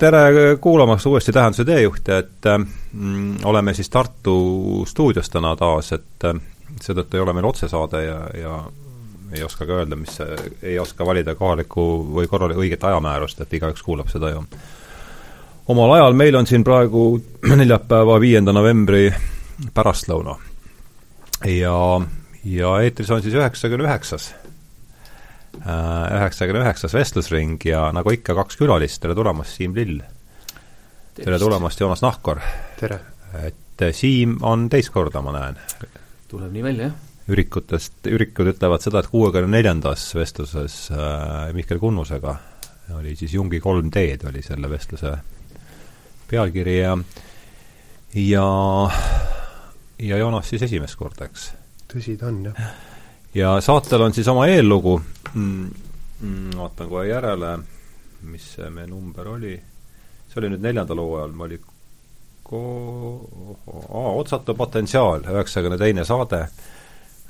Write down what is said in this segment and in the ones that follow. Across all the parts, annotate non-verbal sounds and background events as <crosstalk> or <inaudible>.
tere kuulamast uuesti Tähenduse teejuhte, et mm, oleme siis Tartu stuudios täna taas, et äh, seetõttu ei ole meil otsesaade ja, ja ei oska ka öelda, mis, ei oska valida kohalikku või korral-, õiget ajamäärust, et igaüks kuulab seda ju omal ajal, meil on siin praegu <clears throat> neljapäeva, viienda novembri pärastlõuna. ja, ja eetris on siis üheksakümne üheksas Äh, üheksakümne üheksas vestlusring ja nagu ikka, kaks külalist, tere tulemast, Siim Lill! tere tulemast, Joonas Nahkor! tere! et äh, Siim on teist korda, ma näen. tuleb nii välja, jah. ürikutest, ürikud ütlevad seda, et kuuekümne neljandas vestluses äh, Mihkel Kunnusega oli siis Jungi kolm D-d oli selle vestluse pealkiri ja ja ja Joonas siis esimest korda, eks? tõsi ta on, jah ja saatel on siis oma eellugu. Mm,, mm, vaatan kohe järele, mis see meie number oli, see oli nüüd neljandal hooajal, ma oli ko-, aa, Otsatu potentsiaal, üheksakümne teine saade,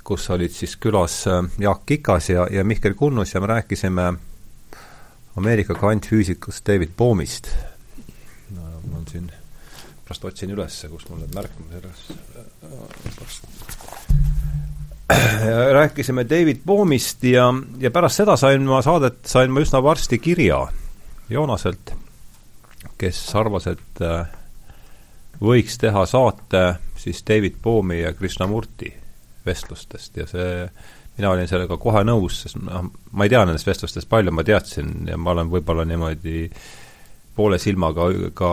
kus olid siis külas äh, Jaak Kikas ja, ja Mihkel Kunnus ja me rääkisime Ameerika kvantfüüsikust David Bohmist. no mul on siin, pärast otsin üles, kus mul need märkmed selles <clears throat> rääkisime David Boomist ja, ja pärast seda sain ma saadet, sain ma üsna varsti kirja Joonaselt, kes arvas, et äh, võiks teha saate siis David Boomi ja Krishnamurti vestlustest ja see, mina olin sellega kohe nõus, sest noh, ma ei tea nendest vestlustest palju, ma teadsin ja ma olen võib-olla niimoodi poole silmaga ka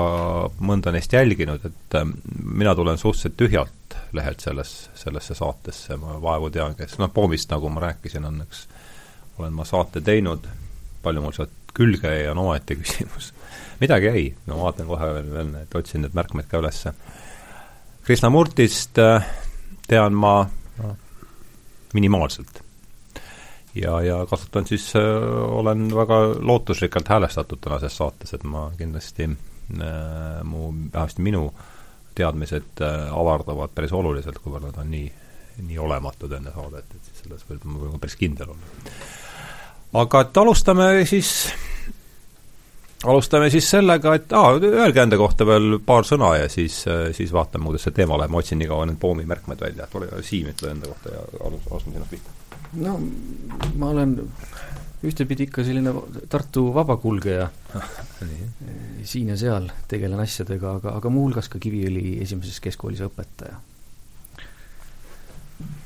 mõnda neist jälginud, et äh, mina tulen suhteliselt tühjalt lehelt selles, sellesse saatesse, ma vaevu tean, kes, noh, Poomist, nagu ma rääkisin, on üks, olen ma saate teinud, palju mul sealt külge jäi, on omaette <laughs> küsimus. midagi jäi, ma vaatan kohe veel, veel need, otsin need märkmed ka ülesse. Krishnamurtist äh, tean ma no, minimaalselt. ja, ja kasutan siis äh,, olen väga lootusrikkalt häälestatud tänases saates, et ma kindlasti äh, mu, vähemasti minu äh, teadmised äh, avardavad päris oluliselt, kuivõrd nad on nii, nii olematud enne saadet, et siis selles võib ma võin päris kindel olla. aga et alustame siis, alustame siis sellega, et aa, öelge enda kohta veel paar sõna ja siis, äh, siis vaatame, kuidas see teema läheb, ma otsin nii kaua need poomi märkmed välja, et ole, Siim, ütle enda kohta ja alus, alustame sinust pihta. no ma olen ühtepidi ikka selline Tartu vabakulgeja <laughs> siin ja seal tegelen asjadega, aga, aga muuhulgas ka Kiviõli esimeses keskkoolis õpetaja.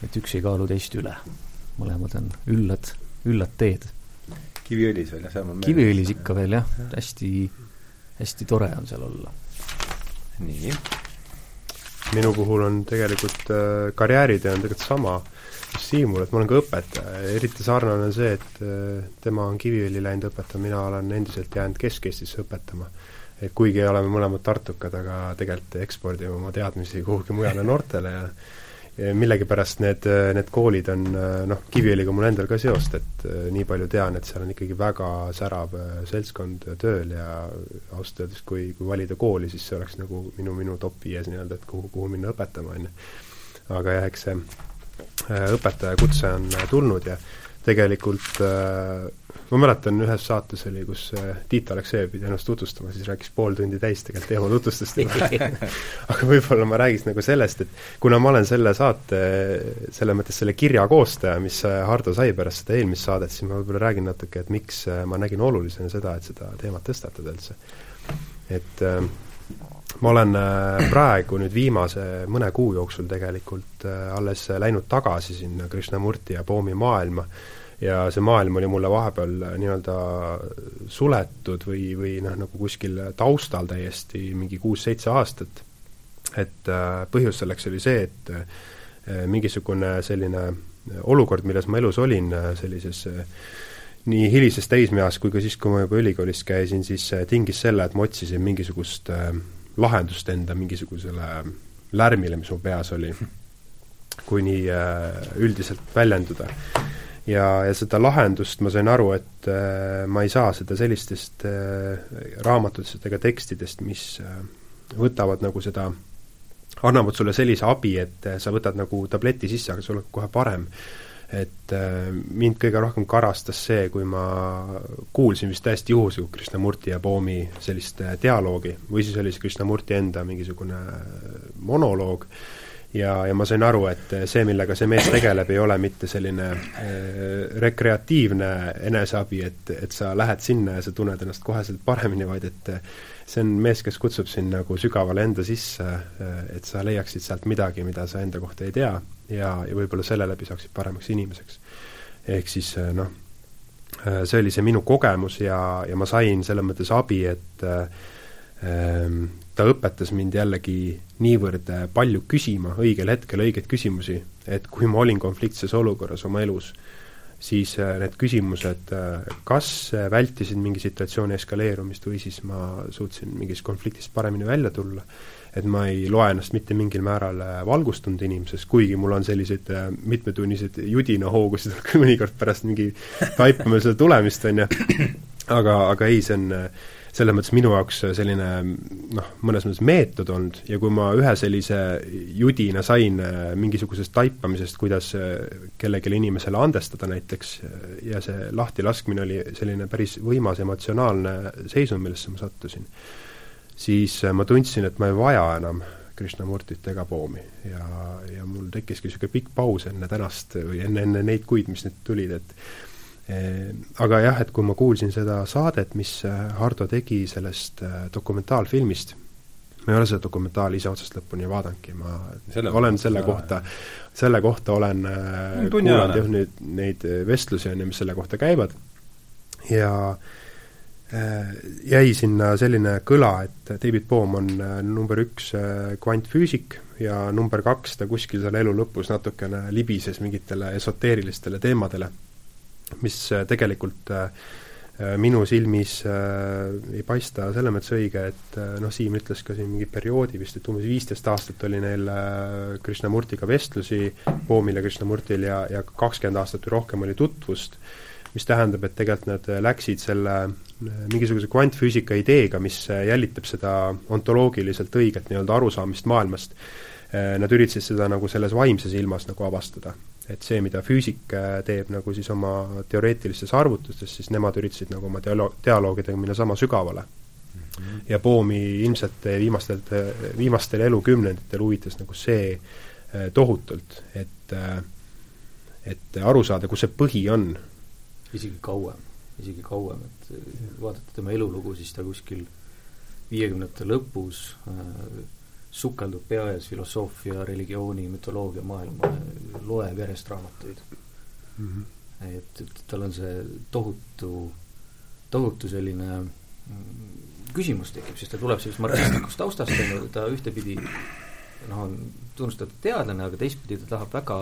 et üks ei kaalu teist üle. mõlemad on üllad, üllad teed. Kiviõlis veel, jah, seal on Kiviõlis ikka veel, jah, hästi, hästi tore on seal olla. nii. minu puhul on tegelikult äh, karjääritee on tegelikult sama Siimul, et ma olen ka õpetaja ja eriti sarnane on see, et äh, tema on Kiviõli läinud õpetama, mina olen endiselt jäänud Kesk-Eestisse õpetama. et kuigi oleme mõlemad tartukad, aga tegelikult ekspordime oma teadmisi kuhugi mujale noortele ja ja millegipärast need, need koolid on noh, Kiviõliga mul endal ka seost, et äh, nii palju tean, et seal on ikkagi väga särav äh, seltskond tööl ja ausalt öeldes, kui, kui valida kooli, siis see oleks nagu minu, minu top viies nii-öelda, et kuhu, kuhu minna õpetama, on ju. aga jah, eks see Äh, õpetajakutse on äh, tulnud ja tegelikult äh, ma mäletan, ühes saates oli, kus Tiit Aleksejev pidi ennast tutvustama, siis rääkis pool tundi täis tegelikult teema tutvustust juba <laughs> aga võib-olla ma räägiks nagu sellest, et kuna ma olen selle saate, selles mõttes selle kirja koostaja, mis Hardo sai pärast seda eelmist saadet, siis ma võib-olla räägin natuke, et miks ma nägin olulisena seda, et seda teemat tõstatada üldse. et äh, ma olen äh, praegu nüüd viimase mõne kuu jooksul tegelikult äh, alles läinud tagasi sinna Krishnamurti ja Poomi maailma ja see maailm oli mulle vahepeal äh, nii-öelda suletud või, või noh, nagu kuskil taustal täiesti mingi kuus-seitse aastat. et põhjus selleks oli see, et mingisugune selline olukord, milles ma elus olin, sellises nii hilises täismeas kui ka siis, kui ma juba ülikoolis käisin, siis tingis selle, et ma otsisin mingisugust äh, lahendust enda mingisugusele lärmile, mis mu peas oli, kui nii äh, üldiselt väljenduda. ja, ja seda lahendust ma sain aru, et äh, ma ei saa seda sellistest äh, raamatutest ega tekstidest, mis võtavad nagu seda, annavad sulle sellise abi, et sa võtad nagu tableti sisse, aga sul on kohe parem et äh, mind kõige rohkem karastas see, kui ma kuulsin vist täiesti juhuslikult Krishnamurti ja Poomi sellist äh, dialoogi. või siis oli see Krishnamurti enda mingisugune äh, monoloog, ja, ja ma sain aru, et see, millega see mees tegeleb, ei ole mitte selline äh, rekreatiivne eneseabi, et, et sa lähed sinna ja sa tunned ennast koheselt paremini, vaid et see on mees, kes kutsub sind nagu sügavale enda sisse, et sa leiaksid sealt midagi, mida sa enda kohta ei tea ja, ja võib-olla selle läbi saaksid paremaks inimeseks. ehk siis äh, noh, äh, see oli see minu kogemus ja, ja ma sain selles mõttes abi, et äh, ta õpetas mind jällegi niivõrd palju küsima õigel hetkel õigeid küsimusi, et kui ma olin konfliktses olukorras oma elus, siis need küsimused kas vältisid mingi situatsiooni eskaleerumist või siis ma suutsin mingist konfliktist paremini välja tulla et ma ei loe ennast mitte mingil määral äh, valgustunud inimeseks, kuigi mul on selliseid äh, mitmetunniseid judinahoogusid <laughs> mõnikord pärast mingi taipamisele tulemist, on ju, aga, aga ei, see on äh, selles mõttes minu jaoks selline noh, mõnes mõttes meetod olnud. Ja kui ma ühe sellise judina sain mingisugusest taipamisest, kuidas kellelegi inimesele andestada näiteks, ja see lahtilaskmine oli selline päris võimas emotsionaalne seisund, millesse ma sattusin siis äh, ma tundsin, et ma ei vaja enam Krishnamurtit ega Poomi ja, ja mul tekkiski niisugune pikk paus enne tänast või enne, enne neid kuid, mis nüüd tulid, et aga jah, et kui ma kuulsin seda saadet, mis äh, Hardo tegi sellest eh, dokumentaalfilmist, ma ei ole seda dokumentaali ise otsast lõpuni vaadanudki, ma selle olen selle kohta, selle kohta olen kuulanud jah, nüüd neid vestlusi, on ju, mis selle kohta käivad, ja äh, jäi sinna selline kõla, et David Bohm on number üks kvantfüüsik ja number kaks ta kuskil seal elu lõpus natukene libises mingitele esoteerilistele teemadele, mis tegelikult minu silmis ei paista selles mõttes õige, et noh, Siim ütles ka siin mingi perioodi vist, et umbes viisteist aastat oli neil Krishnamurtiga vestlusi, Bohmil ja Krishnamurtil, ja, ja kakskümmend aastat või rohkem oli tutvust, mis tähendab, et tegelikult nad läksid selle mingisuguse kvantfüüsika ideega, mis jälitab seda ontoloogiliselt õiget nii-öelda arusaamist maailmast, nad üritasid seda nagu selles vaimses ilmas nagu avastada. Et see, mida füüsik teeb nagu siis oma teoreetilistes arvutustes, siis nemad üritasid nagu oma dialoog, dialoogidega minna sama sügavale mm. -hmm. ja Poomi ilmselt viimastel, viimastel elukümnenditel huvitas nagu see eh, tohutult, et eh, et aru saada, kus see põhi on. isegi kauem isegi kauem, et vaadata tema elulugu, siis ta kuskil viiekümnendate lõpus äh, sukeldub pea ees filosoofia, religiooni, mütoloogia maailma, loeb järjest raamatuid mm. -hmm. et, et tal on see tohutu, tohutu selline mm, küsimus tekib, sest ta tuleb sellisest marksistlikust taustast, on ju, ta ühtepidi noh, on tunnustatud teadlane, aga teistpidi ta tahab väga,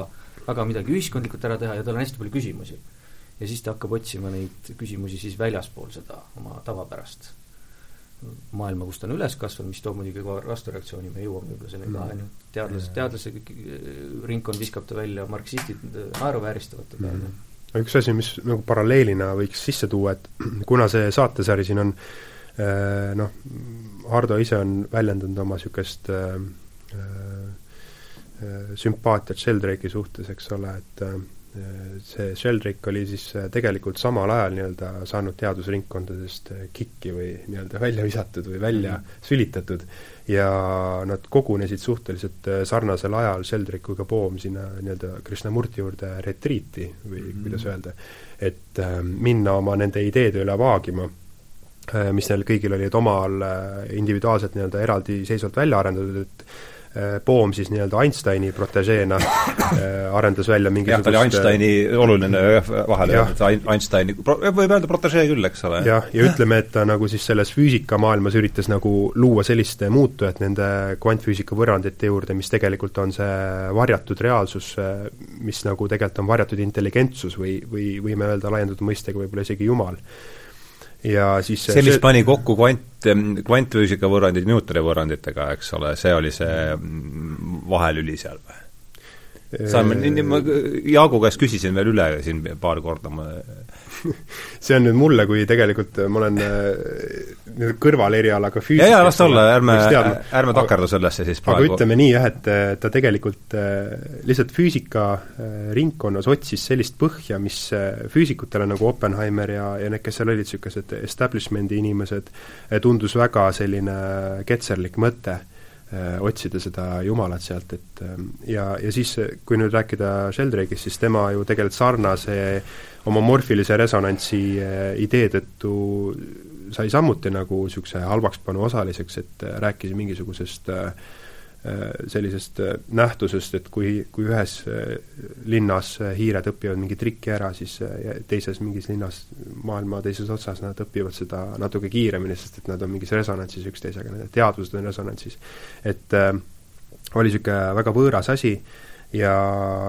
väga midagi ühiskondlikult ära teha ja tal on hästi palju küsimusi ja siis ta hakkab otsima neid küsimusi siis väljaspool seda oma tavapärast maailma, kus ta on üles kasvanud, mis toob muidugi ka vastureaktsiooni, me jõuame võib-olla selleni ka, on ju, teadlased, teadlase ringkond viskab ta välja, marksistid naeruvääristavad teda, on ju. üks asi, mis nagu paralleelina võiks sisse tuua, et <clears throat> kuna see saatesari siin on eh, noh, Hardo ise on väljendanud oma niisugust äh, äh, sümpaatiat Sheldrake'i suhtes, eks ole, et äh, see Sheldrake oli siis äh, tegelikult samal ajal nii-öelda saanud teadusringkondadest äh, kikki või nii-öelda välja visatud või välja mm -hmm. sülitatud ja nad kogunesid suhteliselt äh, sarnasel ajal, Sheldrake kui ka Bohm, sinna nii-öelda Krishnamurti juurde retriiti või mm -hmm. kuidas öelda, et äh, minna oma nende ideede üle vaagima mis neil kõigil olid omal individuaalselt nii-öelda eraldiseisvalt välja arendatud, et Äh, Bohm siis nii-öelda Einsteini protežeena äh, arendas välja mingisugust jah, ta oli Einsteini oluline vahele, Einsteini, võib öelda protežee küll, eks ole. jah, ja ütleme, et ta nagu siis selles füüsikamaailmas üritas nagu luua sellist muutujat nende kvantfüüsika võrrandite juurde, mis tegelikult on see varjatud reaalsus, mis nagu tegelikult on varjatud intelligentsus või, või võime öelda laiendatud mõistega võib-olla isegi Jumal ja siis see, mis see... pani kokku kvant, kvantfüüsika võrrandid Newtoni võrranditega, eks ole, see oli see vahelüli seal või? saame, ma Jaagu käest küsisin veel üle siin paar korda, ma <laughs> see on nüüd mulle, kui tegelikult ma olen äh, kõrvalerialaga füüsik. ja, ja las ta olla, ärme, ärme takerdu sellesse siis praegu. aga ütleme nii jah, et ta tegelikult äh, lihtsalt füüsika äh, ringkonnas otsis sellist põhja, mis füüsikutele nagu Oppenheimer ja, ja need, kes seal olid, niisugused establishment'i inimesed, tundus väga selline ketserlik mõte otsida seda jumalat sealt, et ja, ja siis, kui nüüd rääkida Sheldrake'ist, siis tema ju tegelikult sarnase oma morfilise resonantsi eh, idee tõttu sai samuti nagu niisuguse halvakspanu osaliseks, et eh, rääkis mingisugusest eh, sellisest nähtusest, et kui, kui ühes linnas hiired õpivad mingi trikki ära, siis teises mingis linnas, maailma teises otsas nad õpivad seda natuke kiiremini, sest et nad on mingis resonantsis üksteisega, nende teadvused on resonantsis. et äh, oli niisugune väga võõras asi äh,, ja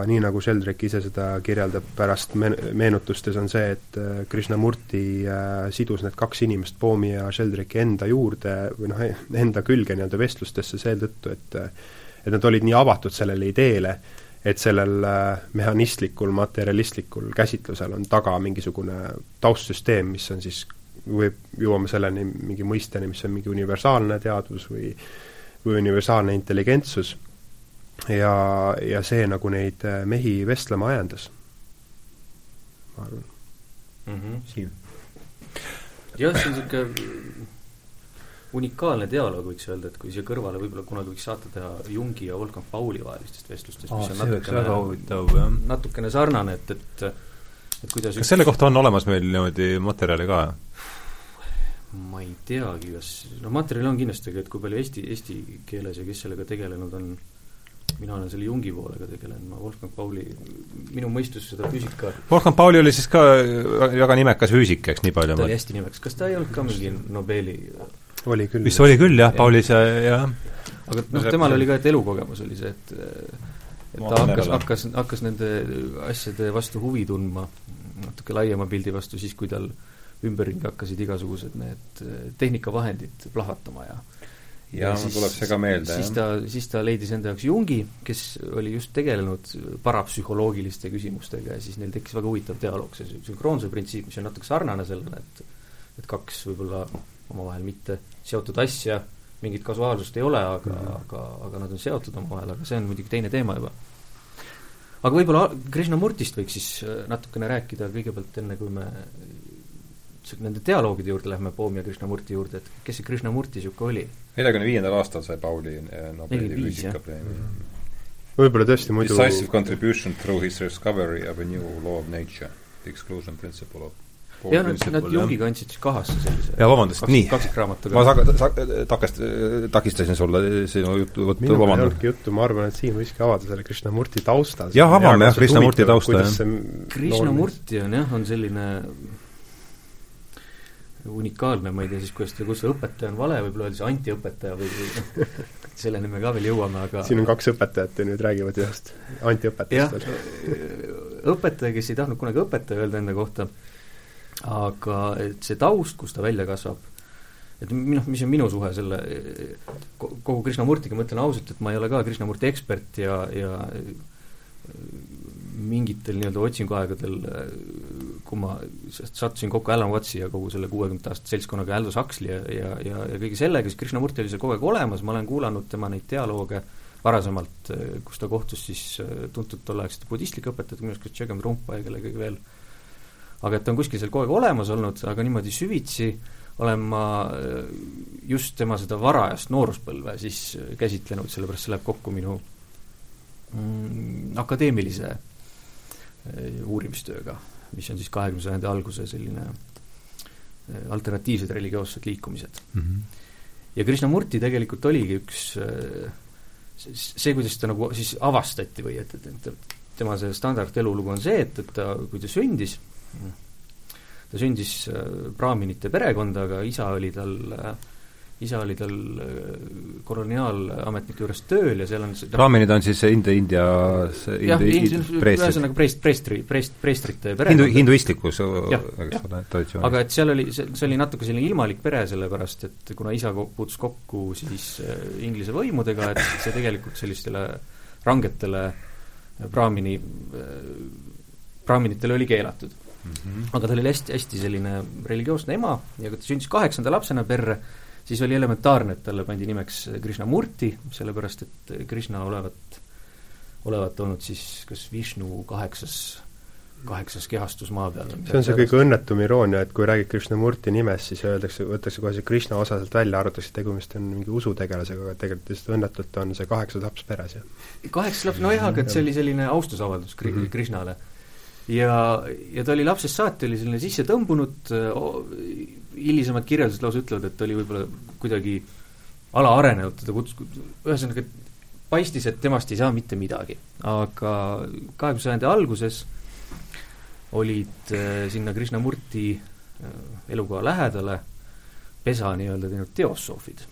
nii, nagu Sheldrake ise seda kirjeldab pärast men-, meenutustes, on see, et äh, Krishnamurti äh, sidus need kaks inimest, Poomi ja Sheldrake'i enda juurde või noh, enda külge nii-öelda vestlustesse seetõttu, et äh, et nad olid nii avatud sellele ideele, et sellel mehhanistlikul, materjalistlikul käsitlusel on taga mingisugune taustsüsteem, mis on siis, võib, jõuame selleni mingi mõisteni, mis on mingi universaalne teadvus või või universaalne intelligentsus ja, ja see nagu neid äh, mehi vestlema ajendas, ma arvan mm. -hmm. Siim? jah, see on niisugune unikaalne dialoog, võiks öelda, et kui siia kõrvale võib-olla kunagi võiks saate teha Jungi ja Wolfgang Pauli vahelistest vestlustest, mis on natukene, natukene sarnane, et, et et kuidas kas üks... selle kohta on olemas meil niimoodi materjali ka? ma ei teagi, kas, no materjali on kindlasti, aga et kui palju eesti, eesti keeles ja kes sellega tegelenud on, mina olen selle Jungi poolega tegelenud, ma Wolfgang Pauli, minu mõistus seda füüsika Wolfgang Pauli oli siis ka väga nimekas füüsik, eks, nii palju? ta oli hästi nimekas, kas ta ei olnud ka mingi Nobeli oli küll. vist oli küll jah ja., Pauli see, jah. aga noh, temal oli ka, et elukogemus oli see, et et ta hakkas, hakkas, hakkas nende asjade vastu huvi tundma, natuke laiema pildi vastu siis, kui tal ümberringi hakkasid igasugused need tehnikavahendid plahvatama ja ja mul tuleb see ka meelde, siis ta, siis ta leidis enda jaoks Jungi, kes oli just tegelenud parapsühholoogiliste küsimustega ja siis neil tekkis väga huvitav dialoog, see sünkroonsuse printsiip, mis on natuke sarnane sellele, et et kaks võib-olla omavahel mitte seotud asja, mingit kasuaalsust ei ole, aga mm, -hmm. aga, aga nad on seotud omavahel, aga see on muidugi teine teema juba. aga võib-olla Krishnamurtist võiks siis äh, natukene rääkida kõigepealt, enne kui me nende dialoogide juurde lähme, Poom ja Krishnamurti juurde, et kes see Krishnamurti niisugune oli? neljakümne viiendal aastal sai Pauli eh, Nobeli füüsikapreemia mm. -hmm. võib-olla tõesti muidu Decisive contribution through his discovery of a new law of nature, the exclusion principle of jah, nad, nad Jungiga andsid siis kahasse sellise jaa, vabandust, nii. kaksikraamatuga. ma sa-, sa-, takast-, takistasin sulle sinu juttu, vabandust. minul ei olnudki juttu, ma arvan, et Siim võikski avada selle Krishnamurti tausta. jah, avame jah, Krishnamurti tausta, jah. Krishnamurti on jah, on selline unikaalne, ma ei tea siis, kuidas ta, kus see õpetaja on vale, võib-olla öeldakse antiõpetaja või, või <laughs> selleni me ka veel jõuame, aga siin on kaks õpetajat ja nüüd räägivad ühest antiõpetajast veel. õpetaja, kes ei tahtnud kunagi õpetaja öelda enda kohta, aga et see taust, kust ta välja kasvab, et noh, mis on minu suhe selle kogu Krishnamurtiga, ma ütlen ausalt, et ma ei ole ka Krishnamurti ekspert ja, ja mingitel nii-öelda otsinguaegadel, kui ma sattusin kokku Alan Watsi ja kogu selle kuuekümnendate aastate seltskonnaga, Aldous Huxley ja, ja, ja, ja kõige sellega, siis Krishnamurti oli seal kogu aeg olemas, ma olen kuulanud tema neid dialooge varasemalt, kus ta kohtus siis tuntud tolleaegsete budistlike õpetajatega, minu arust kas Tšegem Rumpa ja kellegagi veel, aga et ta on kuskil seal kogu aeg olemas olnud, aga niimoodi süvitsi olen ma just tema seda varajast nooruspõlve siis käsitlenud, sellepärast see läheb kokku minu mm, akadeemilise Äh, uurimistööga, mis on siis kahekümne sajandi alguse selline äh, alternatiivsed religioossed liikumised mm. -hmm. ja Krishnamurti tegelikult oligi üks äh, see, kuidas ta nagu siis avastati või et, et, et tema see standardelulugu on see, et, et ta, kui ta sündis, ta sündis braaminite perekonda, aga isa oli tal äh, isa oli tal äh, koloniaalametnike juures tööl ja seal on raaminid on siis India, India jah, ühesõnaga preest-, preestri, preest-, preestrite pere hindu, hinduistlikus, ole, traditsioonis. aga et seal oli, see, oli natuke selline ilmalik pere, sellepärast et kuna isa puutus kokku siis äh, Inglise võimudega, et see tegelikult sellistele rangetele Brahmini, Brahminitele oli keelatud mm. -hmm. aga ta oli hästi, hästi selline religioosne ema ja kui ta sündis kaheksanda lapsena perre, siis oli elementaarne, et talle pandi nimeks Krishnamurti, sellepärast et Krishna olevat, olevat olnud siis kas Vishnu kaheksas kaheksas kehastus maa peal. see on see kõige õnnetum iroonia, et kui räägid Krishnamurti nimest, siis öeldakse, võetakse kohe see Krishna osa sealt välja, arvatakse, et tegemist on mingi usutegelasega, aga tegelikult lihtsalt õnnetult on see kaheksas laps peres, jah. kaheksas laps, nojah, aga et see oli selline austusavaldus Kri- mm -hmm. Krishnale. ja, ja ta oli lapsest saati, oli selline sisse tõmbunud, hilisemad kirjeldused lausa ütlevad, et ta oli võib-olla kuidagi alaarenenud, teda kutsus, ühesõnaga paistis, et temast ei saa mitte midagi. aga kahekümne sajandi alguses olid äh, sinna Krishnamurti äh, elukoha lähedale pesa nii-öelda teinud teosoofid.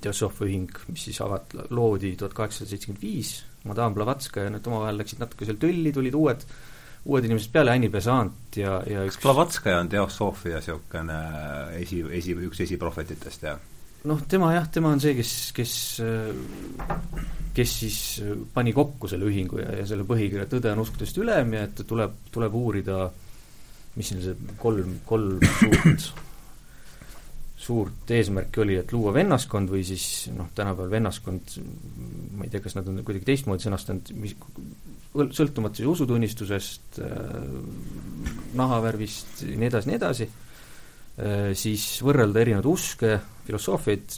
teosoofi ühing, mis siis avat-, loodi tuhat kaheksasada seitsekümmend viis, Madame Blavatskaja, need omavahel läksid natuke seal tülli, tulid uued uued inimesed peale, Anni Besant ja, ja kas Blavatskaja on teosoofia niisugune esi, esi, üks esiprohvetitest, jah? noh, tema jah, tema on see, kes, kes, kes siis pani kokku selle ühingu ja, ja selle põhikirja Tõde on uskudest ülem ja et tuleb, tuleb uurida, mis siin see kolm, kolm suurt, suurt eesmärki oli, et luua vennaskond või siis noh, tänapäeval vennaskond, ma ei tea, kas nad on kuidagi teistmoodi sõnastanud, mis sõltumata siis usutunnistusest, nahavärvist, nii edasi, nii edasi Äh, siis võrrelda erinevaid uske, filosoofiaid,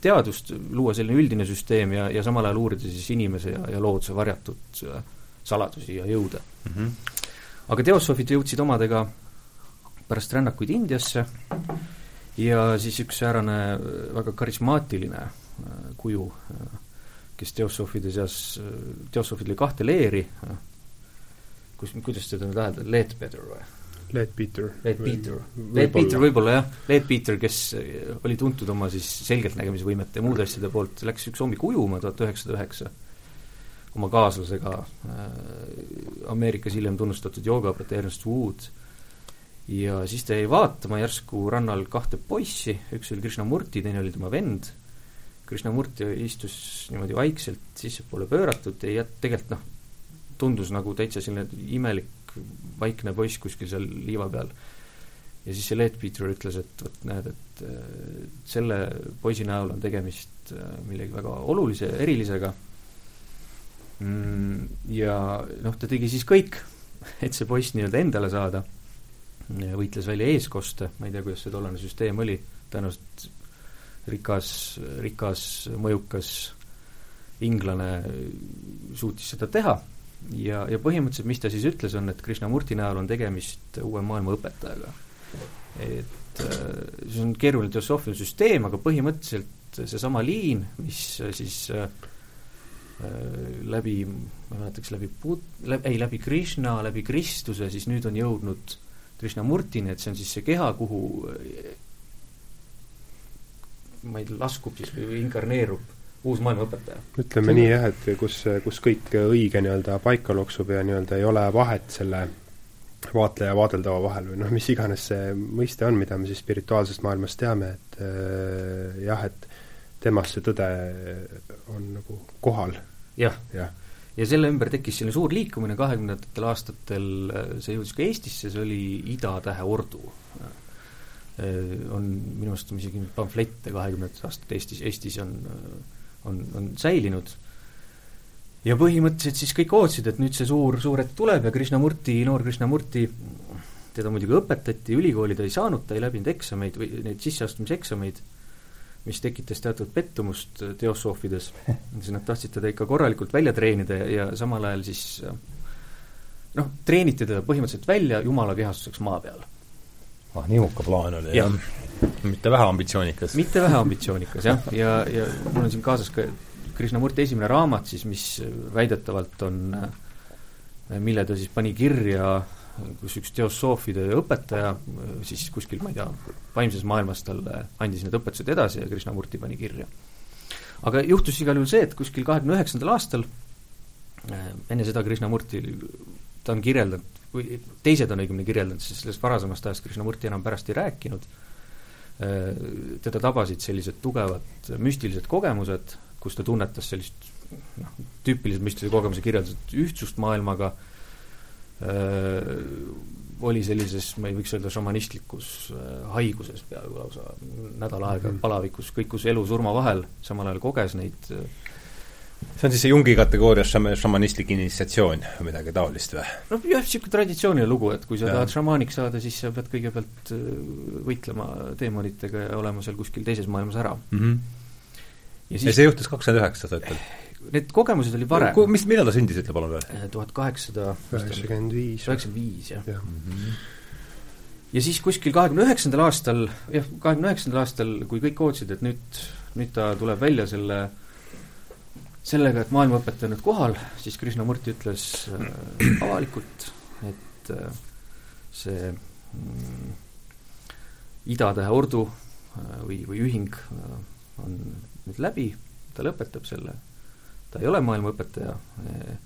teadust, luua selline üldine süsteem ja, ja samal ajal uurida siis inimese ja, ja looduse varjatud äh, saladusi ja jõude mm. -hmm. aga teosoofid jõudsid omadega pärast rännakuid Indiasse ja siis üks säärane äh, väga karismaatiline kuju, kes teosoofide seas, teosoofidel oli kahte leeri, kus, kuidas seda nüüd hääldada, Leadbetter või? Leadbeater. Leadbeater, Leadbeater võib-olla. jah, Leadbeater, kes oli tuntud oma siis selgeltnägemisvõimete ja muude asjade poolt, läks üks hommik ujuma tuhat üheksasada üheksa oma kaaslasega äh, Ameerikas hiljem tunnustatud joogaõpetaja Ernest Wood. Ja siis ta jäi vaatama järsku rannal kahte poissi, üks oli Krishnamurti, teine oli tema vend, Krishnamurti istus niimoodi vaikselt sissepoole pööratud ja tegelikult noh, tundus nagu täitsa selline imelik vaikne poiss kuskil seal liiva peal. ja siis see Leadbeater ütles, et vot näed, et selle poisi näol on tegemist äh, millegi väga olulise, erilisega mm,. ja noh, ta tegi siis kõik, <laughs> et see poiss nii-öelda endale saada, võitles välja eeskoste, ma ei tea, kuidas see tollane süsteem oli, tõenäoliselt rikas, rikas, mõjukas inglane suutis seda teha ja, ja põhimõtteliselt mis ta siis ütles, on, et Krishnamurti näol on tegemist uue maailma õpetajaga. et äh, see on keeruline teosoofiline süsteem, aga põhimõtteliselt seesama liin, mis siis äh, äh, läbi, ma ei mäletaks, läbi Bud-, läbi, ei, läbi Krishna, läbi Kristuse, siis nüüd on jõudnud Krishnamurtini, et see on siis see keha, kuhu ma ei tea, laskub siis või inkarneerub uus maailmaõpetaja. ütleme nii jah, et kus, kus kõik õige nii-öelda paika loksub ja nii-öelda ei ole vahet selle vaatleja ja vaadeldava vahel või noh, mis iganes see mõiste on, mida me siis spirituaalsest maailmast teame, et äh, jah, et temas see tõde on nagu kohal ja.. jah. ja selle ümber tekkis selline suur liikumine, kahekümnendatel aastatel see jõudis ka Eestisse, see oli Ida-tähe ordu. Äh, on minu arust on isegi pamflette kahekümnendatel aastatel Eestis, Eestis on äh, on, on säilinud. ja põhimõtteliselt siis kõik ootasid, et nüüd see suur, suur hetk tuleb ja Krishnamurti, noor Krishnamurti, teda muidugi õpetati, ülikooli ta ei saanud, ta ei läbinud eksameid või neid sisseastumiseksameid, mis tekitas teatud pettumust teosoofides, <laughs> siis nad tahtsid teda ikka korralikult välja treenida ja, ja samal ajal siis noh, treeniti teda põhimõtteliselt välja jumala kehastuseks maa peal. Ah, niisugune plaan oli, jah? mitte vähe ambitsioonikas. mitte vähe ambitsioonikas, jah, ja, <laughs> ja, ja mul on siin kaasas ka Krishnamurti esimene raamat siis, mis väidetavalt on, mille ta siis pani kirja, kus üks teosoofide õpetaja siis kuskil, ma ei tea, vaimses maailmas talle andis need õpetused edasi ja Krishnamurti pani kirja. aga juhtus igal juhul see, et kuskil kahekümne üheksandal aastal, enne seda Krishnamurti, ta on kirjeldanud, või teised on õigemini kirjeldanud, siis sellest varasemast ajast Krishnamurti enam pärast ei rääkinud Äh, teda tabasid sellised tugevad müstilised kogemused, kus ta tunnetas sellist noh, tüüpilised müstilise kogemuse kirjeldused ühtsust maailmaga, oli sellises, ma ei võiks öelda, šamanistlikus haiguses peaaegu lausa nädal aega Mhm. palavikus, kõikus elu-surma vahel, samal ajal koges neid see on siis see Jungi kategoorias šama-, šamanistlik initsiatsioon või midagi taolist või? noh jah, niisugune traditsiooniline lugu, et kui sa Jaa. tahad šamaaniks saada, siis sa pead kõigepealt äh, võitlema teemonitega ja olema seal kuskil teises maailmas ära. mm. -hmm. ja ja siis see juhtus kakskümmend üheksa, sa ütled? need kogemused oli varem, mis, millal ta sündis, ütle palun veel? tuhat kaheksasada üheksakümmend viis. üheksakümmend viis, jah. jah. ja siis kuskil kahekümne üheksandal aastal, jah, kahekümne üheksandal aastal, kui kõik ootasid, et nüüd, nüüd ta tuleb välja selle, sellega, et maailmaõpetaja on nüüd kohal, siis Krishnamurti ütles äh, avalikult, et äh, see mm, idatähe ordu äh, või, või ühing äh, on nüüd läbi, ta lõpetab selle, ta ei ole maailmaõpetaja äh,,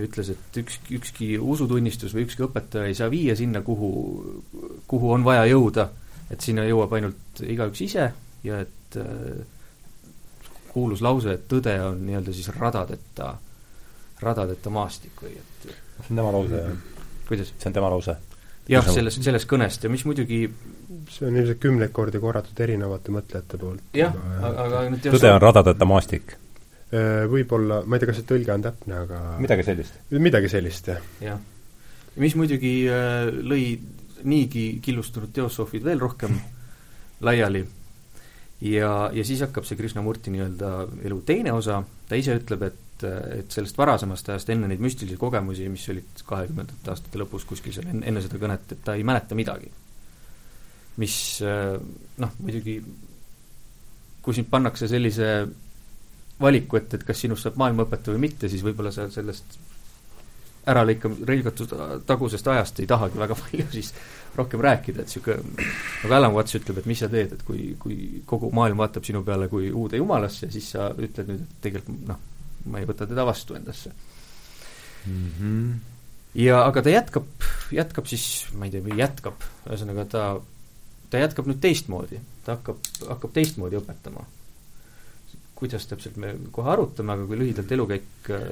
ütles, et üks, ükski usutunnistus või ükski õpetaja ei saa viia sinna, kuhu, kuhu on vaja jõuda. et sinna jõuab ainult igaüks ise ja et äh, kuulus lause, et tõde on nii-öelda siis radadeta, radadeta maastik või et see on tema lause, jah? kuidas? see on tema lause? jah, selles, sellest kõnest ja mis muidugi see on ilmselt kümneid kordi korratud erinevate mõtlejate poolt. jah, aga, aga nüüd tõde on radadeta maastik? Äh, võib-olla, ma ei tea, kas see tõlge on täpne, aga midagi sellist? midagi sellist, jah. jah. mis muidugi äh, lõi niigi killustunud teosoofid veel rohkem laiali ja, ja siis hakkab see Krishnamurti nii-öelda elu teine osa, ta ise ütleb, et, et sellest varasemast ajast, enne neid müstilisi kogemusi, mis olid kahekümnendate aastate lõpus kuskil seal enne, enne seda kõnet, et ta ei mäleta midagi. mis noh, muidugi kui sind pannakse sellise valiku ette, et kas sinust saab maailmaõpetaja või mitte, siis võib-olla sa sellest äralõikam-, lõigatud tagusest ajast ei tahagi väga <laughs> palju siis rohkem rääkida, et niisugune nagu Alan Watts ütleb, et mis sa teed, et kui, kui kogu maailm vaatab sinu peale kui uude jumalasse, siis sa ütled nüüd, et tegelikult noh, ma ei võta teda vastu endasse mm. -hmm. ja aga ta jätkab, jätkab siis, ma ei tea, või jätkab, ühesõnaga ta, ta jätkab nüüd teistmoodi, ta hakkab, hakkab teistmoodi õpetama. kuidas täpselt, me kohe arutame, aga kui lühidalt elukäik äh,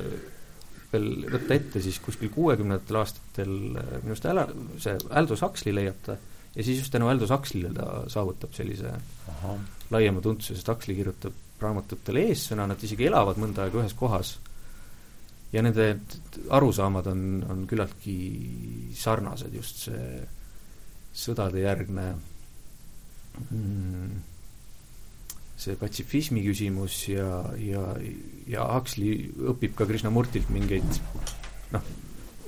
veel võtta ette, siis kuskil kuuekümnendatel aastatel äh, minu arust Äla-, see Aldous Huxley leiab ta ja siis just tänu Aldous Huxley'le ta saavutab sellise Ahah. laiema tundsuse, sest Huxley kirjutab raamatutele eessõna, nad isegi elavad mõnda aega ühes kohas. ja nende arusaamad on, on küllaltki sarnased, just see sõdade järgne mm, see patsifismi küsimus ja, ja, ja Huxley õpib ka Krishnamurtilt mingeid noh,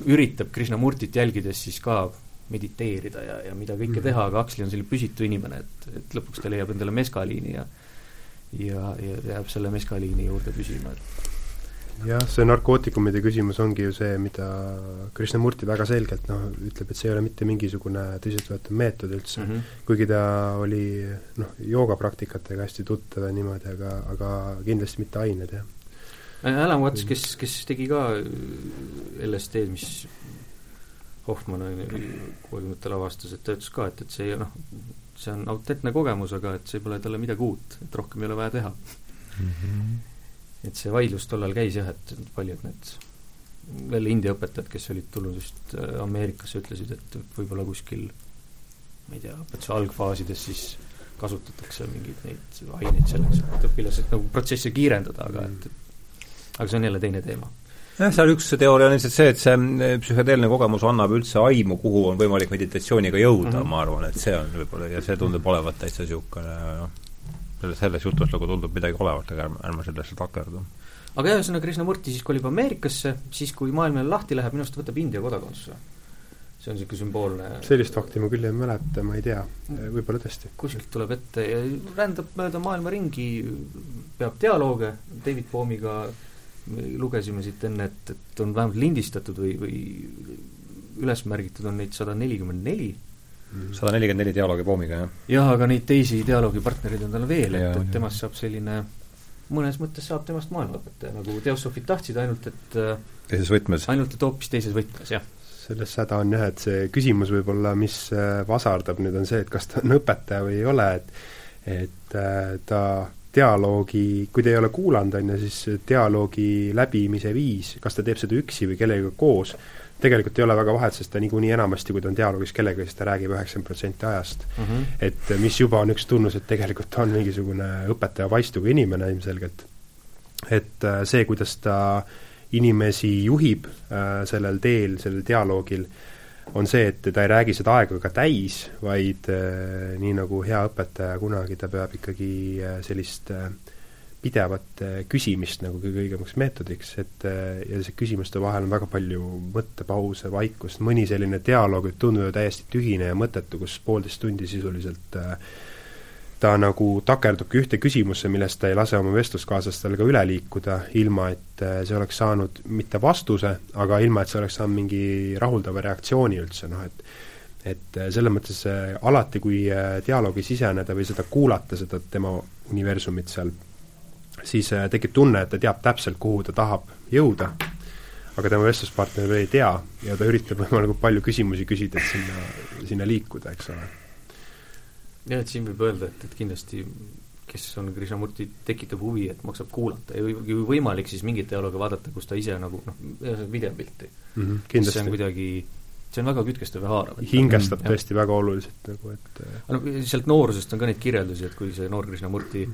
üritab Krishnamurtit jälgides siis ka mediteerida ja, ja mida kõike Mhm. teha, aga Huxley on selline püsitu inimene, et, et lõpuks ta leiab endale meskaliini ja ja, ja jääb selle meskaliini juurde püsima, et jah, see narkootikumide küsimus ongi ju see, mida Krishnamurti väga selgelt noh, ütleb, et see ei ole mitte mingisugune tõsiseltvõetav meetod üldse mm. -hmm. kuigi ta oli noh, joogapraktikatega hästi tuttav ja niimoodi, aga, aga kindlasti mitte ained, jah. Alan Watts, kes, kes tegi ka LSD-d, mis Hoffmann kuuekümnendatel avastas, et ta ütles ka, et, et see noh, see on autentne kogemus, aga et see pole talle midagi uut, et rohkem ei ole vaja teha. Mm -hmm. Et see vaidlus tollal käis jah, et paljud need veel India õpetajad, kes olid tulnud just äh, Ameerikasse, ütlesid, et võib-olla kuskil ma ei tea, õpetuse algfaasides siis kasutatakse mingeid neid aineid selleks, et õpilased nagu protsessi kiirendada, aga et aga see on jälle teine teema. jah, seal üks teooria on lihtsalt see, et see mm, psühhedeelne kogemus annab üldse aimu, kuhu on võimalik meditatsiooniga jõuda mm. -hmm. ma arvan, et see on võib-olla, ja see tundub olevat täitsa niisugune noh, selles, selles jutus nagu tundub midagi olevat, aga ärme, ärme sellesse takerdu. aga jah, ühesõnaga Krishnamurti siis kolib Ameerikasse, siis kui maailm jälle lahti läheb, minu arust võtab India kodakondsuse. see on niisugune sümboolne sellist fakti ma küll ei mäleta, ma ei tea, võib-olla tõesti. kuskilt tuleb ette ja rändab mööda maailma ringi, peab dialoog David Bohmiga, me lugesime siit enne, et, et on vähemalt lindistatud või, või üles märgitud on neid sada nelikümmend neli. Sada nelikümmend neli dialoogi Poomiga, jah? jah, aga neid teisi dialoogipartnereid on tal veel, et, et temast saab selline mõnes mõttes saab temast maailmaõpetaja, nagu teosoofid tahtsid, ainult et teises võtmes. ainult et hoopis teises võtmes, jah. selles häda on jah, et see küsimus võib-olla, mis äh, vasardab nüüd, on see, et kas ta on õpetaja või ei ole, et et äh, ta dialoogi, kui te ei ole kuulanud, on ju, siis dialoogi läbimise viis, kas ta teeb seda üksi või kellegagi koos, tegelikult ei ole väga vahet, sest ta niikuinii enamasti, kui ta on dialoogis kellegagi, siis ta räägib üheksakümmend protsenti ajast mm. -hmm. et mis juba on üks tunnus, et tegelikult ta on mingisugune õpetaja paistuga inimene ilmselgelt. et äh, see, kuidas ta inimesi juhib äh, sellel teel, sellel dialoogil, on see, et ta ei räägi seda aega ka täis, vaid nii nagu hea õpetaja kunagi, ta peab ikkagi sellist äh, pidevat äh, küsimist nagu kõige õigemaks meetodiks, et äh, ja see küsimuste vahel on väga palju mõttepause, vaikust, mõni selline dialoog võib tunduda täiesti tühine ja mõttetu, kus poolteist tundi sisuliselt äh, ta nagu takerdubki ühte küsimusse, millest ta ei lase oma vestluskaaslastel ka üle liikuda, ilma et see oleks saanud mitte vastuse, aga ilma, et see oleks saanud mingi rahuldava reaktsiooni üldse, noh et et selles mõttes alati, kui dialoogi siseneda või seda kuulata, seda tema universumit seal, siis tekib tunne, et ta teab täpselt, kuhu ta tahab jõuda, aga tema vestluspartner veel ei tea ja ta üritab <laughs> võimalikult palju küsimusi küsida, et sinna, sinna liikuda, eks ole jah, et siin võib öelda, et, et kindlasti kes on Krishnamurti, tekitab huvi, et maksab kuulata ja kui võimalik, siis mingit dialoogi vaadata, kus ta ise nagu noh, videopilti mm. -hmm, kindlasti. see on kuidagi, see on väga kütkestav ja haarav. hingestab mm, tõesti jah. väga oluliselt nagu, et no sealt noorusest on ka neid kirjeldusi, et kui see noor Krishnamurti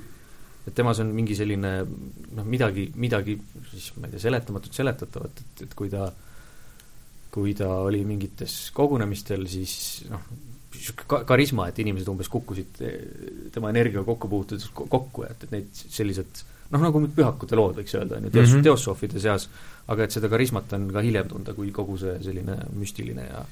et temas on mingi selline noh, midagi, midagi siis ma ei tea, seletamatut, seletatavat, et, et kui ta kui ta oli mingites kogunemistel, siis noh, niisugune karisma, et inimesed umbes kukkusid tema energiaga kokku puutudes kokku ja et, et neid sellised noh, nagu pühakute lood, võiks öelda, on ju, teos- mm, -hmm. teossoofide seas, aga et seda karismat on ka hiljem tunda, kui kogu see selline müstiline ja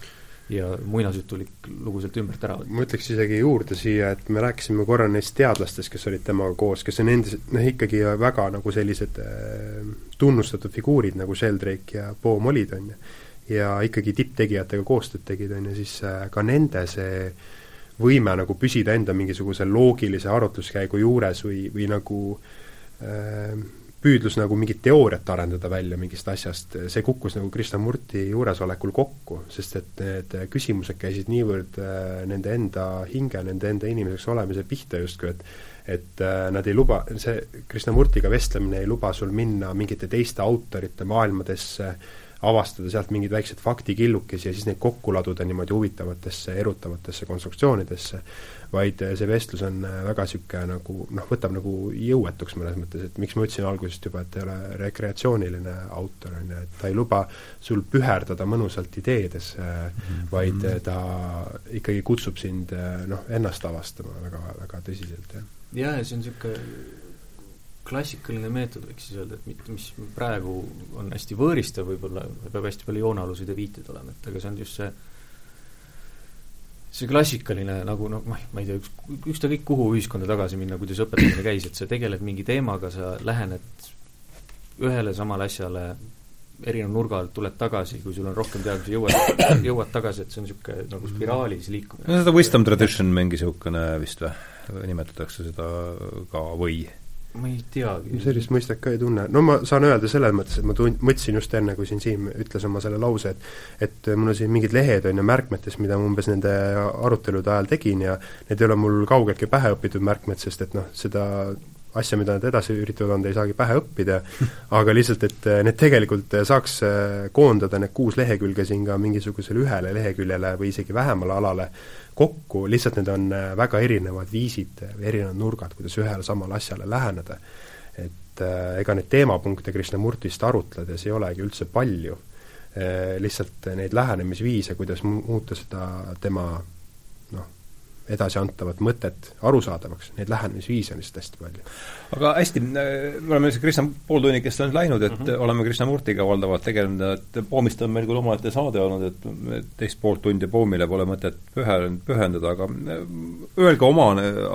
ja muinasjutulik lugu sealt ümbert ära võtta. ma ütleks isegi juurde siia, et me rääkisime korra neist teadlastest, kes olid temaga koos, kes on endiselt noh, ikkagi väga nagu sellised äh, tunnustatud figuurid, nagu Sheldrake ja Poom olid, on ju ja ikkagi tipptegijatega koostööd tegid, on ju, siis äh, ka nende see võime nagu püsida enda mingisuguse loogilise arutluskäigu juures või, või nagu äh, püüdlus nagu mingit teooriat arendada välja mingist asjast, see kukkus nagu Krishnamurti juuresolekul kokku, sest et need küsimused käisid niivõrd äh, nende enda hinge, nende enda inimeseks olemise pihta justkui, et et äh, nad ei luba, see Krishnamurtiga vestlemine ei luba sul minna mingite teiste autorite maailmadesse äh,, avastada sealt mingeid väikseid faktikillukesi ja siis neid kokku laduda niimoodi huvitavatesse, erutavatesse konstruktsioonidesse, vaid eh, see vestlus on eh, väga niisugune nagu noh, võtab nagu jõuetuks mõnes mõttes, et miks ma ütlesin algusest juba, et ta ei ole rekreatsiooniline autor, on ju, et ta ei luba sul püherdada mõnusalt ideedes mm, -hmm. vaid eh, ta ikkagi kutsub sind noh, ennast avastama väga, väga tõsiselt, jah. jaa, ja see on niisugune klassikaline meetod, võiks siis öelda, et mitte, mis praegu on hästi võõristav võib-olla, peab hästi palju joonealuseid ja viiteid olema, et aga see on just see see klassikaline nagu noh, ma, ei tea, üks, ükskõik kuhu ühiskonda tagasi minna, kuidas õpetamine käis, et sa tegeled mingi teemaga, sa lähened ühele samale asjale erineva nurga alt, tuled tagasi, kui sul on rohkem teadmisi, jõuad, jõuad tagasi, et see on niisugune nagu spiraalis liikumine. no seda wisdom tradition mingi niisugune vist või, nimetatakse seda ka või? Ma ei teagi. sellist mõistet ka ei tunne. no ma saan öelda selles mõttes, et ma tun-, mõtlesin just enne, kui siin Siim ütles oma selle lause, et et mul on siin mingid lehed, on ju, märkmetes, mida ma umbes nende arutelude ajal tegin ja need ei ole mul kaugeltki pähe õpitud märkmed, sest et noh, seda asja, mida nad edasi üritavad anda, ei saagi pähe õppida, aga lihtsalt, et need tegelikult saaks koondada, need kuus lehekülge siin ka mingisugusele ühele leheküljele või isegi vähemale alale kokku, lihtsalt need on väga erinevad viisid erinevad nurgad, kuidas ühele samale asjale läheneda. et ega neid teemapunkte Krishnamurtist arutledes ei olegi üldse palju lihtsalt neid lähenemisviise, kuidas muuta seda tema edasiantavat mõtet arusaadavaks, neid lähenemisviise on lihtsalt hästi palju. aga hästi, me oleme see Krishna pooltunnikest on läinud, et mm -hmm. oleme Krishnamurtiga valdavalt tegelenud, et Poomist on meil küll omaette saade olnud, et teist poolt tundi Poomile pole mõtet pühe, pühendada, aga öelge oma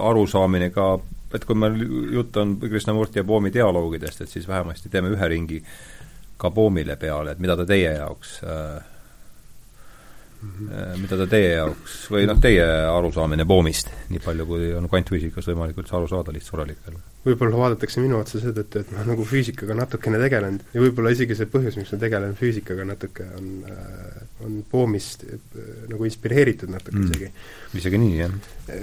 arusaamine ka, et kui meil jutt on Krishnamurti ja Poomi dialoogidest, et siis vähemasti teeme ühe ringi ka Poomile peale, et mida ta teie jaoks äh. Mida ta teie jaoks või noh, teie arusaamine poomist, nii palju kui on kvantfüüsikas võimalik üldse aru saada lihtsurelikult võib-olla vaadatakse minu otsa seetõttu, et ma nagu füüsikaga natukene tegelen ja võib-olla isegi see põhjus, miks ma tegelen füüsikaga natuke, on äh, on Poomist äh, nagu inspireeritud natuke mm. isegi. isegi nii, jah?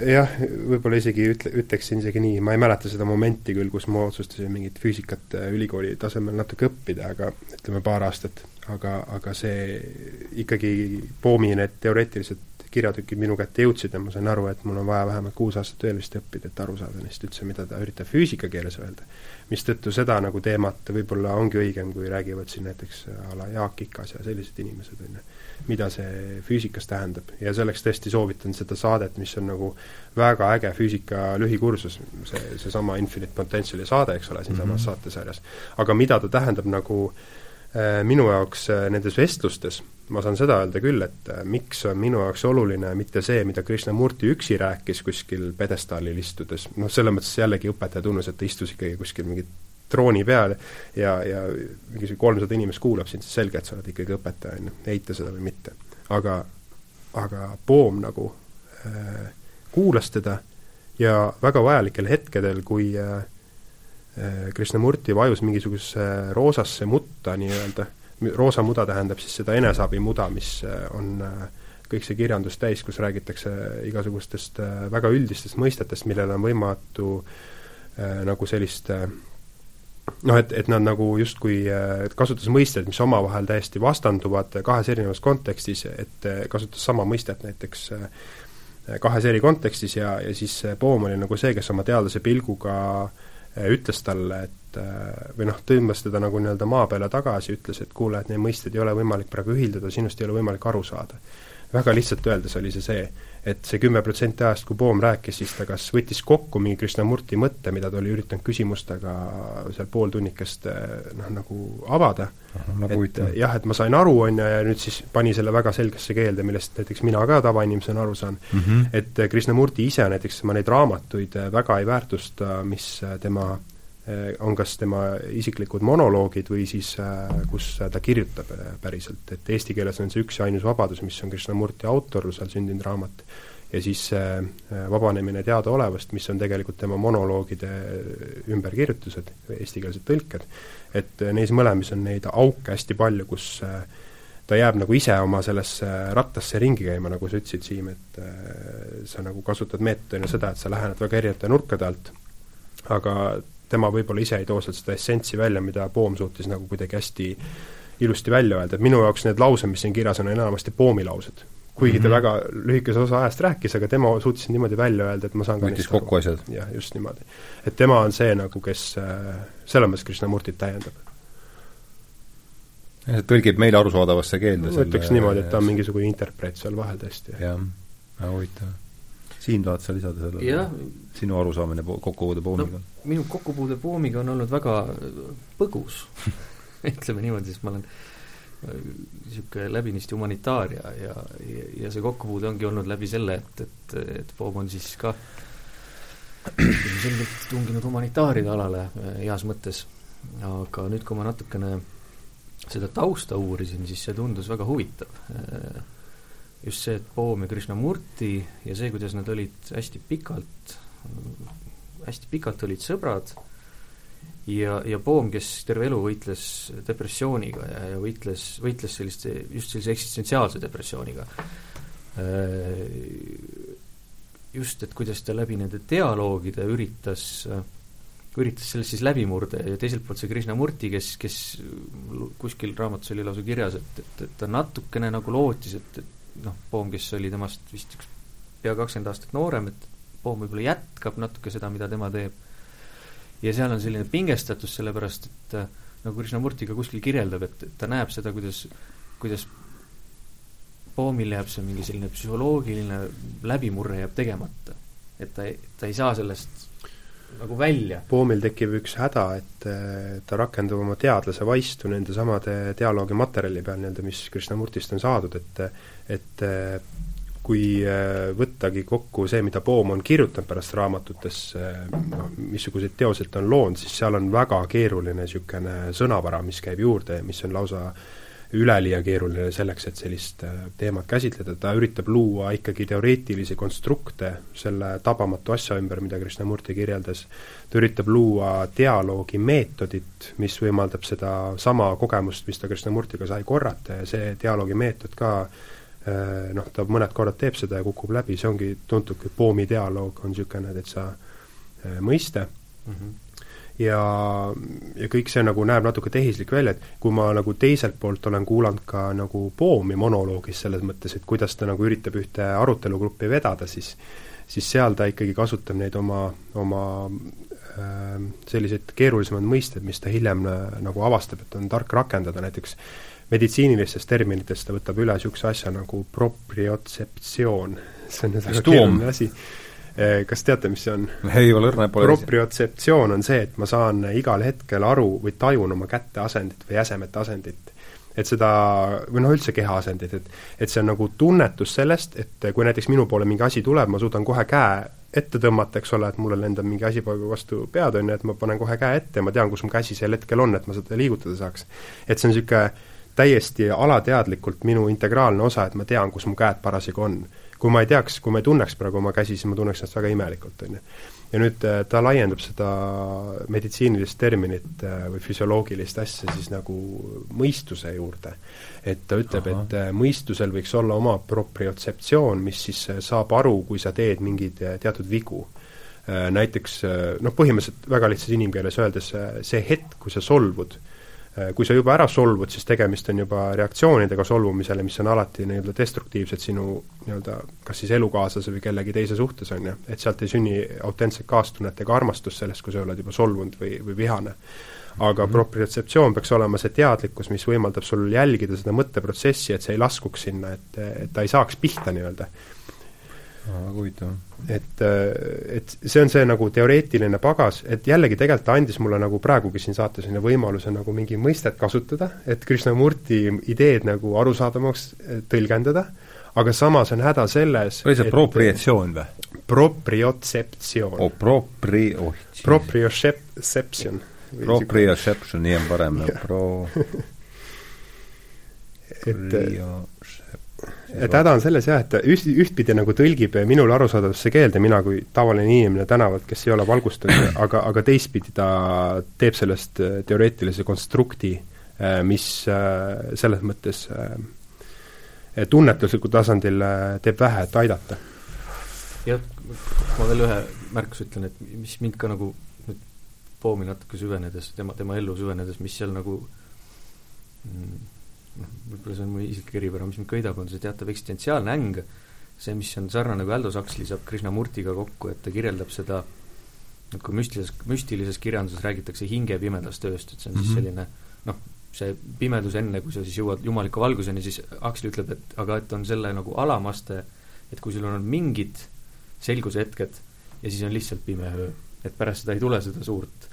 jah, võib-olla isegi ütle, ütleksin isegi nii, ma ei mäleta seda momenti küll, kus ma otsustasin mingit füüsikat äh, ülikooli tasemel natuke õppida, aga ütleme, paar aastat, aga, aga see ikkagi Poomi need teoreetilised kirjatükid minu kätte jõudsid ja ma sain aru, et mul on vaja vähemalt kuus aastat veel vist õppida, et aru saada neist üldse, mida ta üritab füüsika keeles öelda. mistõttu seda nagu teemat võib-olla ongi õigem, kui räägivad siin näiteks a la Jaak Ikas ja sellised inimesed, on ju, mida see füüsikas tähendab. ja selleks tõesti soovitan seda saadet, mis on nagu väga äge füüsika lühikursus, see, seesama Infinite Potentiali saade, eks ole, siinsamas mm -hmm. saatesarjas. aga mida ta tähendab nagu äh, minu jaoks äh, nendes vestlustes ma saan seda öelda küll, et äh, miks on minu jaoks oluline mitte see, mida Krishnamurti üksi rääkis kuskil pjedestaalil istudes, noh, selles mõttes jällegi õpetaja tunnus, et ta istus ikkagi kuskil mingi trooni peal ja, ja mingisugune kolmsada inimest kuulab sind, siis selge, et sa oled ikkagi õpetaja, on ju, eita seda või mitte. aga, aga Poom nagu äh, kuulas teda ja väga vajalikel hetkedel, kui äh, äh Krishnamurti vajus mingisugusesse roosasse mutta nii-öelda, roosa muda tähendab siis seda eneseabimuda, mis äh, on äh, kõik see kirjandus täis, kus räägitakse igasugustest äh, väga üldistest mõistetest, millele on võimatu nagu sellist noh, et, et nad nagu justkui kasutas mõisteid, mis omavahel täiesti vastanduvad kahes erinevas kontekstis, et kasutas sama mõistet näiteks kahes eri kontekstis ja, ja siis Poom oli nagu see, kes oma teadlase pilguga ütles talle, et et äh, või noh, tõmbas teda nagu nii-öelda maa peale tagasi, ütles, et kuule, et neid mõisteid ei ole võimalik praegu ühildada, sinust ei ole võimalik aru saada. väga lihtsalt öeldes oli see see, et see kümme protsenti ajast, kui Poom rääkis, siis ta kas võttis kokku mingi Krishnamurti mõtte, mida ta oli üritanud küsimustega seal pool tunnikest äh, noh, nagu avada, nagu et jah, et ma sain aru, on ju, ja nüüd siis pani selle väga selgesse keelde, millest näiteks mina ka tavainimesena aru saan. Mm, -hmm. et Krishnamurti ise näiteks, ma neid raamatuid väga ei väärtusta, mis tema Äh, on kas tema isiklikud monoloogid või siis äh, kus ta kirjutab äh, päriselt, et eesti keeles on see Üks ja ainus vabadus, mis on Krishnamurti autorlusel sündinud raamat, ja siis Vabanemine teadaolevast, mis on tegelikult tema monoloogide ümberkirjutused, eestikeelsed tõlked, et neis mõlemis on neid auke hästi palju, kus ta jääb nagu ise oma sellesse rattasse ringi käima, nagu sa ütlesid, Siim, et sa nagu kasutad meetodina seda, et sa lähened väga erinevate nurkade alt, aga tema võib-olla ise ei too sealt seda essentsi välja, mida Poom suutis nagu kuidagi hästi ilusti välja öelda, et minu jaoks need laused, mis siin kirjas on, on enamasti Poomi laused. kuigi mm -hmm. ta mhm. väga lühikese osa ajast rääkis, aga tema suutis niimoodi välja öelda, et ma saan võttis kokku asjad? jah, just niimoodi. et tema on see nagu, kes äh, selles mõttes Krishnamurtit täiendab. tõlgib meile arusaadavasse keelde ma ütleks niimoodi, et ta on mingisugune interpreet seal vahel tõesti. jah, väga huvitav Siim, tahad sa lisada sellele? sinu arusaamine kokkupuude poomiga no,? minu kokkupuude poomiga on olnud väga põgus <laughs> ütleme niimoodi, sest ma olen niisugune äh, läbinisti humanitaar ja, ja, ja, see kokkupuude ongi olnud läbi selle, et, et, et Poom on siis ka <clears throat> selgelt tunginud humanitaaride alale äh, heas mõttes. aga nüüd, kui ma natukene seda tausta uurisin, siis see tundus väga huvitav äh, just see, et Poom ja Krishnamurti ja see, kuidas nad olid hästi pikalt, hästi pikalt olid sõbrad ja, ja Poom, kes terve elu võitles depressiooniga ja, ja võitles, võitles selliste, just sellise eksistentsiaalse depressiooniga. Just, et kuidas ta läbi nende dialoogide üritas, üritas sellest siis läbi murda ja teiselt poolt see Krishnamurti, kes, kes kuskil raamatus oli lausa kirjas, et, et, et ta natukene nagu lootis, et, et noh, Poom, kes oli temast vist üks pea kakskümmend aastat noorem, et Poom võib-olla jätkab natuke seda, mida tema teeb. ja seal on selline pingestatus, sellepärast et äh, nagu Krishnamurti ka kuskil kirjeldab, et, et ta näeb seda, kuidas, kuidas Poomil jääb see mingi selline psühholoogiline läbimurre jääb tegemata. et ta ta ei saa sellest nagu välja. Poomil tekib üks häda, et äh, ta rakendub oma teadlase vaistu nende samade dialoogimaterjali peal nii-öelda, mis Krishnamurtist on saadud, et et äh, kui äh, võttagi kokku see, mida Poom on kirjutanud pärast raamatutes, noh, missuguseid teoseid ta on loonud, siis seal on väga keeruline niisugune sõnavara, mis käib juurde ja mis on lausa üleliia keeruline selleks, et sellist äh, teemat käsitleda, ta üritab luua ikkagi teoreetilisi konstrukte selle tabamatu asja ümber, mida Krishnamurti kirjeldas, ta üritab luua dialoogi meetodit, mis võimaldab seda sama kogemust, mis ta Krishnamurtiga sai korrata ja see dialoogi meetod ka äh, noh, ta mõned korrad teeb seda ja kukub läbi, see ongi tuntud Poomi dialoog, on niisugune täitsa äh, mõiste. Mm, -hmm ja, ja kõik see nagu näeb natuke tehislik välja, et kui ma nagu teiselt poolt olen kuulanud ka nagu Poomi monoloogis selles mõttes, et kuidas ta nagu üritab ühte arutelugruppi vedada, siis siis seal ta ikkagi kasutab neid oma, oma äh, selliseid keerulisemaid mõisteid, mis ta hiljem äh, nagu avastab, et on tark rakendada, näiteks meditsiinilistest terminitest ta võtab üle niisuguse asja nagu propriotseptsioon, see on nüüd väga keeruline asi Eh, kas teate, mis see on? ei ole õrna pole propriotseptsioon on see, et ma saan igal hetkel aru või tajun oma käte asendit või jäsemete asendit. et seda, või noh, üldse keha asendit, et et see on nagu tunnetus sellest, et kui näiteks minu poole mingi asi tuleb, ma suudan kohe käe ette tõmmata, eks ole, et mulle lendab mingi asi vastu pead, on ju, et ma panen kohe käe ette ja ma tean, kus mu käsi sel hetkel on, et ma seda liigutada saaks. et see on niisugune täiesti alateadlikult minu integraalne osa, et ma tean, kus mu käed parasjagu on kui ma ei teaks, kui ma ei tunneks praegu oma käsi, siis ma tunneks ennast väga imelikult, on ju. ja nüüd äh, ta laiendab seda meditsiinilist terminit äh, või füsioloogilist asja siis nagu mõistuse juurde. et ta ütleb, et äh, mõistusel võiks olla oma propriotseptsioon, mis siis saab aru, kui sa teed mingeid teatud vigu näiteks noh, põhimõtteliselt väga lihtsas inimkeeles öeldes see hetk, kui sa solvud, kui sa juba ära solvud, siis tegemist on juba reaktsioonidega solvumisele, mis on alati nii-öelda destruktiivsed sinu nii-öelda kas siis elukaaslase või kellegi teise suhtes, on ju, et sealt ei sünni autentset kaastunnet ega armastust sellest, kui sa oled juba solvunud või, või vihane. aga mm -hmm. propriotseptsioon peaks olema see teadlikkus, mis võimaldab sul jälgida seda mõtteprotsessi, et see ei laskuks sinna, et, et ta ei saaks pihta nii-öelda väga huvitav. et, äh, et see on see nagu teoreetiline pagas, et jällegi tegelikult ta andis mulle nagu praegugi siin saates selline võimaluse nagu mingi mõistet kasutada, et Krishnamurti ideed nagu arusaadavamaks äh, tõlgendada, aga samas on häda selles oli see propriatsioon või? Propriotseptsioon oh,. Propri-, oh Proprioception. Proprioception, nii on parem, <laughs> pro et et häda on selles jah, et üht, ühtpidi nagu tõlgib minule arusaadavasse keelde, mina kui tavaline inimene tänavalt, kes ei ole valgustatud, <clears throat> aga, aga teistpidi ta teeb sellest äh, teoreetilise konstrukti, äh, mis äh, selles mõttes tunnetuslikul tasandil teeb vähe, et aidata. jah, ma veel ühe märkuse ütlen, et mis mind ka nagu nüüd Poomi natuke süvenedes, tema, tema ellu süvenedes, mis seal nagu mm, noh, võib-olla see on mu isiklik eripära, mis mind köidab, on see teatav eksistentsiaalne äng, see, mis on sarnane, kui Aldous Huxley saab Krishnamurtiga kokku, et ta kirjeldab seda et kui müstilises, müstilises kirjanduses räägitakse hinge pimedast ööst, et see on mm -hmm. siis mhm. selline noh, see pimedus enne, kui sa siis jõuad jumaliku valguseni, siis Huxley ütleb, et aga et on selle nagu alamaste, et kui sul on mingid selguse hetked ja siis on lihtsalt pime öö, et pärast seda ei tule seda suurt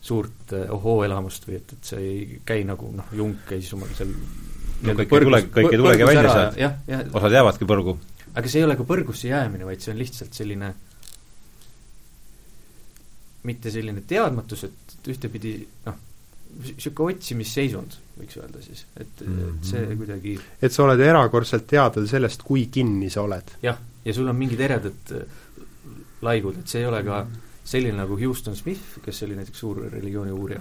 suurt eh, ohoo-elamust või et, et see ei käi nagu noh, junk käis omal seal no kõik ei tule, kõik ei tulegi välja sealt, osad jäävadki põrgu. aga see ei ole ka põrgusse jäämine, vaid see on lihtsalt selline mitte selline teadmatus, et ühtepidi noh, niisugune otsimisseisund, võiks öelda siis, et mm, -hmm. et see mhm. kuidagi et sa oled erakordselt teadel sellest, kui kinni sa oled. jah, ja sul on mingid eredad laigud, et see ei ole ka mm -hmm selline nagu Houston Smith, kes oli näiteks suur religiooni uurija,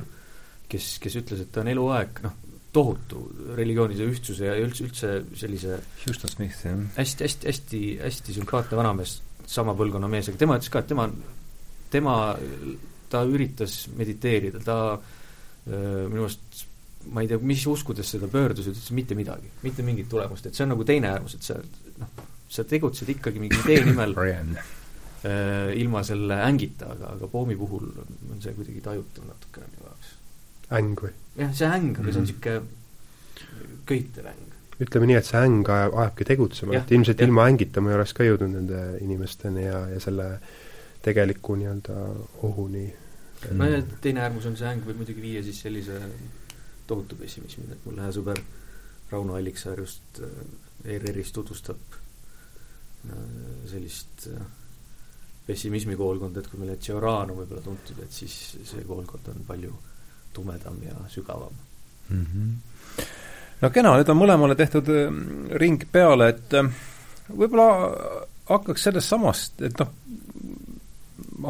kes, kes ütles, et ta on eluaeg noh, tohutu religioonide ühtsuse ja üldse, üldse sellise Houston Smith, jah. hästi, hästi, hästi, hästi sümpaatne vanamees, sama põlvkonna mees, aga tema ütles ka, et tema, tema, ta üritas mediteerida, ta minu arust ma ei tea, mis uskudesse ta pöördus, ütles mitte midagi, mitte mingit tulemust, et see on nagu teine äärmus, et sa noh, sa tegutsed ikkagi mingi idee nimel ilma selle ängita, aga, aga Poomi puhul on, see kuidagi tajutav natukene minu jaoks. äng või? jah, see äng, aga mm -hmm. see on niisugune köitev äng. ütleme nii, et see äng ajab, ajabki tegutsema, et ilmselt ja. ilma ängita ma ei oleks ka jõudnud nende inimesteni ja, ja selle tegeliku nii-öelda ohuni. no ja teine äärmus on see äng võib muidugi viia siis sellise tohutu pessimismini, et mul hea sõber Rauno Alliksaar just äh, ERR-is tutvustab äh, sellist äh, pessimismi koolkond, et kui meile Giorano võib-olla tuntud, et siis see koolkond on palju tumedam ja sügavam mm. -hmm. no kena, nüüd on mõlemale tehtud äh, ring peale, et äh, võib-olla hakkaks sellest samast, et noh,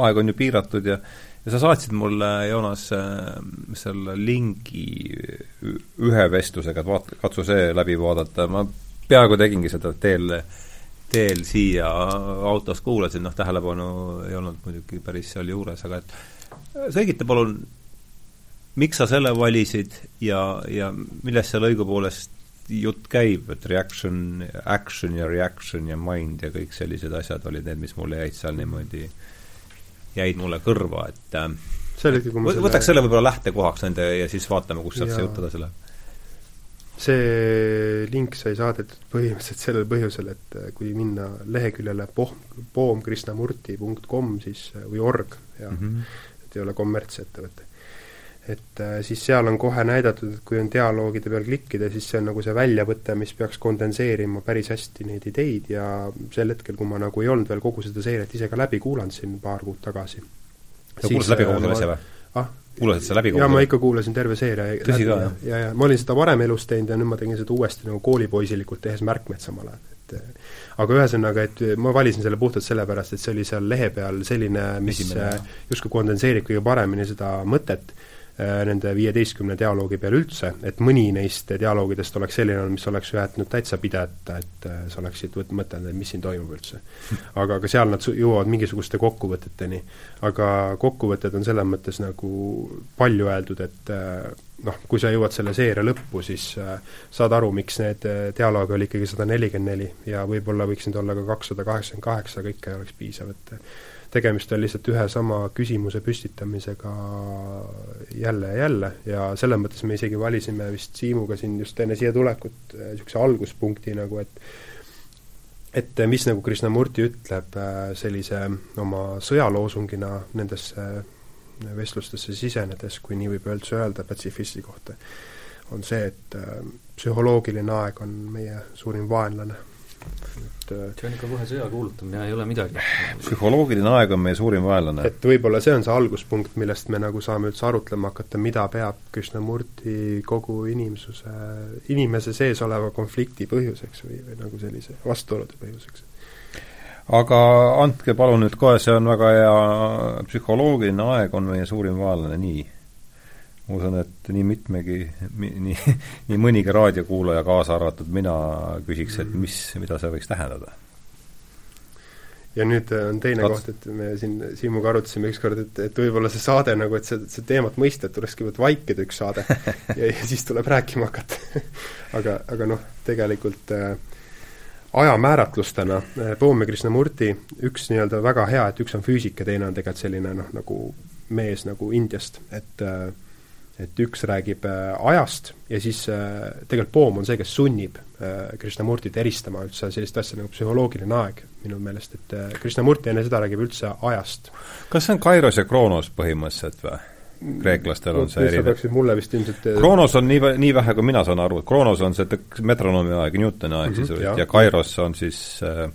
aeg on ju piiratud ja ja sa saatsid mulle, Joonas, äh, selle lingi ühe vestlusega, et vaata, katsu see läbi vaadata, ma peaaegu tegingi seda teel, teel siia autos kuulasin, noh, tähelepanu ei olnud muidugi päris sealjuures, aga et selgita palun, miks sa selle valisid ja, ja millest seal õigupoolest jutt käib, et reaction, action ja reaction ja mind ja kõik sellised asjad olid need, mis mulle jäid seal niimoodi, jäid mulle kõrva, et äh, see oligi, kui ma selle võtaks selle võib-olla lähtekohaks nende ja siis vaatame, kus sealt see jutt edasi läheb. See link sai saadetud põhimõtteliselt sellel põhjusel, et äh, kui minna leheküljele pohm, poomkrishnamurti.com siis, äh, või org, ja mm -hmm. et ei ole kommertsettevõte et äh, siis seal on kohe näidatud, et kui on dialoogide peal klikkida, siis see on nagu see väljavõte, mis peaks kondenseerima päris hästi neid ideid ja sel hetkel, kui ma nagu ei olnud veel kogu seda seiret ise ka läbi kuulanud siin paar kuud tagasi. sa kuulasid läbi kogu selle asja või? ah? Kuulasid sa läbi kogu jaa, ma ikka kuulasin terve seeria. Tõsi ka, jah? ja, ja ma olin seda varem elus teinud ja nüüd ma tegin seda uuesti nagu koolipoisilikult, tehes märkmed samal ajal, et aga ühesõnaga, et ma valisin selle puhtalt sellepärast, et see oli seal lehe peal selline, mis justkui kondenseerib kõige paremini seda mõtet Äh, nende viieteistkümne dialoogi peale üldse, et mõni neist dialoogidest oleks selline mis oleks jätnud täitsa pidata, et äh, sa oleksid mõtelnud, et mis siin toimub üldse. aga, aga seal nad jõuavad mingisuguste kokkuvõteteni. aga kokkuvõtted on selles mõttes nagu palju öeldud, et äh, noh, kui sa jõuad selle seeria lõppu, siis saad aru, miks need dialoog oli ikkagi sada nelikümmend neli ja võib-olla võiks neid olla ka kakssada kaheksakümmend kaheksa, kõik ei oleks piisav, et tegemist on lihtsalt ühe sama küsimuse püstitamisega jälle ja jälle ja selles mõttes me isegi valisime vist Siimuga siin just enne siia tulekut äh, niisuguse alguspunkti nagu, et et mis nagu Krishnamurti ütleb äh, sellise oma sõjaloosungina nendesse vestlustesse sisenedes, kui nii võib üldse öelda patsifisti kohta, on see, et psühholoogiline aeg on meie suurim vaenlane et äh, see on ikka kohe sõja kuulutamine, ei ole midagi. <sighs> psühholoogiline aeg on meie suurim vaenlane. et võib-olla see on see alguspunkt, millest me nagu saame üldse arutlema hakata, mida peab Krishnamurti kogu inimsuse, inimese sees oleva konflikti põhjuseks või, või nagu sellise vastuolude põhjuseks aga andke palun nüüd kohe, see on väga hea, psühholoogiline aeg on meie suurim vaenlane, nii ma usun, et nii mitmegi, nii, nii mõnigi raadiokuulaja, kaasa arvatud mina, küsiks, et mis, mida see võiks tähendada. ja nüüd on teine Kats... koht, et me siin Siimuga arutasime ükskord, et, et võib-olla see saade nagu, et see, see teemat mõista, et tuleks kõigepealt vaikida üks saade <laughs> ja, ja siis tuleb rääkima hakata <laughs> aga, aga noh, tegelikult äh, ajamääratlustena äh, Poom ja Krishnamurti üks nii-öelda väga hea, et üks on füüsik ja teine on tegelikult selline noh, nagu mees nagu Indiast, et äh, et üks räägib äh, ajast ja siis äh, tegelikult Poom on see, kes sunnib äh, Krishnamurtit eristama üldse sellist asja nagu psühholoogiline aeg, minu meelest, et Krishnamurti enne seda räägib üldse ajast. kas see on Kairos ja Kroonos põhimõtteliselt või? kreeklastel on see erinev. mulle vist ilmselt Kroonos on nii, nii vähe, kui mina saan aru, et Kroonos on see metronoomi aeg, Newtoni aeg mm -hmm, sisuliselt ja Kairos on siis äh,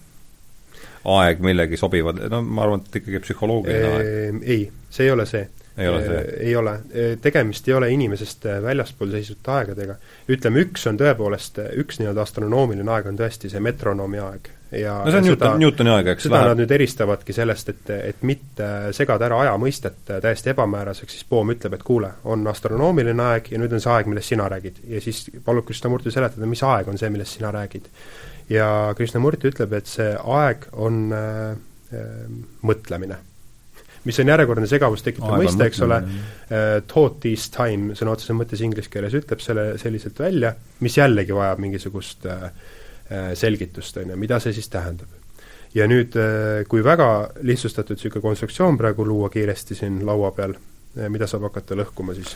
aeg millegi sobivad, no ma arvan, et ikkagi psühholoogiline aeg. Ei, see ei ole see ei ole see? ei ole, tegemist ei ole inimesest väljaspool seisvate aegadega. ütleme, üks on tõepoolest, üks nii-öelda astronoomiline aeg on tõesti see metronoomi aeg ja no see on Newton, Newtoni aeg, eks? seda läheb. nad nüüd eristavadki sellest, et, et mitte segada ära aja mõistet täiesti ebamääraseks, siis Bohm ütleb, et kuule, on astronoomiline aeg ja nüüd on see aeg, millest sina räägid. ja siis palub Krishnamurti seletada, mis aeg on see, millest sina räägid. ja Krishnamurti ütleb, et see aeg on äh, mõtlemine mis on järjekordne segavust tekitav mõiste, eks ole, uh, thought is time sõna otseses mõttes inglise keeles ütleb selle selliselt välja, mis jällegi vajab mingisugust uh, selgitust, on ju, mida see siis tähendab. ja nüüd, kui väga lihtsustatud niisugune konstruktsioon praegu luua kiiresti siin laua peal, mida saab hakata lõhkuma siis,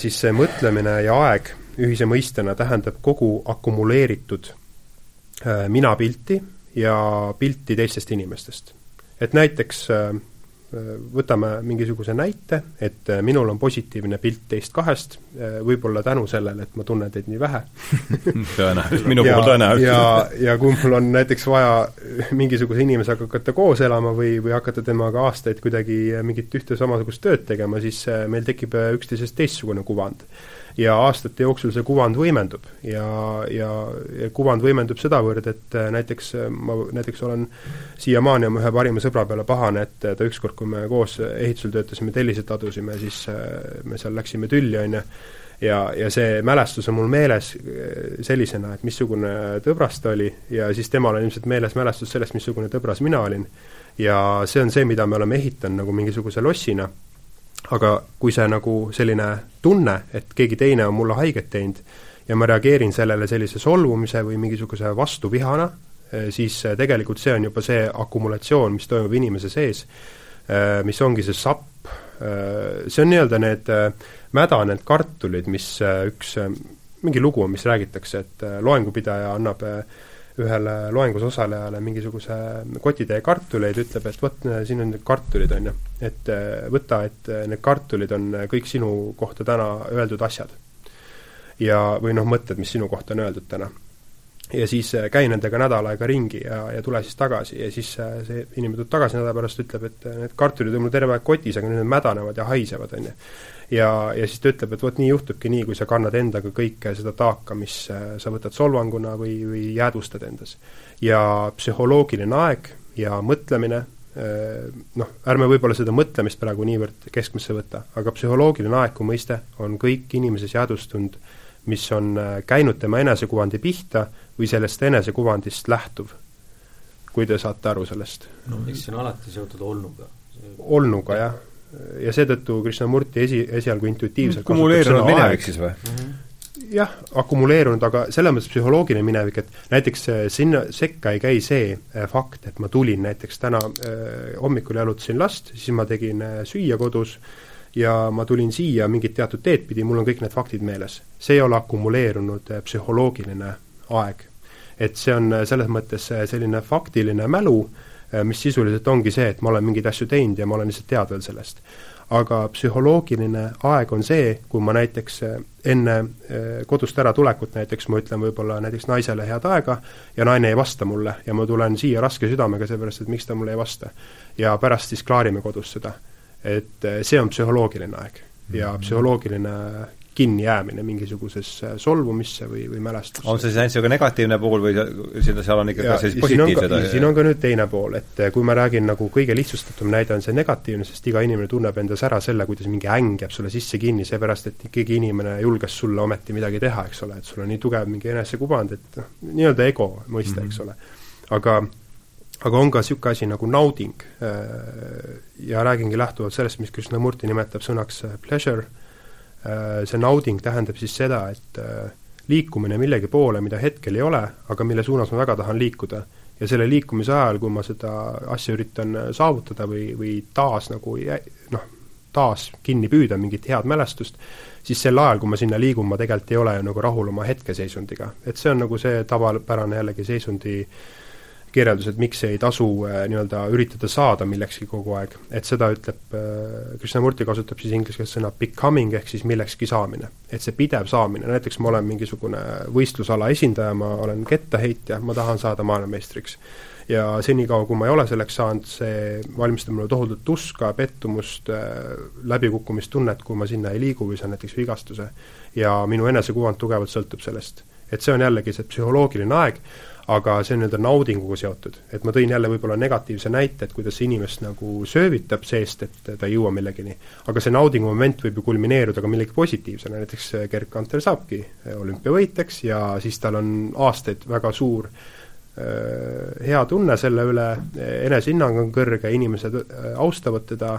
siis see mõtlemine ja aeg ühise mõistena tähendab kogu akumuleeritud minapilti ja pilti teistest inimestest. et näiteks äh, võtame mingisuguse näite, et äh, minul on positiivne pilt teist kahest, äh, võib-olla tänu sellele, et ma tunnen teid nii vähe. <laughs> Tõenäoliselt, minu puhul tõenäoliselt. ja, ja kui mul on näiteks vaja mingisuguse inimesega hakata koos elama või, või hakata temaga aastaid kuidagi mingit ühte samasugust tööd tegema, siis meil tekib üksteisest teistsugune kuvand ja aastate jooksul see kuvand võimendub. Ja, ja, ja kuvand võimendub sedavõrd, et äh, näiteks äh, ma näiteks olen siiamaani oma ühe parima sõbra peale pahane, et ta ükskord, kui me koos ehitusel töötasime, telliseid adusime, siis me seal läksime tülli, on ju, ja, ja see mälestus on mul meeles sellisena, et missugune tõbras ta oli ja siis temal on ilmselt meeles mälestus sellest, missugune tõbras mina olin. ja see on see, mida me oleme ehitanud nagu mingisuguse lossina aga kui see nagu selline tunne, et keegi teine on mulle haiget teinud ja ma reageerin sellele sellise solvumise või mingisuguse vastuvihana, eh, siis eh, tegelikult see on juba see akumulatsioon, mis toimub inimese sees, eh, mis ongi see sapp, see on nii-öelda need mädanenud kartulid, mis üks, mingi lugu on, mis räägitakse, et loengupidaja annab äh, ühele loengus osalejale mingisuguse kotitäie kartuleid, ütleb, et vot, siin on need kartulid, on ju. et äh, võta, et äh, need kartulid on kõik sinu kohta täna öeldud asjad. ja, või noh, mõtted, mis sinu kohta on öeldud täna. ja siis käi nendega nädal aega ringi ja, ja tule siis tagasi ja siis see inimene tuleb tagasi nädala pärast, ütleb, et need kartulid on mul terve aeg kotis, aga nüüd need mädanevad ja haisevad, on ju ja, ja siis ta ütleb, et vot nii juhtubki nii, kui sa kannad endaga kõike seda taaka, mis äh, sa võtad solvanguna või, või jäädvustad endas. ja psühholoogiline aeg ja mõtlemine, äh, noh, ärme võib-olla seda mõtlemist praegu niivõrd keskmesse võta, aga psühholoogiline aeg kui mõiste on kõik inimeses jäädvustunud, mis on äh, käinud tema enesekuvandi pihta või sellest enesekuvandist lähtuv. kui te saate aru sellest? no eks see on alati seotud olnuga. olnuga, jah ja seetõttu Krishnamurti esi, esialgu intuitiivselt kumuleerunud minevik siis või mm? -hmm jah, akumuleerunud, aga selles mõttes psühholoogiline minevik, et näiteks äh, sinna sekka ei käi see äh, fakt, et ma tulin näiteks täna äh, hommikul jalutasin last, siis ma tegin äh, süüa kodus ja ma tulin siia mingit teatud teed pidi, mul on kõik need faktid meeles. see ei ole akumuleerunud äh, psühholoogiline aeg. et see on äh, selles mõttes selline faktiline mälu Äh, mis sisuliselt ongi see, et ma olen mingeid asju teinud ja ma olen lihtsalt teadvel sellest. aga psühholoogiline aeg on see, kui ma näiteks äh, enne äh, kodust äratulekut näiteks ma ütlen võib-olla näiteks naisele head aega ja naine ei vasta mulle ja ma tulen siia raske südamega, seepärast et miks ta mulle ei vasta. ja pärast siis klaarime kodus seda. et see on psühholoogiline aeg ja mhm. psühholoogiline kinnijäämine mingisugusesse solvumisse või, või mälestusse. on see siis ainult niisugune negatiivne pool või seda, seal on ikka ka sellised positiivsed asjad? siin on ka nüüd teine pool, et eh, kui ma räägin nagu kõige lihtsustatum näide on see negatiivne, sest iga inimene tunneb endas ära selle, kuidas mingi äng jääb sulle sisse kinni, seepärast et keegi inimene julges sulle ometi midagi teha, eks ole, et sul on nii tugev mingi enesekuvand, et noh, nii-öelda ego mõiste mm, -hmm. eks ole. aga aga on ka niisugune asi nagu nauding eh, ja räägingi lähtuvalt sellest, mis Krishnamurti nimetab sõnaks eh, pleasure see nauding tähendab siis seda, et äh, liikumine millegi poole, mida hetkel ei ole, aga mille suunas ma väga tahan liikuda. ja selle liikumise ajal, kui ma seda asja üritan äh, saavutada või, või taas nagu noh, taas kinni püüda mingit head mälestust, siis sel ajal, kui ma sinna liigun, ma tegelikult ei ole ju nagu rahul oma hetkeseisundiga. et see on nagu see tavapärane jällegi seisundi äh, kirjeldus, et miks ei tasu äh, nii-öelda üritada saada millekski kogu aeg, et seda ütleb äh,, Krishnamurti kasutab siis inglise keeles sõna becoming ehk siis millekski saamine. et see pidev saamine, näiteks ma olen mingisugune võistlusala esindaja, ma olen kettaheitja, ma tahan saada maailmameistriks. ja senikaua, kui ma ei ole selleks saanud, see valmistab mulle tohutut tuska, pettumust äh,, läbikukkumistunnet, kui ma sinna ei liigu või saan näiteks vigastuse. ja minu enesekuvand tugevalt sõltub sellest. et see on jällegi see psühholoogiline aeg, aga see on nii-öelda naudinguga seotud. et ma tõin jälle võib-olla negatiivse näite, et kuidas see inimest nagu söövitab seest, et ta ei jõua millegini. aga see naudingu moment võib ju kulmineeruda ka millegi positiivsena, näiteks Gerd Kanter saabki olümpiavõitjaks ja siis tal on aastaid väga suur äh, hea tunne selle üle, enesehinnang on kõrge, inimesed äh, austavad teda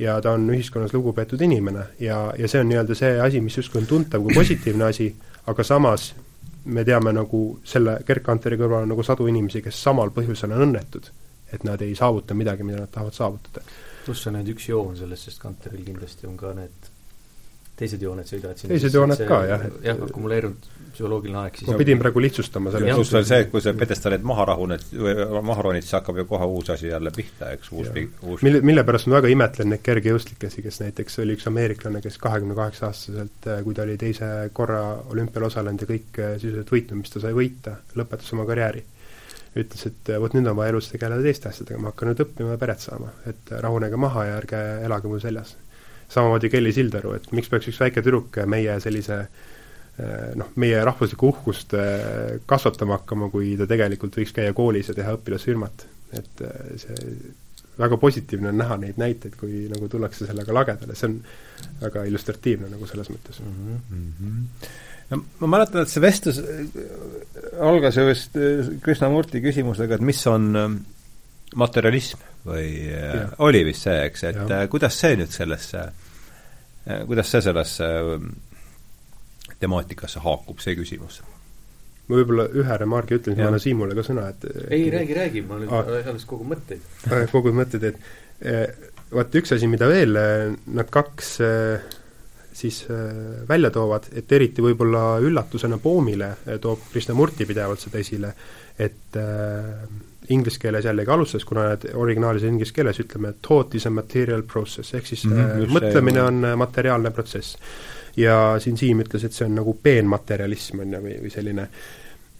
ja ta on ühiskonnas lugupeetud inimene ja, ja see on nii-öelda see asi, mis justkui on tuntav kui positiivne asi, aga samas me teame nagu selle Gerd Kanteri kõrval on nagu sadu inimesi, kes samal põhjusel on õnnetud. et nad ei saavuta midagi, mida nad tahavad saavutada. pluss on ainult üks joon sellest, sest Kanteril kindlasti on ka need teised jooned sõidavad siin teised jooned ka, jah. jah, akumuleerunud psühholoogiline aeg siis ma pidin praegu lihtsustama selle pluss veel see, et kui sa pjedestaalid maha rahuned, maha ronid, siis hakkab ju kohe uus asi jälle pihta, eks, uus uus mille, mille pärast ma väga imetlen neid kergejõustikesi, kes näiteks oli üks ameeriklane, kes kahekümne kaheksa aastaselt, äh, kui ta oli teise korra olümpial osalenud ja kõik äh, sisuliselt võitnud, mis ta sai võita, lõpetas oma karjääri. ütles, et äh, vot nüüd on vaja elus tegeleda teiste asjadega, ma hakkan nüüd õppima ja peret saama, et rahunege maha ja ärge elage mul seljas. Samamoodi Kelly Sildaru, et miks peaks üks väike tüdruk meie sellise noh, meie rahvuslikku uhkust kasvatama hakkama, kui ta tegelikult võiks käia koolis ja teha õpilasfirmat. et see väga positiivne on näha neid näiteid, kui nagu tullakse sellega lagedale, see on väga illustratiivne nagu selles mõttes mm. -hmm. no ma mäletan, et see vestlus äh, algas ju vist äh, Krishnamurti küsimusega, et mis on ähm, materialism või äh, ja. oli vist see, eks, et ja. kuidas see nüüd sellesse, kuidas see sellesse temaatikasse haakub, see küsimus? ma võib-olla ühe remargi ütlen, siis ma annan Siimule ka sõna, et ei, räägi, räägi, ma nüüd ah. alles kogun mõtteid. kogun mõtteid, et eh, vaat üks asi, mida veel eh, nad kaks eh, siis välja toovad, et eriti võib-olla üllatusena Poomile toob Krishnamurti pidevalt seda esile, et äh, inglise keeles jällegi alustas, kuna need originaalis inglise keeles ütleme, et thought is a material process, ehk siis mm -hmm, mõtlemine on materiaalne protsess. Ja siin Siim ütles, et see on nagu peenmaterjalism, on ju, või, või selline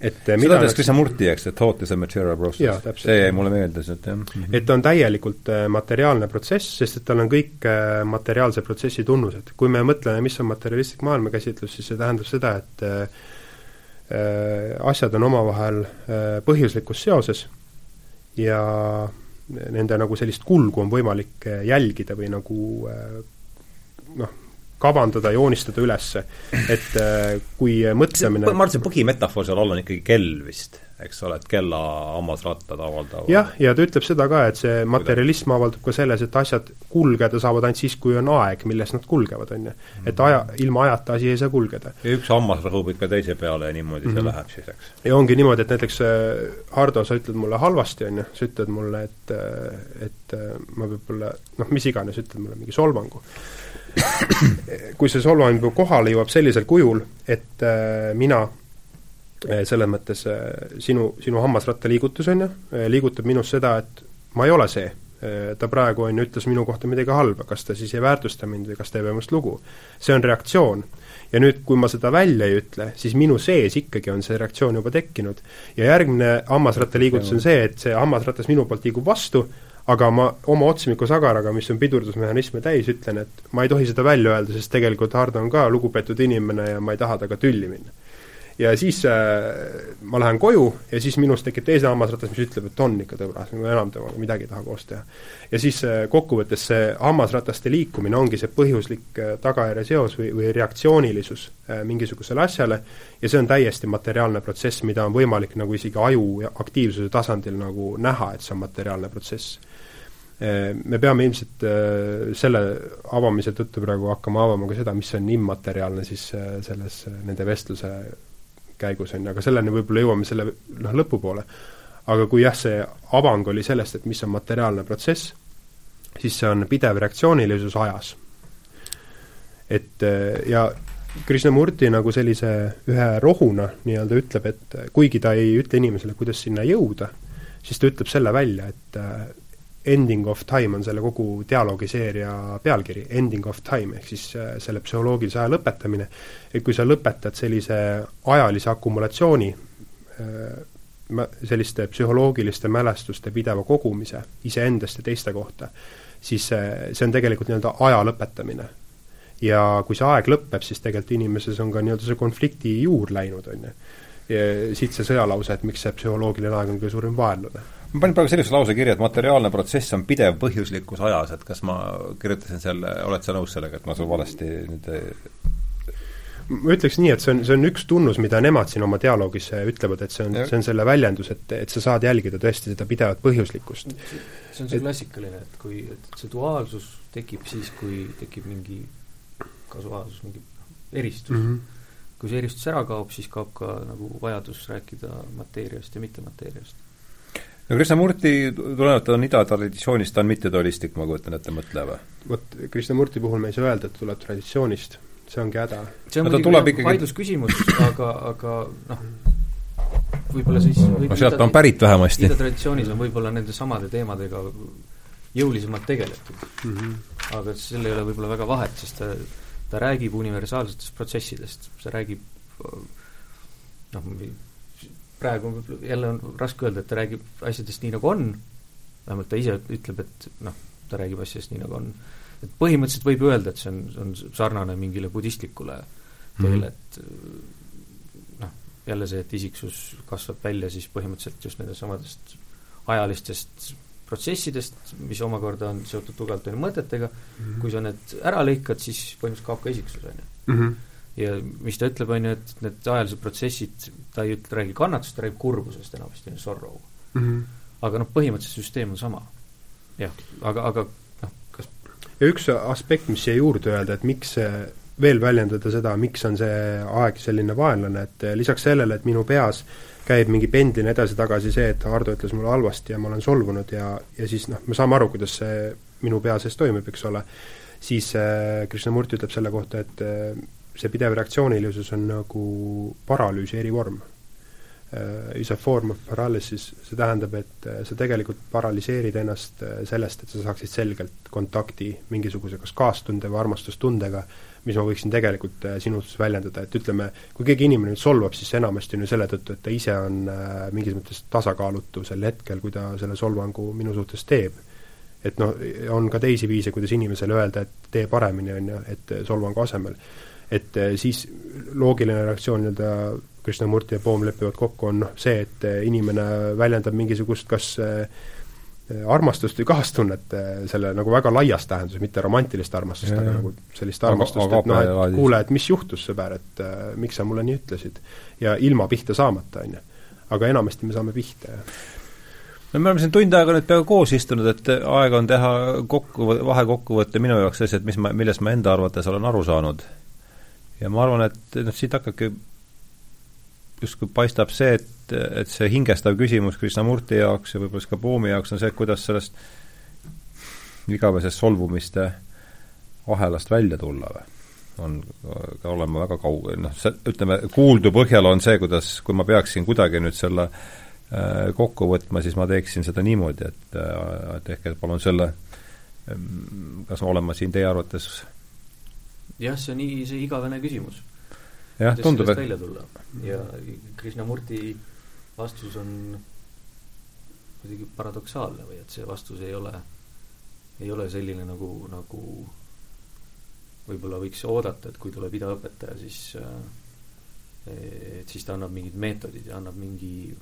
et seda ütles Krishnamurti, eks, et thought is a material process. see jäi mulle meelde sealt, jah. -hmm. et ta on täielikult äh, materiaalne protsess, sest et tal on kõik äh, materiaalse protsessi tunnused. kui me mõtleme, mis on materialistlik maailmakäsitlus, siis see tähendab seda, et äh, äh asjad on omavahel äh, põhjuslikus seoses ja nende nagu sellist kulgu on võimalik jälgida või nagu noh, kavandada, joonistada üles, et äh, kui mõtlemine ma arvan, see põhimetafoor seal all on ikkagi kell vist, eks ole, et kella hammasrattad avaldavad jah, ja ta ütleb seda ka, et see materjalism avaldub ka selles, et asjad kulgeda saavad ainult siis, kui on aeg, milles nad kulgevad, on ju. et aja, ilma ajata asi ei saa kulgeda. ja üks hammas rõhub ikka teise peale ja niimoodi mm -hmm. see mhm. läheb siis, eks. ja ongi niimoodi, et näiteks äh, Hardo, sa ütled mulle halvasti, on ju, sa ütled mulle, et äh, et ma võib-olla noh, mis iganes, ütled mulle mingi solvangu <coughs> kui see solvang kohale jõuab sellisel kujul, et äh, mina äh, selles mõttes äh, sinu, sinu hammasratta liigutus, on ju, liigutab minus seda, et ma ei ole see. ta praegu, on ju, ütles minu kohta midagi halba, kas ta siis ei väärtusta mind või kas ta ei pea minust lugu. see on reaktsioon. ja nüüd, kui ma seda välja ei ütle, siis minu sees ikkagi on see reaktsioon juba tekkinud. ja järgmine hammasratta liigutus on see, et see hammasratas minu poolt liigub vastu, aga ma oma otsimiku sagaraga, mis on pidurdusmehhanisme täis, ütlen, et ma ei tohi seda välja öelda, sest tegelikult Hardo on ka lugupeetud inimene ja ma ei taha temaga tülli minna. ja siis äh, ma lähen koju ja siis minus tekib teise hammasratas, mis ütleb, et on ikka tõbras, ma enam temaga midagi ei taha koos teha. ja siis äh, kokkuvõttes see hammasrataste liikumine ongi see põhjuslik äh, tagajärje seos või, või reaktsioonilisus äh, mingisugusele asjale ja see on täiesti materiaalne protsess, mida on võimalik nagu isegi aju aktiivsuse tasandil nagu näha, et see on materiaalne protsess me peame ilmselt selle avamise tõttu praegu hakkama avama ka seda, mis on immateriaalne siis selles, nende vestluse käigus, on ju, aga selleni võib-olla jõuame selle noh, lõpupoole. aga kui jah, see avang oli sellest, et mis on materiaalne protsess, siis see on pidev reaktsioonilisus ajas. et ja Krishnamurti nagu sellise ühe rohuna nii-öelda ütleb, et kuigi ta ei ütle inimesele, kuidas sinna jõuda, siis ta ütleb selle välja, et Ending of time on selle kogu dialoogiseeria pealkiri, Ending of time, ehk siis äh, selle psühholoogilise aja lõpetamine, et kui sa lõpetad sellise ajalise akumulatsiooni, äh, selliste psühholoogiliste mälestuste pideva kogumise iseendast ja teiste kohta, siis see, see on tegelikult nii-öelda aja lõpetamine. ja kui see aeg lõpeb, siis tegelikult inimeses on ka nii-öelda see konflikti juur läinud, on ju. siit see sõjalause, et miks see psühholoogiline aeg on kõige suurem vaenlane ma panin praegu sellise lause kirja, et materiaalne protsess on pidev põhjuslikus ajas, et kas ma kirjutasin selle, oled sa nõus sellega, et ma sul valesti nüüd ma ütleks nii, et see on, see on üks tunnus, mida nemad siin oma dialoogis ütlevad, et see on, see on selle väljendus, et, et sa saad jälgida tõesti seda pidevat põhjuslikkust. see on see et, klassikaline, et kui, et see duaalsus tekib siis, kui tekib mingi kasuaalsus, mingi eristus mm. -hmm. kui see eristus ära kaob, siis kaob ka nagu vajadus rääkida mateeriast ja mittemateeriast no Krishnamurti tulenevalt on ida traditsioonist, ta on mittedualistlik, ma kujutan ette, mõtleja või? vot Krishnamurti puhul me ei saa öelda, et tuleb traditsioonist, see ongi häda. see on no, muidugi ikkagi... vaidlusküsimus, aga, aga noh, võib-olla siis võib no sealt on pärit vähemasti. ida traditsioonis on võib-olla nende samade teemadega jõulisemalt tegeletud mm. -hmm. aga seal ei ole võib-olla väga vahet, sest ta, ta räägib universaalsetest protsessidest, see räägib noh, praegu jälle on raske öelda, et ta räägib asjadest nii, nagu on, vähemalt ta ise ütleb, et noh, ta räägib asjadest nii, nagu on, et põhimõtteliselt võib öelda, et see on, on sarnane mingile budistlikule teele mm, -hmm. et noh, jälle see, et isiksus kasvab välja siis põhimõtteliselt just nendest samadest ajalistest protsessidest, mis omakorda on seotud tugevalt on mõtetega mm, -hmm. kui sa need ära lõikad, siis põhimõtteliselt kaob ka isiksus, on ju. Ja mis ta ütleb, on ju, et need ajalised protsessid, ta ei ütle, räägi kannatust, ta räägib kurbusest enamasti, on ju, sorrow mm. -hmm. aga noh, põhimõtteliselt süsteem on sama. jah, aga, aga noh, kas ja üks aspekt, mis siia juurde öelda, et miks veel väljendada seda, miks on see aeg selline vaenlane, et lisaks sellele, et minu peas käib mingi pendlina edasi-tagasi see, et Hardo ütles mulle halvasti ja ma olen solvunud ja, ja siis noh, me saame aru, kuidas see minu pea sees toimub, eks ole, siis äh, Krishnamurti ütleb selle kohta, et äh, see pidev reaktsioonilisus on nagu paralüüsi erivorm äh,. Is a form of paralysis, see tähendab, et äh, sa tegelikult paralüseerid ennast äh, sellest, et sa saaksid selgelt kontakti mingisuguse kas kaastunde või armastustundega mis ma võiksin tegelikult sinu suhtes väljendada, et ütleme, kui keegi inimene nüüd solvab, siis enamasti on ju selle tõttu, et ta ise on mingis mõttes tasakaalutu sel hetkel, kui ta selle solvangu minu suhtes teeb. et noh, on ka teisi viise, kuidas inimesele öelda, et tee paremini, on ju, et solvangu asemel. Et äh, siis loogiline reaktsioon nii-öelda Krishnamurti ja Poom lepivad kokku, on noh, see, et inimene väljendab mingisugust kas Äh, armastust või kaastunnet selle nagu väga laias tähenduses, mitte romantilist armastust, aga nagu sellist armastust, et noh, et kuule, et mis juhtus, sõber, et äh, miks sa mulle nii ütlesid. ja ilma pihta saamata, on ju. aga enamasti me saame pihta, jah no me oleme siin tund aega nüüd peaaegu koos istunud, et aeg on teha kokku, vahekokkuvõte minu jaoks asjad, mis ma, millest ma enda arvates olen aru saanud. Ja ma arvan, et noh, siit hakkabki justkui paistab see, et, et see hingestav küsimus Krishnamurti jaoks ja võib-olla siis ka Poomi jaoks on see, kuidas sellest igavesest solvumiste ahelast välja tulla või? on ka olema väga kaugel, noh, see, ütleme, kuuldu põhjal on see, kuidas, kui ma peaksin kuidagi nüüd selle äh, kokku võtma, siis ma teeksin seda niimoodi, et äh, et ehk, et palun selle äh, kas olen ma siin teie arvates jah, see on nii, see igavene küsimus jah, tundub, et välja tulla. ja Krishnamurti vastus on kuidagi paradoksaalne või et see vastus ei ole, ei ole selline, nagu, nagu võib-olla võiks oodata, et kui tuleb idaõpetaja, siis et siis ta annab mingid meetodid ja annab mingi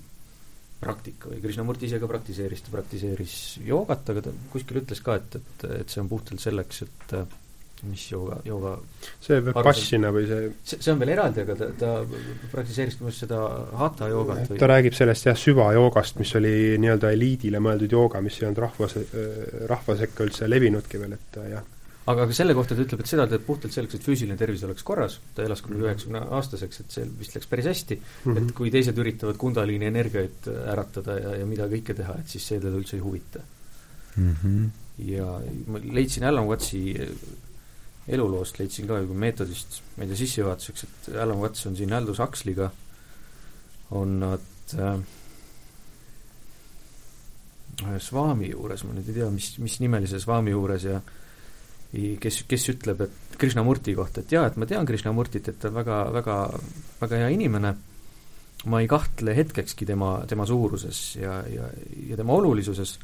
praktika või Krishnamurti ise ka praktiseeris, ta praktiseeris joogat, aga ta kuskil ütles ka, et, et, et see on puhtalt selleks, et mis jooga, jooga see Vipassina või see see, see on veel eraldi, aga ta, ta praktiseeris minu arust seda hatha joogat või ta räägib sellest jah, süvajoogast, mis oli nii-öelda eliidile mõeldud jooga, mis ei olnud rahva, rahva sekka üldse levinudki veel, et jah. aga, aga selle kohta ta ütleb, et seda teeb puhtalt selleks, et füüsiline tervis oleks korras, ta elas kuni üheksakümne aastaseks, et see vist läks päris hästi mm, -hmm. et kui teised üritavad kundaliini energiaid äratada ja, ja mida kõike teha, et siis see teda üldse ei huvita mm. -hmm. ja ma leidsin Alan Watsi eluloost leidsin ka juba meetodist, ma ei tea, sissejuhatuseks, et Alan Watts on siin Aldous Huxley'ga, on nad äh, Swami juures, ma nüüd ei tea, mis, mis nimelise Swami juures ja kes, kes ütleb, et Krishnamurti kohta, et jaa, et ma tean Krishnamurtit, et ta on väga, väga, väga hea inimene, ma ei kahtle hetkekski tema, tema suuruses ja, ja, ja tema olulisuses,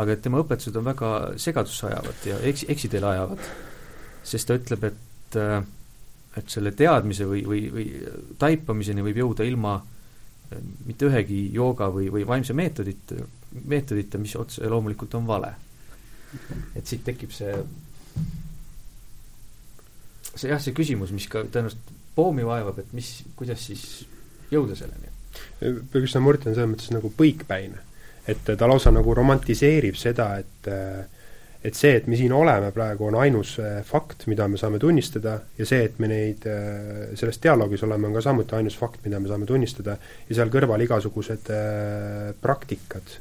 aga et tema õpetused on väga segadusse ajavad ja eks-, eksiteele ajavad sest ta ütleb, et äh, et selle teadmise või, või, või taipamiseni võib jõuda ilma äh, mitte ühegi jooga või, või vaimse meetodit, meetodita, mis otse loomulikult on vale. et siit tekib see see jah, see küsimus, mis ka tõenäoliselt Poomi vaevab, et mis, kuidas siis jõuda selleni? Krishnamurti on selles mõttes nagu põikpäine. et ta lausa nagu romantiseerib seda, et äh, et see, et me siin oleme praegu, on ainus äh, fakt, mida me saame tunnistada, ja see, et me neid, äh, selles dialoogis oleme, on ka samuti ainus fakt, mida me saame tunnistada, ja seal kõrval igasugused äh, praktikad,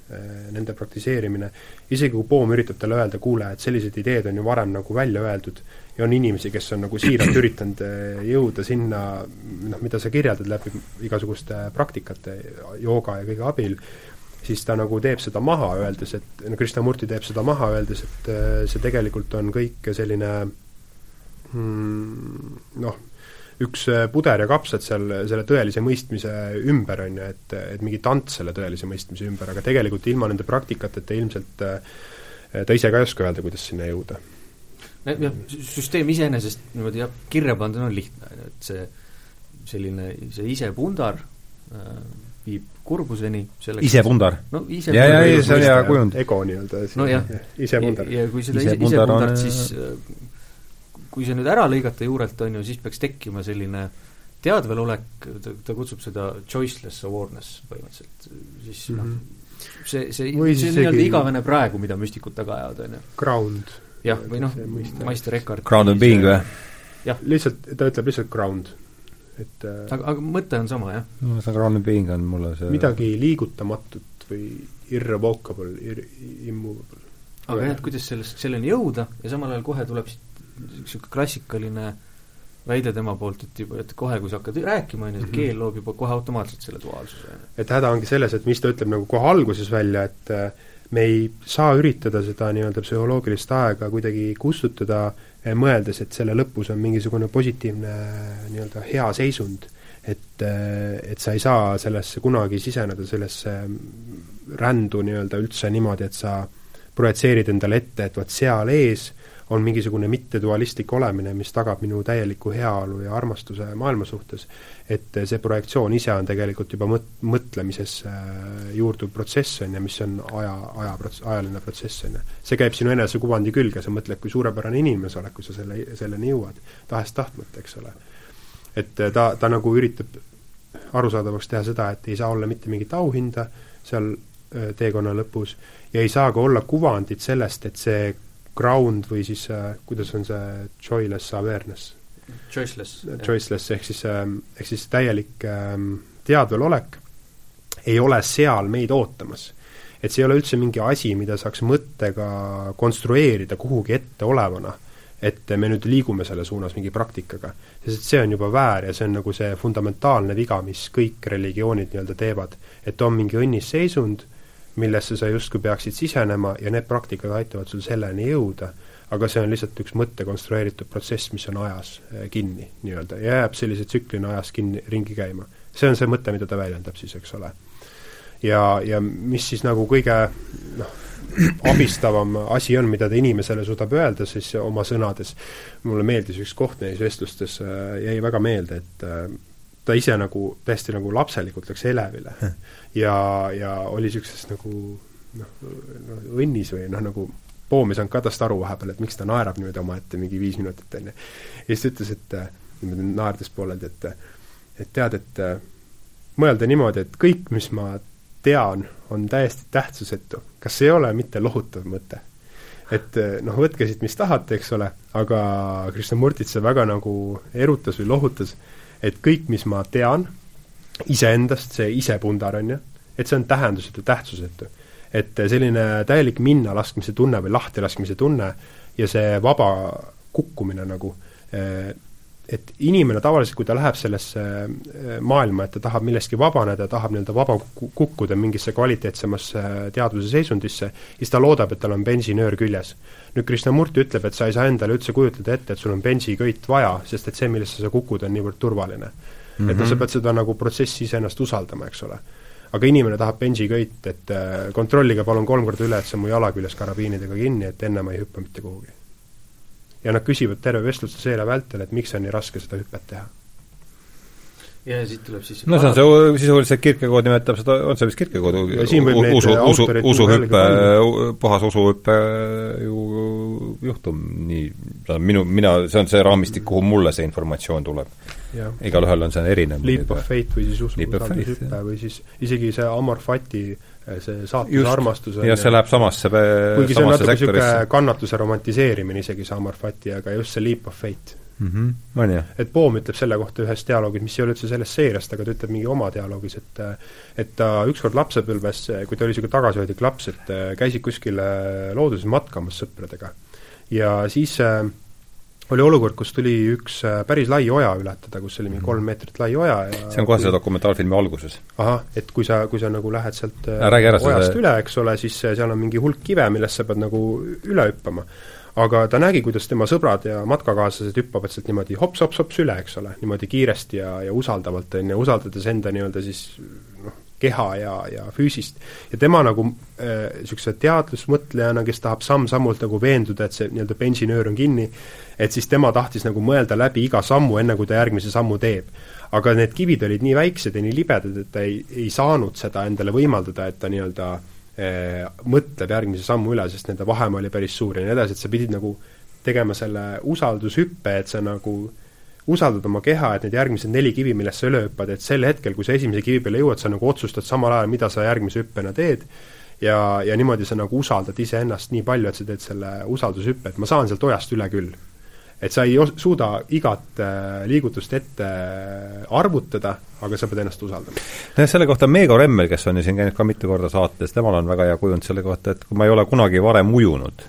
nende praktiseerimine, isegi kui Poom üritab talle öelda, kuule, et sellised ideed on ju varem nagu välja öeldud, ja on inimesi, kes on nagu siiralt üritanud jõuda sinna, noh, mida sa kirjeldad läbi igasuguste praktikate, jooga ja kõige abil, siis ta nagu teeb seda maha, öeldes, et no Krishnamurti teeb seda maha, öeldes, et äh, see tegelikult on kõik selline mm, noh, üks äh, puder ja kapsad seal selle tõelise mõistmise ümber, on ju, et, et mingi tants selle tõelise mõistmise ümber, aga tegelikult ilma nende praktikateta ilmselt äh, ta ise ka ei oska öelda, kuidas sinna jõuda. jah, süsteem iseenesest niimoodi jah, kirja panduna on lihtne, on ju, et see selline, see isepundar äh, viib kurbuseni selleks isepundar? no ise ja, ja, ja see on hea kujund. ego nii-öelda, nojah. isepundar. ja kui seda ise, isepundarat siis äh, kui see nüüd ära lõigata juurelt, on ju, siis peaks tekkima selline teadvelolek, ta, ta kutsub seda choiceless awareness põhimõtteliselt, siis mm -hmm. noh, see, see, see on nii-öelda igavene praegu, mida müstikud taga ajavad, on ju. Ground. jah, või noh, meister Eckhart Ground on being või? lihtsalt, ta ütleb lihtsalt ground et äh, aga, aga mõte on sama, jah? no see ground being on mulle see midagi liigutamatut või irrevocable ir,, immovable. aga jah, et kuidas sellest, selleni jõuda ja samal ajal kohe tuleb siit niisugune klassikaline väide tema poolt, et juba, et kohe, kui sa hakkad rääkima, on ju, et mhm. keel loob juba kohe automaatselt selle duaalsuse, et häda ongi selles, et mis ta ütleb nagu kohe alguses välja, et äh, me ei saa üritada seda nii-öelda psühholoogilist aega kuidagi kustutada äh, mõeldes, et selle lõpus on mingisugune positiivne nii-öelda hea seisund, et, et sa ei saa sellesse kunagi siseneda, sellesse rändu nii-öelda üldse niimoodi, et sa projitseerid endale ette, et vot seal ees on mingisugune mittedualistlik olemine, mis tagab minu täieliku heaolu ja armastuse maailma suhtes, et see projektsioon ise on tegelikult juba mõt-, mõtlemises juurduv protsess, on ju, mis on aja, aja prots-, ajaline protsess, on ju. see käib sinu enesekuvandi külge, sa mõtled, kui suurepärane inimene sa oled, kui sa selle, selleni jõuad, tahes-tahtmata, eks ole. et ta, ta nagu üritab arusaadavaks teha seda, et ei saa olla mitte mingit auhinda seal teekonna lõpus ja ei saa ka olla kuvandit sellest, et see ground või siis äh, kuidas on see joyless awareness? Choiceless. Choiceless ehk siis äh,, ehk siis täielik äh, teadvelolek ei ole seal meid ootamas. et see ei ole üldse mingi asi, mida saaks mõttega konstrueerida kuhugi etteolevana, et me nüüd liigume selle suunas mingi praktikaga. sest see on juba väär ja see on nagu see fundamentaalne viga, mis kõik religioonid nii-öelda teevad. et on mingi õnnis seisund, millesse sa justkui peaksid sisenema ja need praktikad aitavad sul selleni jõuda, aga see on lihtsalt üks mõtte konstrueeritud protsess, mis on ajas eh, kinni nii-öelda ja jääb sellise tsüklina ajas kinni, ringi käima. see on see mõte, mida ta väljendab siis, eks ole. ja, ja mis siis nagu kõige noh, abistavam asi on, mida ta inimesele suudab öelda siis oma sõnades, mulle meeldis üks koht neis vestlustes, äh, jäi väga meelde, et äh, ta ise nagu täiesti nagu lapselikult läks elevile ja, ja oli niisuguses nagu noh, noh, õnnis või noh, nagu Poom ei saanud ka tast aru vahepeal, et miks ta naerab niimoodi omaette mingi viis minutit, on ju. ja siis ta ütles, et niimoodi naerdes pooleldi, et et tead, et mõelda niimoodi, et kõik, mis ma tean, on täiesti tähtsusetu. kas ei ole mitte lohutav mõte? et noh, võtke siit, mis tahate, eks ole, aga Krishnamurtit see väga nagu erutas või lohutas, et kõik, mis ma tean iseendast, see isepundar, on ju, et see on tähendusetu, tähtsusetu. et selline täielik minnalaskmise tunne või lahtilaskmise tunne ja see vaba kukkumine nagu, et inimene tavaliselt, kui ta läheb sellesse maailma, et ta tahab millestki vabaneda, tahab nii-öelda vaba kukkuda mingisse kvaliteetsemasse teadvuse seisundisse, siis ta loodab, et tal on bensinöör küljes. Nüüd Krishnamurti ütleb, et sa ei saa endale üldse kujutleda ette, et sul on bensiköit vaja, sest et see, millesse sa kukud, on niivõrd turvaline mm. -hmm. et noh, sa pead seda nagu protsessi iseennast usaldama, eks ole. aga inimene tahab bensiköit, et äh, kontrollige palun kolm korda üle, et see on mu jala küljes karabiinidega kinni, et enne ma ei hüppa mitte kuhugi. ja nad küsivad terve vestluse seele vältel, et miks on nii raske seda hüpet teha ja siit tuleb siis no see on see, sisuliselt Kirkekood nimetab seda, on see vist Kirkekood, usu, usu, usuhüppe, puhas usuhüppe ju juhtum, nii, minu, mina, see on see raamistik, kuhu mulle see informatsioon tuleb. igalühel on see erinev. Leap of faith või siis uskumusaldusehüpe või siis isegi see Amor Fati see saatuse armastus jah, see läheb samasse kuigi see on natuke niisugune kannatuse romantiseerimine isegi, see Amor Fati, aga just see Leap of faith mm. -hmm. et Poom ütleb selle kohta ühes dialoogis, mis ei ole üldse sellest seeriast, aga ta ütleb mingi oma dialoogis, et et ta ükskord lapsepõlves, kui ta oli niisugune tagasihoidlik laps, et käisid kuskil looduses matkamas sõpradega. ja siis äh, oli olukord, kus tuli üks päris lai oja ületada, kus oli mingi mhm. kolm meetrit lai oja ja see on kohe selle dokumentaalfilmi alguses. ahah, et kui sa, kui sa nagu lähed sealt Räägi ära ojast selle... üle, eks ole, siis seal on mingi hulk kive, millest sa pead nagu üle hüppama aga ta nägi, kuidas tema sõbrad ja matkakaaslased hüppavad sealt niimoodi hops-hops-hops üle, eks ole, niimoodi kiiresti ja, ja usaldavalt, on ju, usaldades enda nii-öelda siis noh, keha ja, ja füüsist. ja tema nagu niisuguse äh, teadlusmõtlejana, kes tahab samm-sammult nagu veenduda, et see nii-öelda bensinöör on kinni, et siis tema tahtis nagu mõelda läbi iga sammu, enne kui ta järgmise sammu teeb. aga need kivid olid nii väiksed ja nii libedad, et ta ei, ei saanud seda endale võimaldada, et ta nii-öelda eh, mõtleb järgmise sammu üle, sest nende vahemaa oli päris suur ja nii edasi, et sa pidid nagu tegema selle usaldushüppe, et sa nagu usaldad oma keha, et need järgmised neli kivi, millest sa üle hüppad, et sel hetkel, kui sa esimese kivi peale jõuad, sa nagu otsustad samal ajal, mida sa järgmise hüppena teed, ja, ja niimoodi sa nagu usaldad iseennast nii palju, et sa teed selle usaldushüppe, et ma saan sealt ojast üle küll. Et sa ei suuda igat äh, liigutust ette äh, arvutada, aga sa pead ennast usaldama. nojah, selle kohta Meego Remmel, kes on ju siin käinud ka mitu korda saates, temal on väga hea kujund selle kohta, et kui ma ei ole kunagi varem ujunud,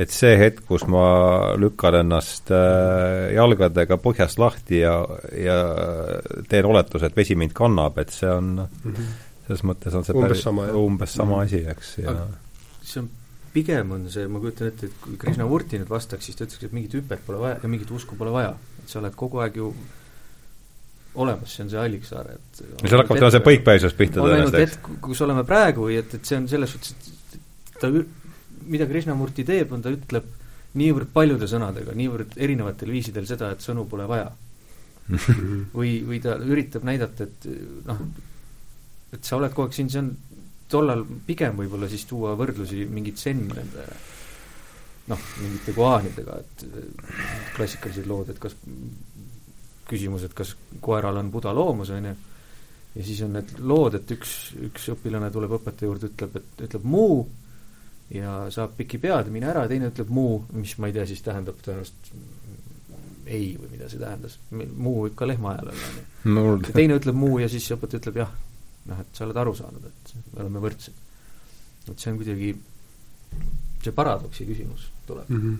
et see hetk, kus ma lükkan ennast äh, jalgadega põhjast lahti ja, ja teen oletuse, et vesi mind kannab, et see on mm -hmm. selles mõttes on see umbes päris, sama, umbes sama mm -hmm. asi, eks, ja see on, pigem on see, ma kujutan ette, et kui Krishnamurti nüüd vastaks, siis ta ütleks, et mingit hüpet pole vaja ja mingit usku pole vaja. et sa oled kogu aeg ju olemas, see on see Alliksaar, et no seal hakkab tema see põikpäisus pihta tõenäoliselt, eks? kus oleme praegu või et, et see on selles suhtes, et ta mida Krishnamurti teeb, on ta ütleb niivõrd paljude sõnadega, niivõrd erinevatel viisidel seda, et sõnu pole vaja <laughs> või, või ta üritab näidata, et noh, et sa oled kogu aeg siin, see on tollal pigem võib-olla siis tuua võrdlusi mingit zen nende noh, mingite koaanidega, et klassikalised lood, et kas küsimus, et kas koeral on buda loomus, on ju, ja siis on need lood, et üks, üks õpilane tuleb õpetaja juurde, ütleb, et ütleb muu, ja saab piki pead mine ära teine ütleb muu, mis ma ei tea, siis tähendab tõenäoliselt ei või mida see tähendas, muu ikka lehma ajal on, on ju. teine ütleb muu ja siis õpetaja ütleb jah, noh, et sa oled aru saanud, et me oleme võrdsed. et see on kuidagi, see paradoksi küsimus tuleb mm. -hmm.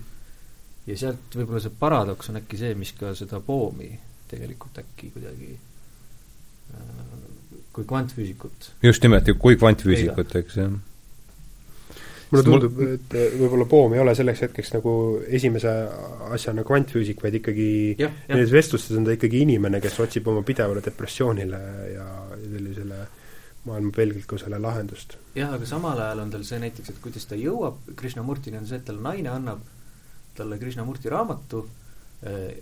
ja sealt võib-olla see paradoks on äkki see, mis ka seda poomi tegelikult äkki kuidagi äh, kui kvantfüüsikut just nimelt kui kvantfüüsikut, eks, jah mulle tundub et võib-olla Poom ei ole selleks hetkeks nagu esimese asjana kvantfüüsik, vaid ikkagi nendes vestlustes on ta ikkagi inimene, kes otsib oma pidevale depressioonile ja maailma pelglikkusele lahendust. jah, aga samal ajal on tal see näiteks, et kuidas ta jõuab Krishnamurtini, on see, et talle naine annab talle Krishnamurti raamatu äh,,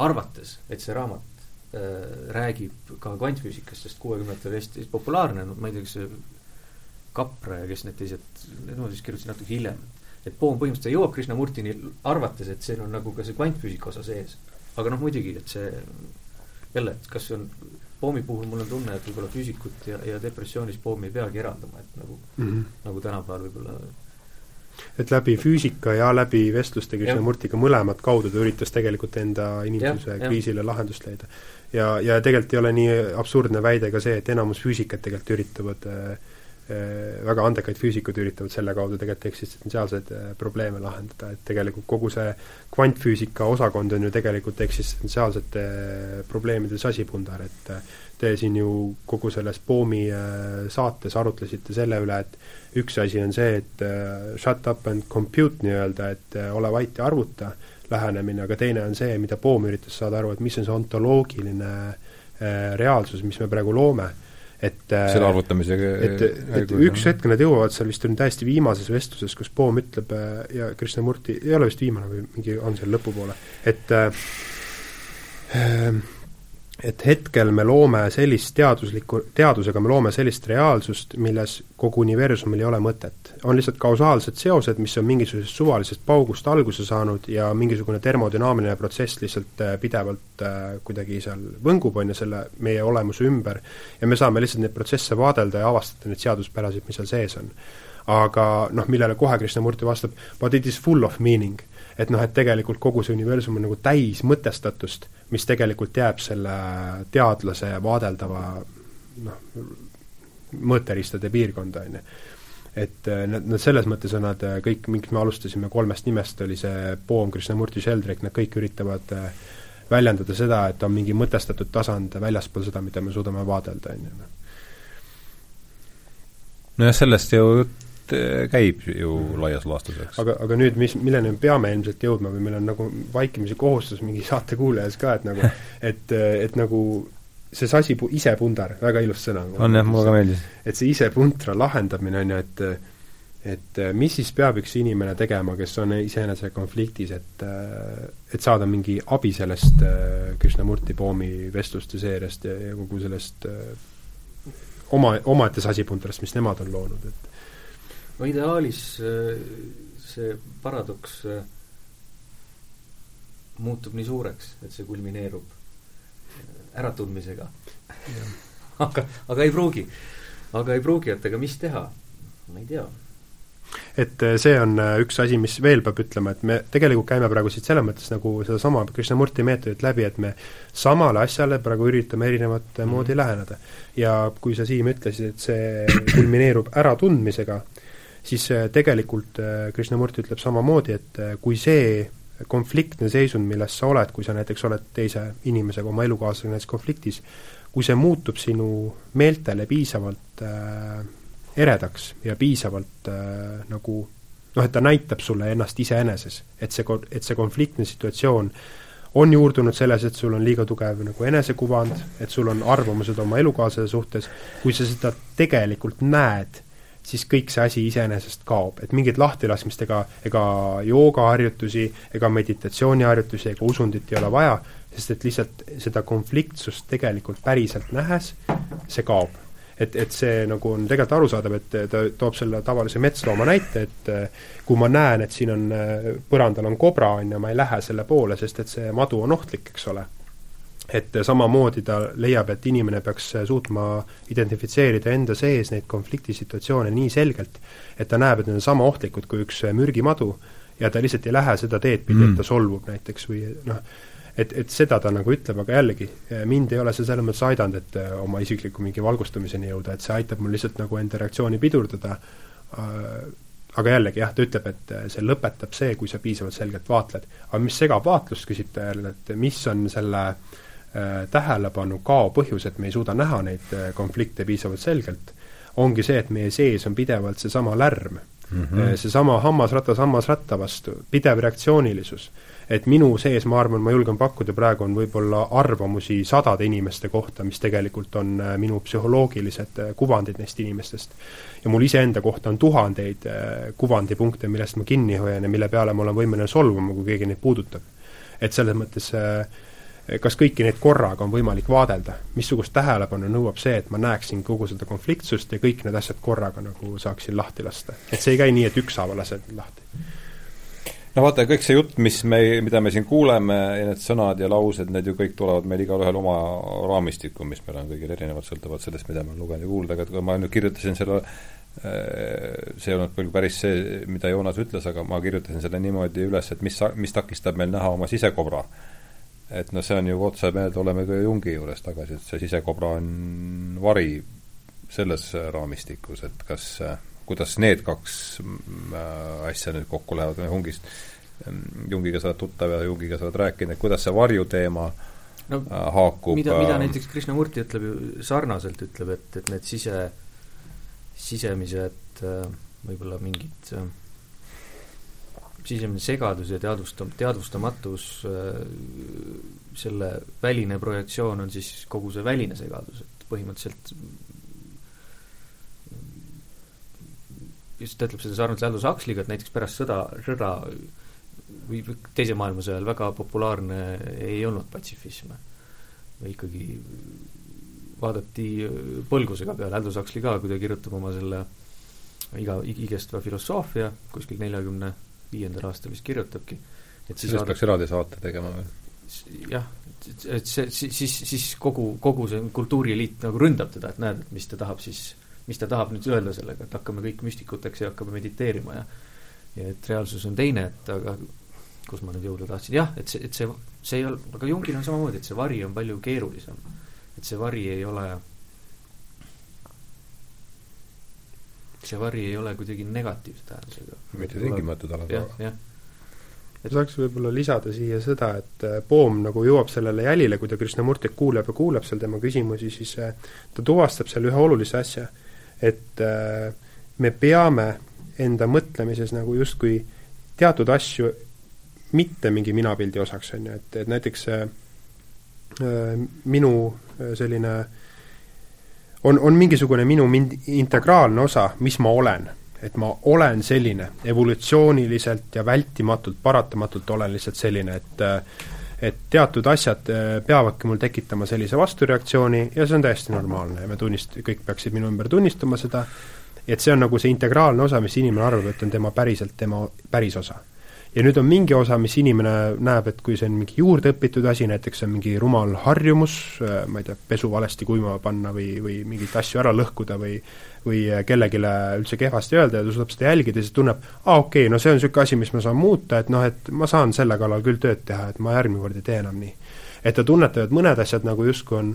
arvates, et see raamat äh, räägib ka kvantfüüsikast, sest kuuekümnendatel hästi populaarne, no ma ei tea, kas see Kapra ja kes need teised, need ma siis kirjutasin natuke hiljem. et Poom põhimõtteliselt jõuab Krishnamurtini arvates, et siin on nagu ka see kvantfüüsika osa sees. aga noh, muidugi, et see jälle, et kas see on Poomi puhul mul on tunne, et võib-olla füüsikut ja, ja depressioonis Poomi ei peagi eraldama, et nagu mm, -hmm. nagu tänapäeval võib-olla et läbi füüsika ja läbi vestluste Krishnamurtiga mõlemat kaudu ta üritas tegelikult enda inimsuse ja, kriisile ja. lahendust leida. ja, ja tegelikult ei ole nii absurdne väide ka see, et enamus füüsikat tegelikult üritavad Äh, väga andekaid füüsikud üritavad selle kaudu tegelikult eksistentsiaalseid äh, probleeme lahendada, et tegelikult kogu see kvantfüüsika osakond on ju tegelikult eksistentsiaalsete äh, probleemide sasipundar, et te siin ju kogu selles Boomi saates arutlesite selle üle, et üks asi on see, et shut up and compute nii-öelda, et ole vait ja arvuta lähenemine, aga teine on see, mida Boom üritas saada aru, et mis on see ontoloogiline reaalsus, mis me praegu loome et äh, selle arvutamisega et, et üks hetk nad jõuavad seal vist on täiesti viimases vestluses, kus Poom ütleb äh, ja Krishnamurti, ei ole vist viimane või mingi on seal lõpupoole, et äh, äh et hetkel me loome sellist teaduslikku, teadusega me loome sellist reaalsust, milles kogu universumil ei ole mõtet. on lihtsalt kausaalsed seosed, mis on mingisugusest suvalisest paugust alguse saanud ja mingisugune termodünaamiline protsess lihtsalt äh, pidevalt äh, kuidagi seal võngub, on ju, selle meie olemuse ümber, ja me saame lihtsalt neid protsesse vaadelda ja avastada neid seaduspärasid, mis seal sees on. aga noh, millele kohe Krishnamurti vastab, but it is full of meaning et noh, et tegelikult kogu see universum on nagu täis mõtestatust, mis tegelikult jääb selle teadlase vaadeldava noh, mõõteriistade piirkonda, on ju. et äh, nad, nad selles mõttes on nad äh, kõik, miks me alustasime kolmest nimest, oli see Poom, Krishnamurti, Sheldrak, nad kõik üritavad äh, väljendada seda, et on mingi mõtestatud tasand väljaspool seda, mida me suudame vaadelda, on ju. nojah, sellest ju jutt Äh, käib ju laias laastus, eks. aga, aga nüüd, mis, milleni me peame ilmselt jõudma või meil on nagu vaikimisi kohustus mingi <laughs> saate kuulajas ka, et nagu et, et nagu see sasi pu-, isepundar, väga ilus sõna. on jah, mulle ka meeldis. et see isepuntra lahendamine on ju, et et mis siis peab üks inimene tegema, kes on iseenese konfliktis, et et saada mingi abi sellest Krishnamurti Poomi vestluste seeriast ja, ja kogu sellest oma, omaette sasipuntrast, mis nemad on loonud, et no ideaalis see paradoks muutub nii suureks, et see kulmineerub äratundmisega <laughs> aga, aga ei pruugi. aga ei pruugi, et aga mis teha? ma ei tea. et äh, see on äh, üks asi, mis veel peab ütlema, et me tegelikult käime praegu siit selles mõttes nagu sedasama Krishnamurti meetodit läbi, et me samale asjale praegu üritame erinevat mm. moodi läheneda. ja kui sa, Siim, ütlesid, et see kulmineerub äratundmisega, siis äh, tegelikult Krishnamurti ütleb samamoodi, et kui see konfliktne seisund, milles sa oled, kui sa näiteks oled teise inimesega, oma elukaaslasega näiteks konfliktis, kui see muutub sinu meeltele piisavalt äh, eredaks ja piisavalt äh, nagu noh, et ta näitab sulle ennast iseeneses, et see, et see konfliktne situatsioon on juurdunud selles, et sul on liiga tugev nagu enesekuvand, et sul on arvamused oma elukaaslase suhtes, kui sa seda tegelikult näed siis kõik see asi iseenesest kaob, et mingit lahtilaskmist ega, ega joogaharjutusi ega meditatsiooniharjutusi ega usundit ei ole vaja, sest et lihtsalt seda konfliktsust tegelikult päriselt nähes, see kaob. et, et see nagu on tegelikult arusaadav, et ta toob selle tavalise metslooma näite, et kui ma näen, et siin on, põrandal on kobra, on ju, ma ei lähe selle poole, sest et see madu on ohtlik, eks ole et samamoodi ta leiab, et inimene peaks suutma identifitseerida enda sees neid konfliktisituatsioone nii selgelt, et ta näeb, et need on sama ohtlikud kui üks mürgimadu ja ta lihtsalt ei lähe seda teed pidi mm., et ta solvub näiteks või noh, et, et seda ta nagu ütleb, aga jällegi, mind ei ole see selles mõttes aidanud, et oma isikliku mingi valgustumiseni jõuda, et see aitab mul lihtsalt nagu enda reaktsiooni pidurdada, aga jällegi jah, ta ütleb, et see lõpetab see, kui sa piisavalt selgelt vaatled. aga mis segab vaatlust, küsib ta jälle, et mis on selle Äh, tähelepanu kao põhjus, et me ei suuda näha neid äh, konflikte piisavalt selgelt, ongi see, et meie sees on pidevalt seesama lärm mm -hmm., seesama hammasratas hammasratta vastu, pidev reaktsioonilisus. et minu sees, ma arvan, ma julgen pakkuda, praegu on võib-olla arvamusi sadade inimeste kohta, mis tegelikult on minu psühholoogilised kuvandid neist inimestest. ja mul iseenda kohta on tuhandeid kuvandipunkte, millest ma kinni hoian ja mille peale ma olen võimeline solvuma, kui keegi neid puudutab. et selles mõttes äh, kas kõiki neid korraga on võimalik vaadelda, missugust tähelepanu nõuab see, et ma näeksin kogu seda konfliktsust ja kõik need asjad korraga nagu saaksin lahti lasta. et see ei käi nii, et ükshaaval lased lahti. no vaata, kõik see jutt, mis me, mida me siin kuuleme ja need sõnad ja laused, need ju kõik tulevad meil igalühel oma raamistikku, mis meil on kõigil erinevad, sõltuvalt sellest, mida me lugenud ja kuulnud, aga kui ma nüüd kirjutasin selle äh, see ei olnud küll päris see, mida Joonas ütles, aga ma kirjutasin selle niimoodi üles, et mis, mis takistab meil näha oma sisekobra et noh, see on ju otsemeelde, oleme ka Jungi juures tagasi, et see sisekobra on vari selles raamistikus, et kas, kuidas need kaks äh, asja nüüd kokku lähevad, Jungist, Jungiga sa oled tuttav ja Jungiga sa oled rääkinud, et kuidas see varju teema no, äh, haakub mida, mida äh, näiteks Krishnamurti ütleb ju sarnaselt, ütleb, et, et need sise, sisemised võib-olla mingid sisemine segadus ja teadvustam-, teadvustamatus, äh, selle väline projektsioon on siis kogu see väline segadus, et põhimõtteliselt just ütleb seda sarnaselt Aldous Huxley'ga, et näiteks pärast sõda, sõda või Teise maailmasõja ajal väga populaarne ei olnud patsifism. või ikkagi vaadati põlgusega peale, Aldous Huxley ka, kui ta kirjutab oma selle iga, igestva filosoofia kuskil neljakümne viiendal aastal vist kirjutabki. et siis sellest peaks eraldi saate tegema või? jah, et see, siis, siis kogu, kogu see kultuurieliit nagu ründab teda, et näed, et mis ta tahab siis, mis ta tahab nüüd öelda sellega, et hakkame kõik müstikuteks ja hakkame mediteerima ja ja et reaalsus on teine, et aga kus ma nüüd jõuda tahtsin, jah, et see, et see, see ei ole, aga Jungil on samamoodi, et see vari on palju keerulisem. et see vari ei ole see vari ei ole kuidagi negatiivse tähendusega. mitte tingimata tal, aga jah. Et saaks võib-olla lisada siia seda, et äh, Poom nagu jõuab sellele jälile, kui ta Krishnamurtit kuuleb ja kuulab seal tema küsimusi, siis äh, ta tuvastab seal ühe olulise asja, et äh, me peame enda mõtlemises nagu justkui teatud asju mitte mingi minapildi osaks, on ju, et, et näiteks minu selline on, on mingisugune minu mind-, integraalne osa, mis ma olen. et ma olen selline, evolutsiooniliselt ja vältimatult, paratamatult olen lihtsalt selline, et et teatud asjad peavadki mul tekitama sellise vastureaktsiooni ja see on täiesti normaalne ja me tunnist-, kõik peaksid minu ümber tunnistama seda, et see on nagu see integraalne osa, mis inimene arvab, et on tema päriselt tema pärisosa ja nüüd on mingi osa, mis inimene näeb, et kui see on mingi juurdeõpitud asi, näiteks see on mingi rumal harjumus, äh, ma ei tea, pesu valesti kuivama panna või, või mingeid asju ära lõhkuda või või kellelegi üldse kehvasti öelda ja ta suudab seda jälgida, siis tunneb, aa okei okay,, no see on niisugune asi, mis ma saan muuta, et noh, et ma saan selle kallal küll tööd teha, et ma järgmine kord ei tee enam nii. et ta tunnetab, et mõned asjad nagu justkui on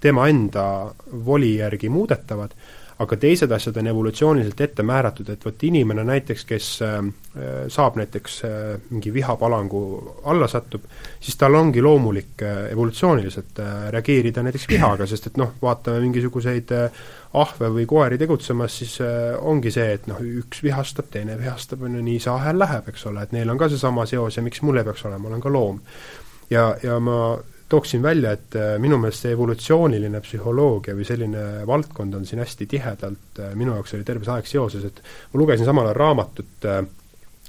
tema enda voli järgi muudetavad aga teised asjad on evolutsiooniliselt ette määratud, et vot inimene näiteks, kes äh, saab näiteks äh, mingi vihapalangu alla satub, siis tal ongi loomulik äh, evolutsiooniliselt reageerida näiteks vihaga, sest et noh, vaatame mingisuguseid ahve või koeri tegutsemas, siis ongi see, et noh, üks vihastab, teine vihastab, on ju, nii see ahel läheb, eks ole, et neil on ka seesama seos ja miks mul ei peaks olema, ma olen ka loom. ja, ja ma tooksin välja, et äh, minu meelest see evolutsiooniline psühholoogia või selline valdkond on siin hästi tihedalt äh, minu jaoks oli terve see aeg seoses, et ma lugesin samal ajal raamatut äh,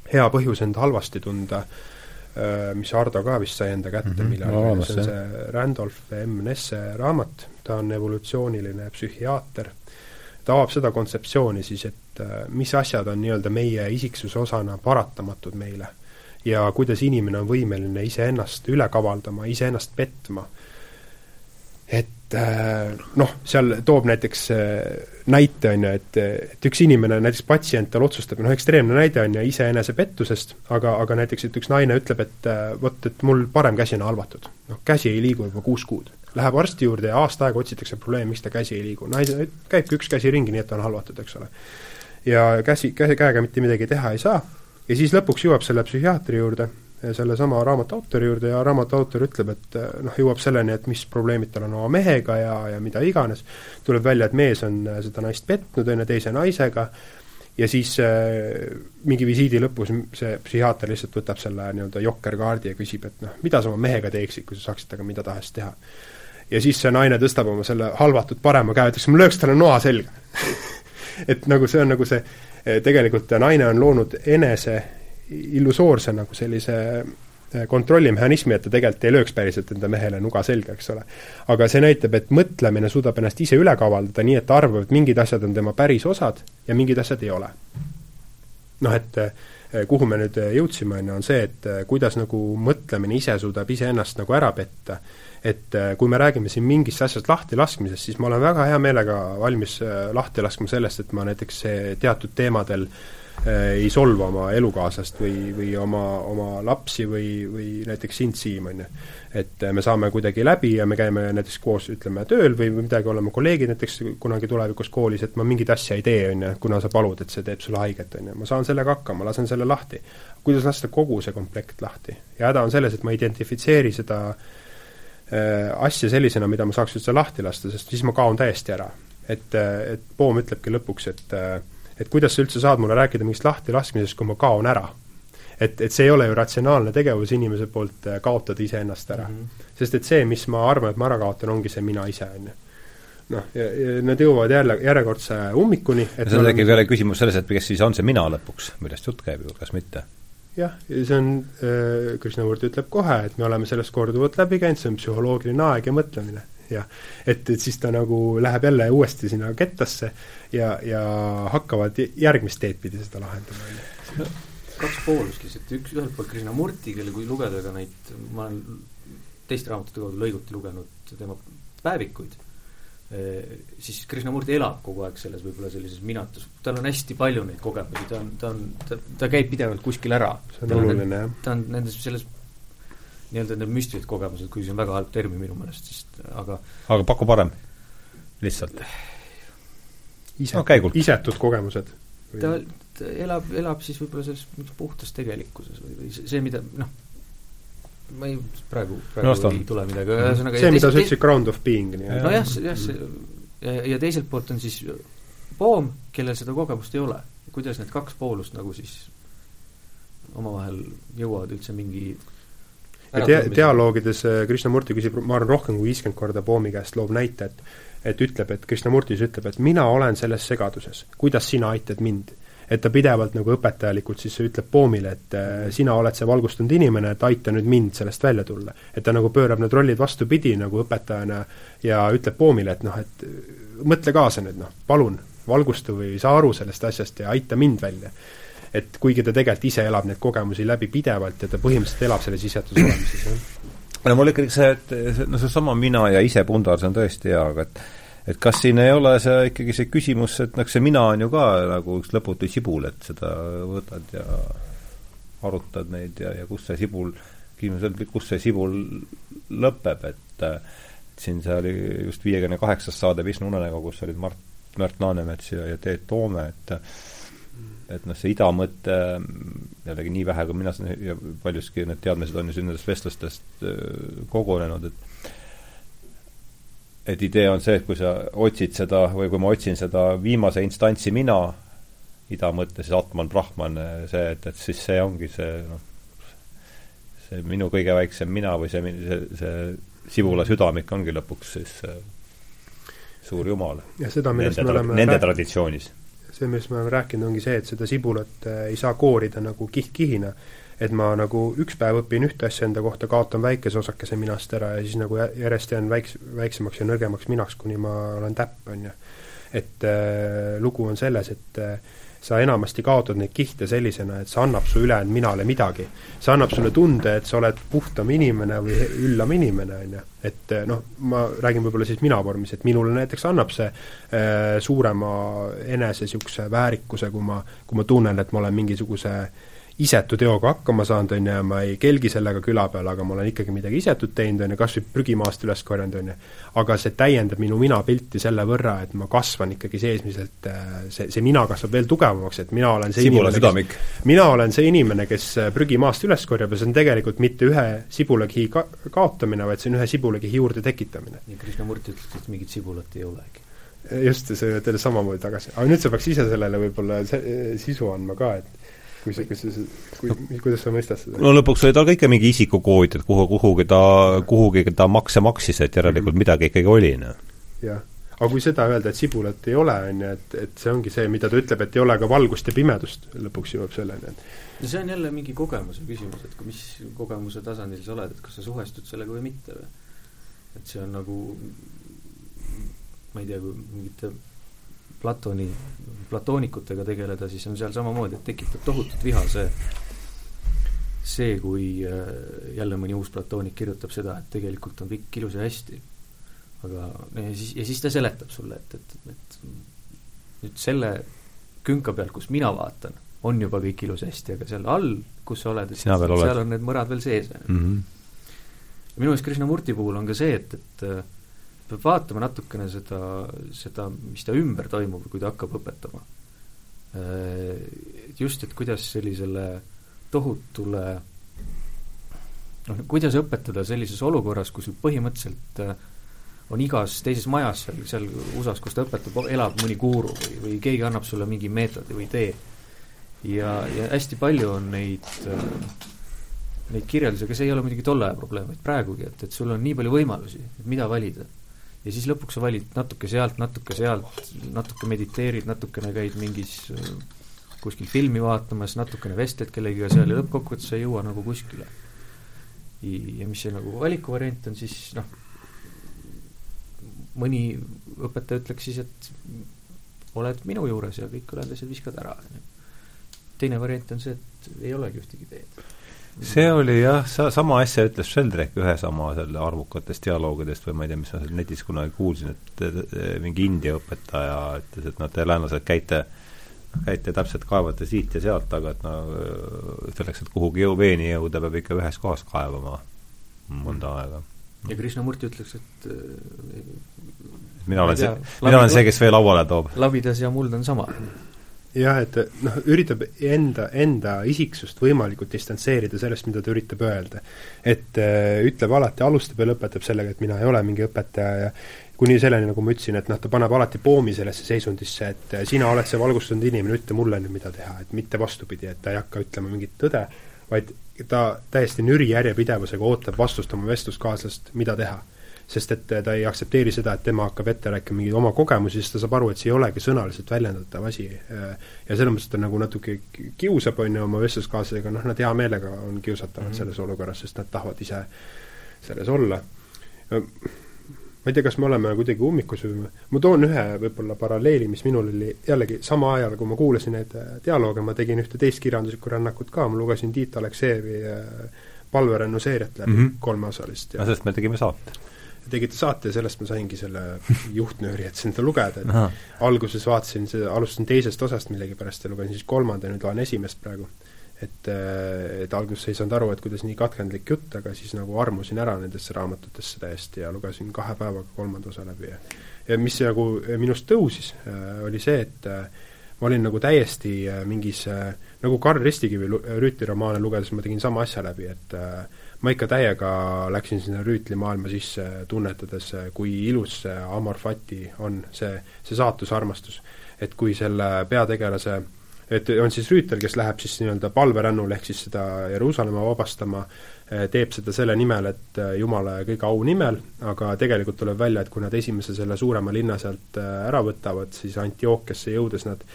Hea põhjus end halvasti tunda, mis Ardo ka vist sai enda kätte mm -hmm, millalgi, see on see Randolph M. Nesse raamat, ta on evolutsiooniline psühhiaater, ta avab seda kontseptsiooni siis, et mis asjad on nii-öelda meie isiksuse osana paratamatud meile ja kuidas inimene on võimeline iseennast üle kavaldama, iseennast petma. et äh, noh, seal toob näiteks äh, näite, on ju, et, et üks inimene, näiteks patsient, tal otsustab, noh, ekstreemne näide on ju iseenesepettusest, aga, aga näiteks, et üks naine ütleb, et äh, vot, et mul parem käsi on halvatud. noh, käsi ei liigu juba kuus kuud. Läheb arsti juurde ja aasta aega otsitakse probleemi, miks ta käsi ei liigu. naine, käibki üks käsi ringi, nii et ta on halvatud, eks ole. ja käsi, käe, käega mitte midagi teha ei saa ja siis lõpuks jõuab selle psühhiaatri juurde, sellesama raamatu autori juurde ja raamatu autor ütleb, et noh, jõuab selleni, et mis probleemid tal on oma mehega ja, ja mida iganes, tuleb välja, et mees on eh, seda naist petnud, on ju, teise naisega, ja siis äh, mingi visiidi lõpus see psühhiaater lihtsalt võtab selle nii-öelda jokkerkaardi ja küsib, et noh, mida sa oma mehega teeksid, kui sa saaksid temaga mida tahes teha. ja siis see naine tõstab oma selle halvatud parema käe, ütleks, ma lööks talle noa selga. <laughs> Et nagu see on nagu see tegelikult naine on loonud enese illusoorse nagu sellise eh, kontrollimehhanismi, et ta tegelikult ei lööks päriselt enda mehele nuga selga, eks ole. aga see näitab, et mõtlemine suudab ennast ise üle kavaldada nii, et ta arvab, et mingid asjad on tema päris osad ja mingid asjad ei ole. noh, et eh, kuhu me nüüd jõudsime, on ju, on see, et kuidas nagu mõtlemine ise suudab iseennast nagu ära petta. Et kui me räägime siin mingist asjast lahtilaskmisest, siis ma olen väga hea meelega valmis lahti laskma sellest, et ma näiteks teatud teemadel äh, ei solva oma elukaaslast või, või oma, oma lapsi või, või näiteks sind, Siim, on ju. et me saame kuidagi läbi ja me käime näiteks koos, ütleme, tööl või, midagi, oleme kolleegid näiteks kunagi tulevikus koolis, et ma mingit asja ei tee, on ju, kuna sa palud, et see teeb sulle haiget, on ju, ma saan sellega hakkama, lasen selle lahti. kuidas lasta kogu see komplekt lahti? ja häda on selles, et ma identifitseeri seda äh, asja sellisena, mida ma saaks üldse lahti lasta, sest siis ma kaon täiesti ära. et, et Poom ütlebki lõpuks, et äh, et kuidas sa üldse saad mulle rääkida mingist lahtilaskmisest, kui ma kaon ära. et, et see ei ole ju ratsionaalne tegevus inimese poolt kaotada iseennast ära mm. -hmm. sest et see, mis ma arvan, et ma ära kaotan, ongi see mina ise, on ju noh, nad jõuavad jälle järjekordse ummikuni et seal tekib jälle küsimus selles, et kes siis on see mina lõpuks, millest jutt käib ju, kas mitte jah, see on äh,, Krishnamurti ütleb kohe, et me oleme sellest korduvalt läbi käinud, see on psühholoogiline aeg ja mõtlemine. Jah, et, et siis ta nagu läheb jälle uuesti sinna kettasse ja, ja hakkavad järgmist teed pidi seda lahendama, on ju. kaks poolust lihtsalt, üks ühelt poolt Krishnamurti, kelle kui lugeda ka neid, ma olen teiste raamatute kaudu lõiguti lugenud tema päevikuid siis Krishnamurti elab kogu aeg selles võib-olla sellises minatus, tal on hästi palju neid kogemusi, ta on, ta on, ta, ta käib pidevalt kuskil ära. see on oluline, jah. ta on nendes, selles nii-öelda need müstilised kogemused, kuigi see on väga halb termin minu meelest, sest aga aga paku parem, lihtsalt. no,, isetud kogemused. ta, ta elab, elab siis võib-olla selles puhtas tegelikkuses või, või see, mida noh, ma ei, praegu, praegu no, ei tule midagi, ühesõnaga see, mida sa ütlesid, ground of being nojah, jah, see ja, ja teiselt poolt on siis Poom, kellel seda kogemust ei ole. kuidas need kaks poolust nagu siis omavahel jõuavad üldse mingi dia-, dialoogides äh, Krishnamurti küsib, ma arvan, rohkem kui viiskümmend korda Poomi käest loob näite, et et ütleb, et Krishnamurti siis ütleb, et mina olen selles segaduses, kuidas sina aitad mind et ta pidevalt nagu õpetajalikult siis ütleb Poomile, et äh, sina oled see valgustunud inimene, et aita nüüd mind sellest välja tulla. et ta nagu pöörab need rollid vastupidi nagu õpetajana ja ütleb Poomile, et noh, et mõtle kaasa nüüd noh, palun, valgusta või saa aru sellest asjast ja aita mind välja. Et kuigi ta tegelikult ise elab neid kogemusi läbi pidevalt ja ta põhimõtteliselt elab selles isetus olemises, jah. No mul ikkagi see, et no seesama mina ja ise pundar, see on tõesti hea, aga et et kas siin ei ole see ikkagi see küsimus, et noh, see mina on ju ka nagu üks lõputu sibul, et seda võtad ja arutad neid ja, ja kus see sibul, küsimus on, kus see sibul lõpeb, et siin see oli just viiekümne kaheksas saade Pihnu unenägu, kus olid Mart, Märt Laanemets ja, ja Teet Toome, et et noh, see idamõte jällegi nii vähe, kui mina saan ja paljuski need teadmised on ju siin nendest vestlustest kogunenud, et et idee on see, et kui sa otsid seda või kui ma otsin seda viimase instantsi mina, ida mõttes, siis Atman, Brahman, see, et, et siis see ongi see noh, see minu kõige väiksem mina või see, see, see sibula südamik ongi lõpuks siis suur jumal. ja seda, millest me oleme nende traditsioonis. See, millest me oleme rääkinud, ongi see, et seda sibulat äh, ei saa koorida nagu kiht-kihina et ma nagu üks päev õpin ühte asja enda kohta, kaotan väikese osakese minast ära ja siis nagu järjest jään väiks-, väiksemaks ja nõrgemaks minaks, kuni ma olen täpp, on ju. et äh, lugu on selles, et äh, sa enamasti kaotad neid kihte sellisena, et see annab su ülejäänud minale midagi. see annab sulle tunde, et sa oled puhtam inimene või üllam inimene, on ju. et äh, noh, ma räägin võib-olla siis mina vormis, et minule näiteks annab see äh, suurema enese niisuguse väärikuse, kui ma, kui ma tunnen, et ma olen mingisuguse äh, isetu teoga hakkama saanud, on ju, ja ma ei kelgi sellega küla peal, aga ma olen ikkagi midagi isetut teinud, on ju, kas või prügimaast üles korjanud, on ju. aga see täiendab minu minapilti selle võrra, et ma kasvan ikkagi seesmiselt, äh, see, see mina kasvab veel tugevamaks, et mina olen see sibula südamik. mina olen see inimene, kes äh, prügimaast üles korjab ja see on tegelikult mitte ühe sibulakihi ka-, kaotamine, vaid see on ühe sibulakihi juurde tekitamine. ja Krishnamurti ütles, et mingit sibulat ei olegi just, see teile samamoodi tagasi. aga nüüd sa peaks ise sellele võib-olla sisu andma ka, et kui see, kui see, kui, kuidas sa mõistad seda? no lõpuks oli tal ka ikka mingi isikukood, et kuhu, kuhugi ta, kuhugi ta makse maksis, et järelikult mm -hmm. midagi ikkagi oli, noh. jah. aga kui seda öelda, et sibulat ei ole, on ju, et, et see ongi see, mida ta ütleb, et ei ole ka valgust ja pimedust, lõpuks jõuab selleni, et no see on jälle mingi kogemuse küsimus, et kui mis kogemuse tasandil sa oled, et kas sa suhestud sellega või mitte või. et see on nagu ma ei tea, kui mingite Platoni, platoonikutega tegeleda, siis on seal samamoodi, et tekitab tohutut viha see, see, kui äh, jälle mõni uus platoonik kirjutab seda, et tegelikult on kõik ilus ja hästi. aga ja siis, ja siis ta seletab sulle, et, et, et nüüd selle künka peal, kus mina vaatan, on juba kõik ilus ja hästi, aga seal all, kus sa oled, seal oled. on need mõrad veel sees mm. -hmm. minu meelest Krishnamurti puhul on ka see, et, et äh, peab vaatama natukene seda, seda, mis ta ümber toimub, kui ta hakkab õpetama. Äh, just, et kuidas sellisele tohutule noh, kuidas õpetada sellises olukorras, kus põhimõtteliselt äh, on igas teises majas seal, seal USA-s, kus ta õpetab, elab mõni guru või, või keegi annab sulle mingi meetodi või tee. ja, ja hästi palju on neid äh, neid kirjeldusi, aga see ei ole muidugi tolle aja probleem, vaid praegugi, et, et sul on nii palju võimalusi, et mida valida ja siis lõpuks sa valid natuke sealt, natuke sealt, natuke mediteerid, natukene käid mingis kuskil filmi vaatamas, natukene vestled kellegiga seal ja lõppkokkuvõttes sa ei jõua nagu kuskile. ja mis see nagu valikuvariant on, siis noh, mõni õpetaja ütleks siis, et oled minu juures ja kõik ülejäänud asjad viskad ära, on ju. teine variant on see, et ei olegi ühtegi teed see oli jah, sa, sama asja ütles Sheldrake ühe sama selle arvukatest dialoogidest või ma ei tea, mis ma seal netis kunagi kuulsin, et mingi India õpetaja ütles, et noh, te läänlased käite käite täpselt, kaevate siit ja sealt, aga et no selleks, et kuhugi jõu, veeni jõuda, peab ikka ühes kohas kaevama mõnda aega. ja Krishnamurti ütleks, et mina olen see, mina olen see, kes vee lauale toob. labidas ja muld on sama jah, et noh, üritab enda, enda isiksust võimalikult distantseerida sellest, mida ta üritab öelda. et äh, ütleb alati, alustab ja lõpetab sellega, et mina ei ole mingi õpetaja ja kuni selleni, nagu ma ütlesin, et noh, ta paneb alati poomi sellesse seisundisse, et äh, sina oled see valgustunud inimene, ütle mulle nüüd, mida teha, et mitte vastupidi, et ta ei hakka ütlema mingit tõde, vaid ta täiesti nüri järjepidevusega ootab vastust oma vestluskaaslast, mida teha. Sest et ta ei aktsepteeri seda, et tema hakkab ette rääkima mingeid oma kogemusi, siis ta saab aru, et see ei olegi sõnaliselt väljendatav asi. ja selles mõttes ta nagu natuke kiusab, on ju, oma vestluskaaslasega, noh, nad hea meelega on kiusatavad mm -hmm. selles olukorras, sest nad tahavad ise selles olla ma ei tea, kas me oleme kuidagi ummikus või ma toon ühe võib-olla paralleeli, mis minul oli jällegi sama ajal, kui ma kuulasin neid äh, dialoogi, ma tegin ühte teist kirjanduslikku rännakut ka, ma lugesin Tiit Aleksejevi äh, palverännu seeriat läbi mm -hmm. kolmeosalist. ja sellest me tegime saate. Tegite saate ja sellest ma saingi selle <laughs> juhtnööri, et seda lugeda, et alguses vaatasin, alustasin teisest osast millegipärast ja lugesin siis kolmanda nüüd loen esimest praegu. Et, äh, et alguses ei saanud aru, et kuidas nii katkendlik jutt, aga siis nagu armusin ära nendesse raamatutesse täiesti ja lugesin kahe päevaga kolmanda osa läbi ja ja mis nagu minust tõusis, äh, oli see, et äh, ma olin nagu täiesti mingis, nagu Karl Ristikivi Rüütli romaane lugedes ma tegin sama asja läbi, et ma ikka täiega läksin sinna Rüütli maailma sisse, tunnetades, kui ilus see Amor Fati on, see, see saatusarmastus. et kui selle peategelase et on siis Rüütel, kes läheb siis nii-öelda palverännule, ehk siis seda Jeruusalemma vabastama, eh, teeb seda selle nimel, et eh, Jumala kõige au nimel, aga tegelikult tuleb välja, et kui nad esimese selle suurema linna sealt eh, ära võtavad, siis Antiookiasse jõudes nad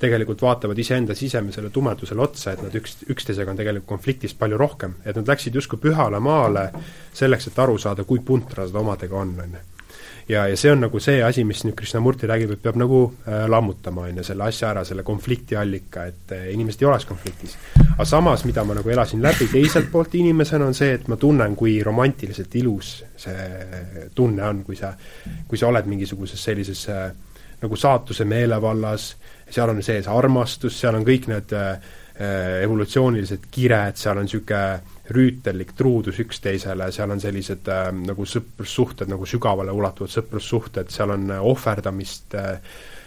tegelikult vaatavad iseenda sisemisele tumedusele otsa, et nad üks, üksteisega on tegelikult konfliktis palju rohkem. et nad läksid justkui pühale maale selleks, et aru saada, kui puntrad omadega on, on ju ja, ja see on nagu see asi, mis nüüd Krishnamurti räägib, et peab nagu äh, lammutama, on ju, selle asja ära, selle konflikti allika, et äh, inimesed ei oleks konfliktis. aga samas, mida ma nagu elasin läbi teiselt poolt inimesena, on see, et ma tunnen, kui romantiliselt ilus see tunne on, kui sa, kui sa oled mingisuguses sellises äh, nagu saatuse meelevallas, seal on sees armastus, seal on kõik need äh, evolutsioonilised kired, seal on niisugune rüütellik truudus üksteisele, seal on sellised äh, nagu sõprussuhted, nagu sügavale ulatuvad sõprussuhted, seal on äh, ohverdamist äh,,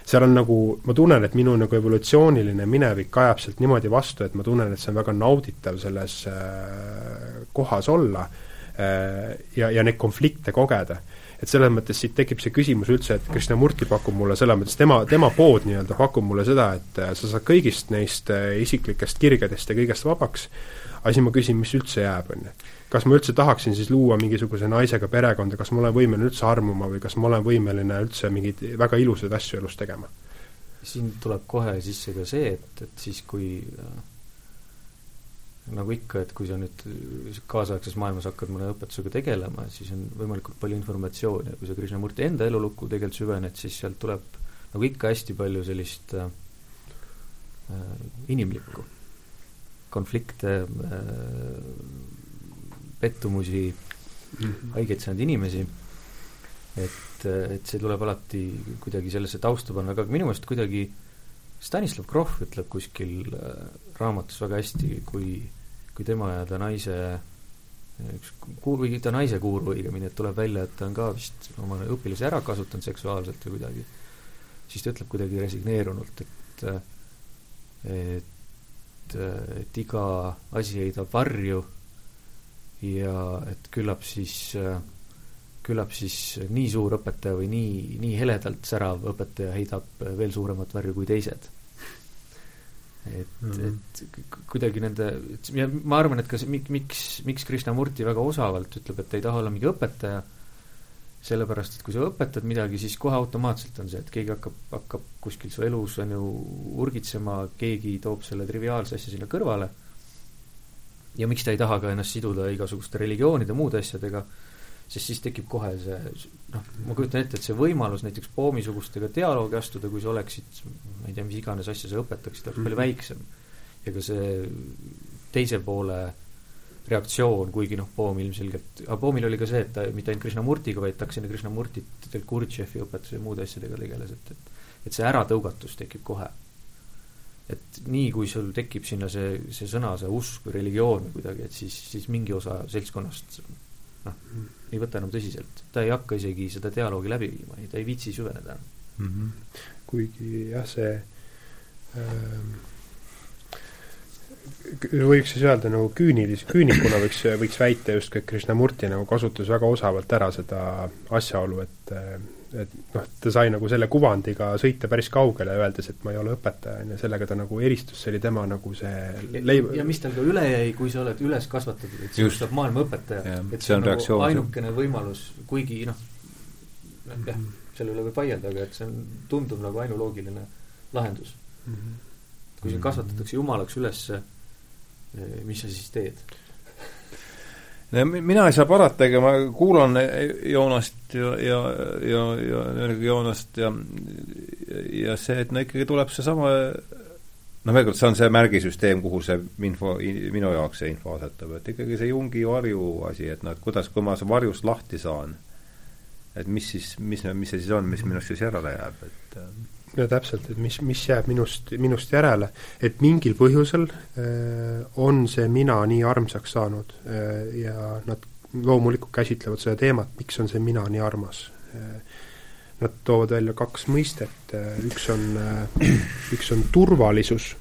seal on nagu, ma tunnen, et minu nagu evolutsiooniline minevik ajab sealt niimoodi vastu, et ma tunnen, et see on väga nauditav selles äh, kohas olla äh, ja, ja neid konflikte kogeda et selles mõttes siit tekib see küsimus üldse, et Krishnamurti pakub mulle selles mõttes, tema, tema pood nii-öelda pakub mulle seda, et äh, sa saad kõigist neist äh, isiklikest kirgedest ja kõigest vabaks, aga siis ma küsin, mis üldse jääb, on ju. kas ma üldse tahaksin siis luua mingisuguse naisega perekonda, kas ma olen võimeline üldse armuma või kas ma olen võimeline üldse mingeid väga ilusaid asju elus tegema? siin tuleb kohe sisse ka see, et, et siis, kui äh, nagu ikka, et kui sa nüüd kaasaegses maailmas hakkad mõne õpetusega tegelema, siis on võimalikult palju informatsiooni ja kui sa Krishnamurti enda elulukku tegelikult süvened, siis sealt tuleb nagu ikka hästi palju sellist äh, äh inimlikku konflikte äh,, pettumusi mm, -hmm. haigeid saanud inimesi, et, et see tuleb alati kuidagi sellesse tausta panna, aga minu meelest kuidagi Stanislav Grof ütleb kuskil äh, raamatus väga hästi, kui, kui tema ja ta naise üks kuur, või ta naise kuuru õigemini, et tuleb välja, et ta on ka vist oma õpilasi ära kasutanud seksuaalselt või kuidagi, siis ta ütleb kuidagi resigneerunult, et et, et iga asi heidab varju ja et küllap siis, küllap siis nii suur õpetaja või nii, nii heledalt särav õpetaja heidab veel suuremat varju kui teised et mm, -hmm. et kuidagi nende, ja ma arvan, et ka see, miks, miks Krishnamurti väga osavalt ütleb, et ta ei taha olla mingi õpetaja, sellepärast et kui sa õpetad midagi, siis kohe automaatselt on see, et keegi hakkab, hakkab kuskil su elus, on ju, urgitsema, keegi toob selle triviaalse asja sinna kõrvale, ja miks ta ei taha ka ennast siduda igasuguste religioonide, muude asjadega, sest siis tekib kohe see noh, ma kujutan ette, et see võimalus näiteks Poomi-sugustega dialoogi astuda, kui sa oleksid, ma ei tea, mis iganes asja sa õpetaksid, oleks palju mhm. väiksem. ja ka see teise poole reaktsioon, kuigi noh, Poom ilmselgelt, aga Poomil oli ka see, et ta mitte ainult Krishnamurtiga, vaid ta hakkas enne Krishnamurtit Kurtšefi õpetuse ja muude asjadega tegeles, et, et et see äratõugatus tekib kohe. et nii, kui sul tekib sinna see, see sõna, see usk või religioon kuidagi, et siis, siis mingi osa seltskonnast noh, ei võta enam tõsiselt. ta ei hakka isegi seda dialoogi läbi viima, ta ei viitsi süveneda mm. -hmm. kuigi jah, see ähm, võiks siis öelda nagu küünilis, küünikuna võiks, võiks väita justkui, et Krishnamurti nagu kasutas väga osavalt ära seda asjaolu, et et noh, ta sai nagu selle kuvandiga sõita päris kaugele, öeldes, et ma ei ole õpetaja, on ju, sellega ta nagu eristus, see oli tema nagu see leib-. ja mis tal ka üle jäi, kui sa oled üles kasvatatud, et sinust saab maailma õpetaja. et see on, nagu reaktsioon. ainukene võimalus, kuigi noh, jah, selle üle võib vaielda, aga et see on, tundub nagu ainuloogiline lahendus mm. -hmm. kui sind kasvatatakse jumalaks üles, eh, mis sa siis teed? Mina ei saa parata, ega ma kuulan Joonast ja, ja, ja, ja Joonast ja ja see, et no ikkagi tuleb seesama noh, veel kord, see on see märgisüsteem, kuhu see info, minu jaoks see info asetab, et ikkagi see Jungi varju asi, et noh, et kuidas, kui ma varjust lahti saan, et mis siis, mis, mis see siis on, mis minust siis järele jääb, et no täpselt, et mis, mis jääb minust, minust järele, et mingil põhjusel äh, on see mina nii armsaks saanud äh, ja nad loomulikult käsitlevad seda teemat, miks on see mina nii armas äh,. Nad toovad välja kaks mõistet äh,, üks on äh,, üks on turvalisus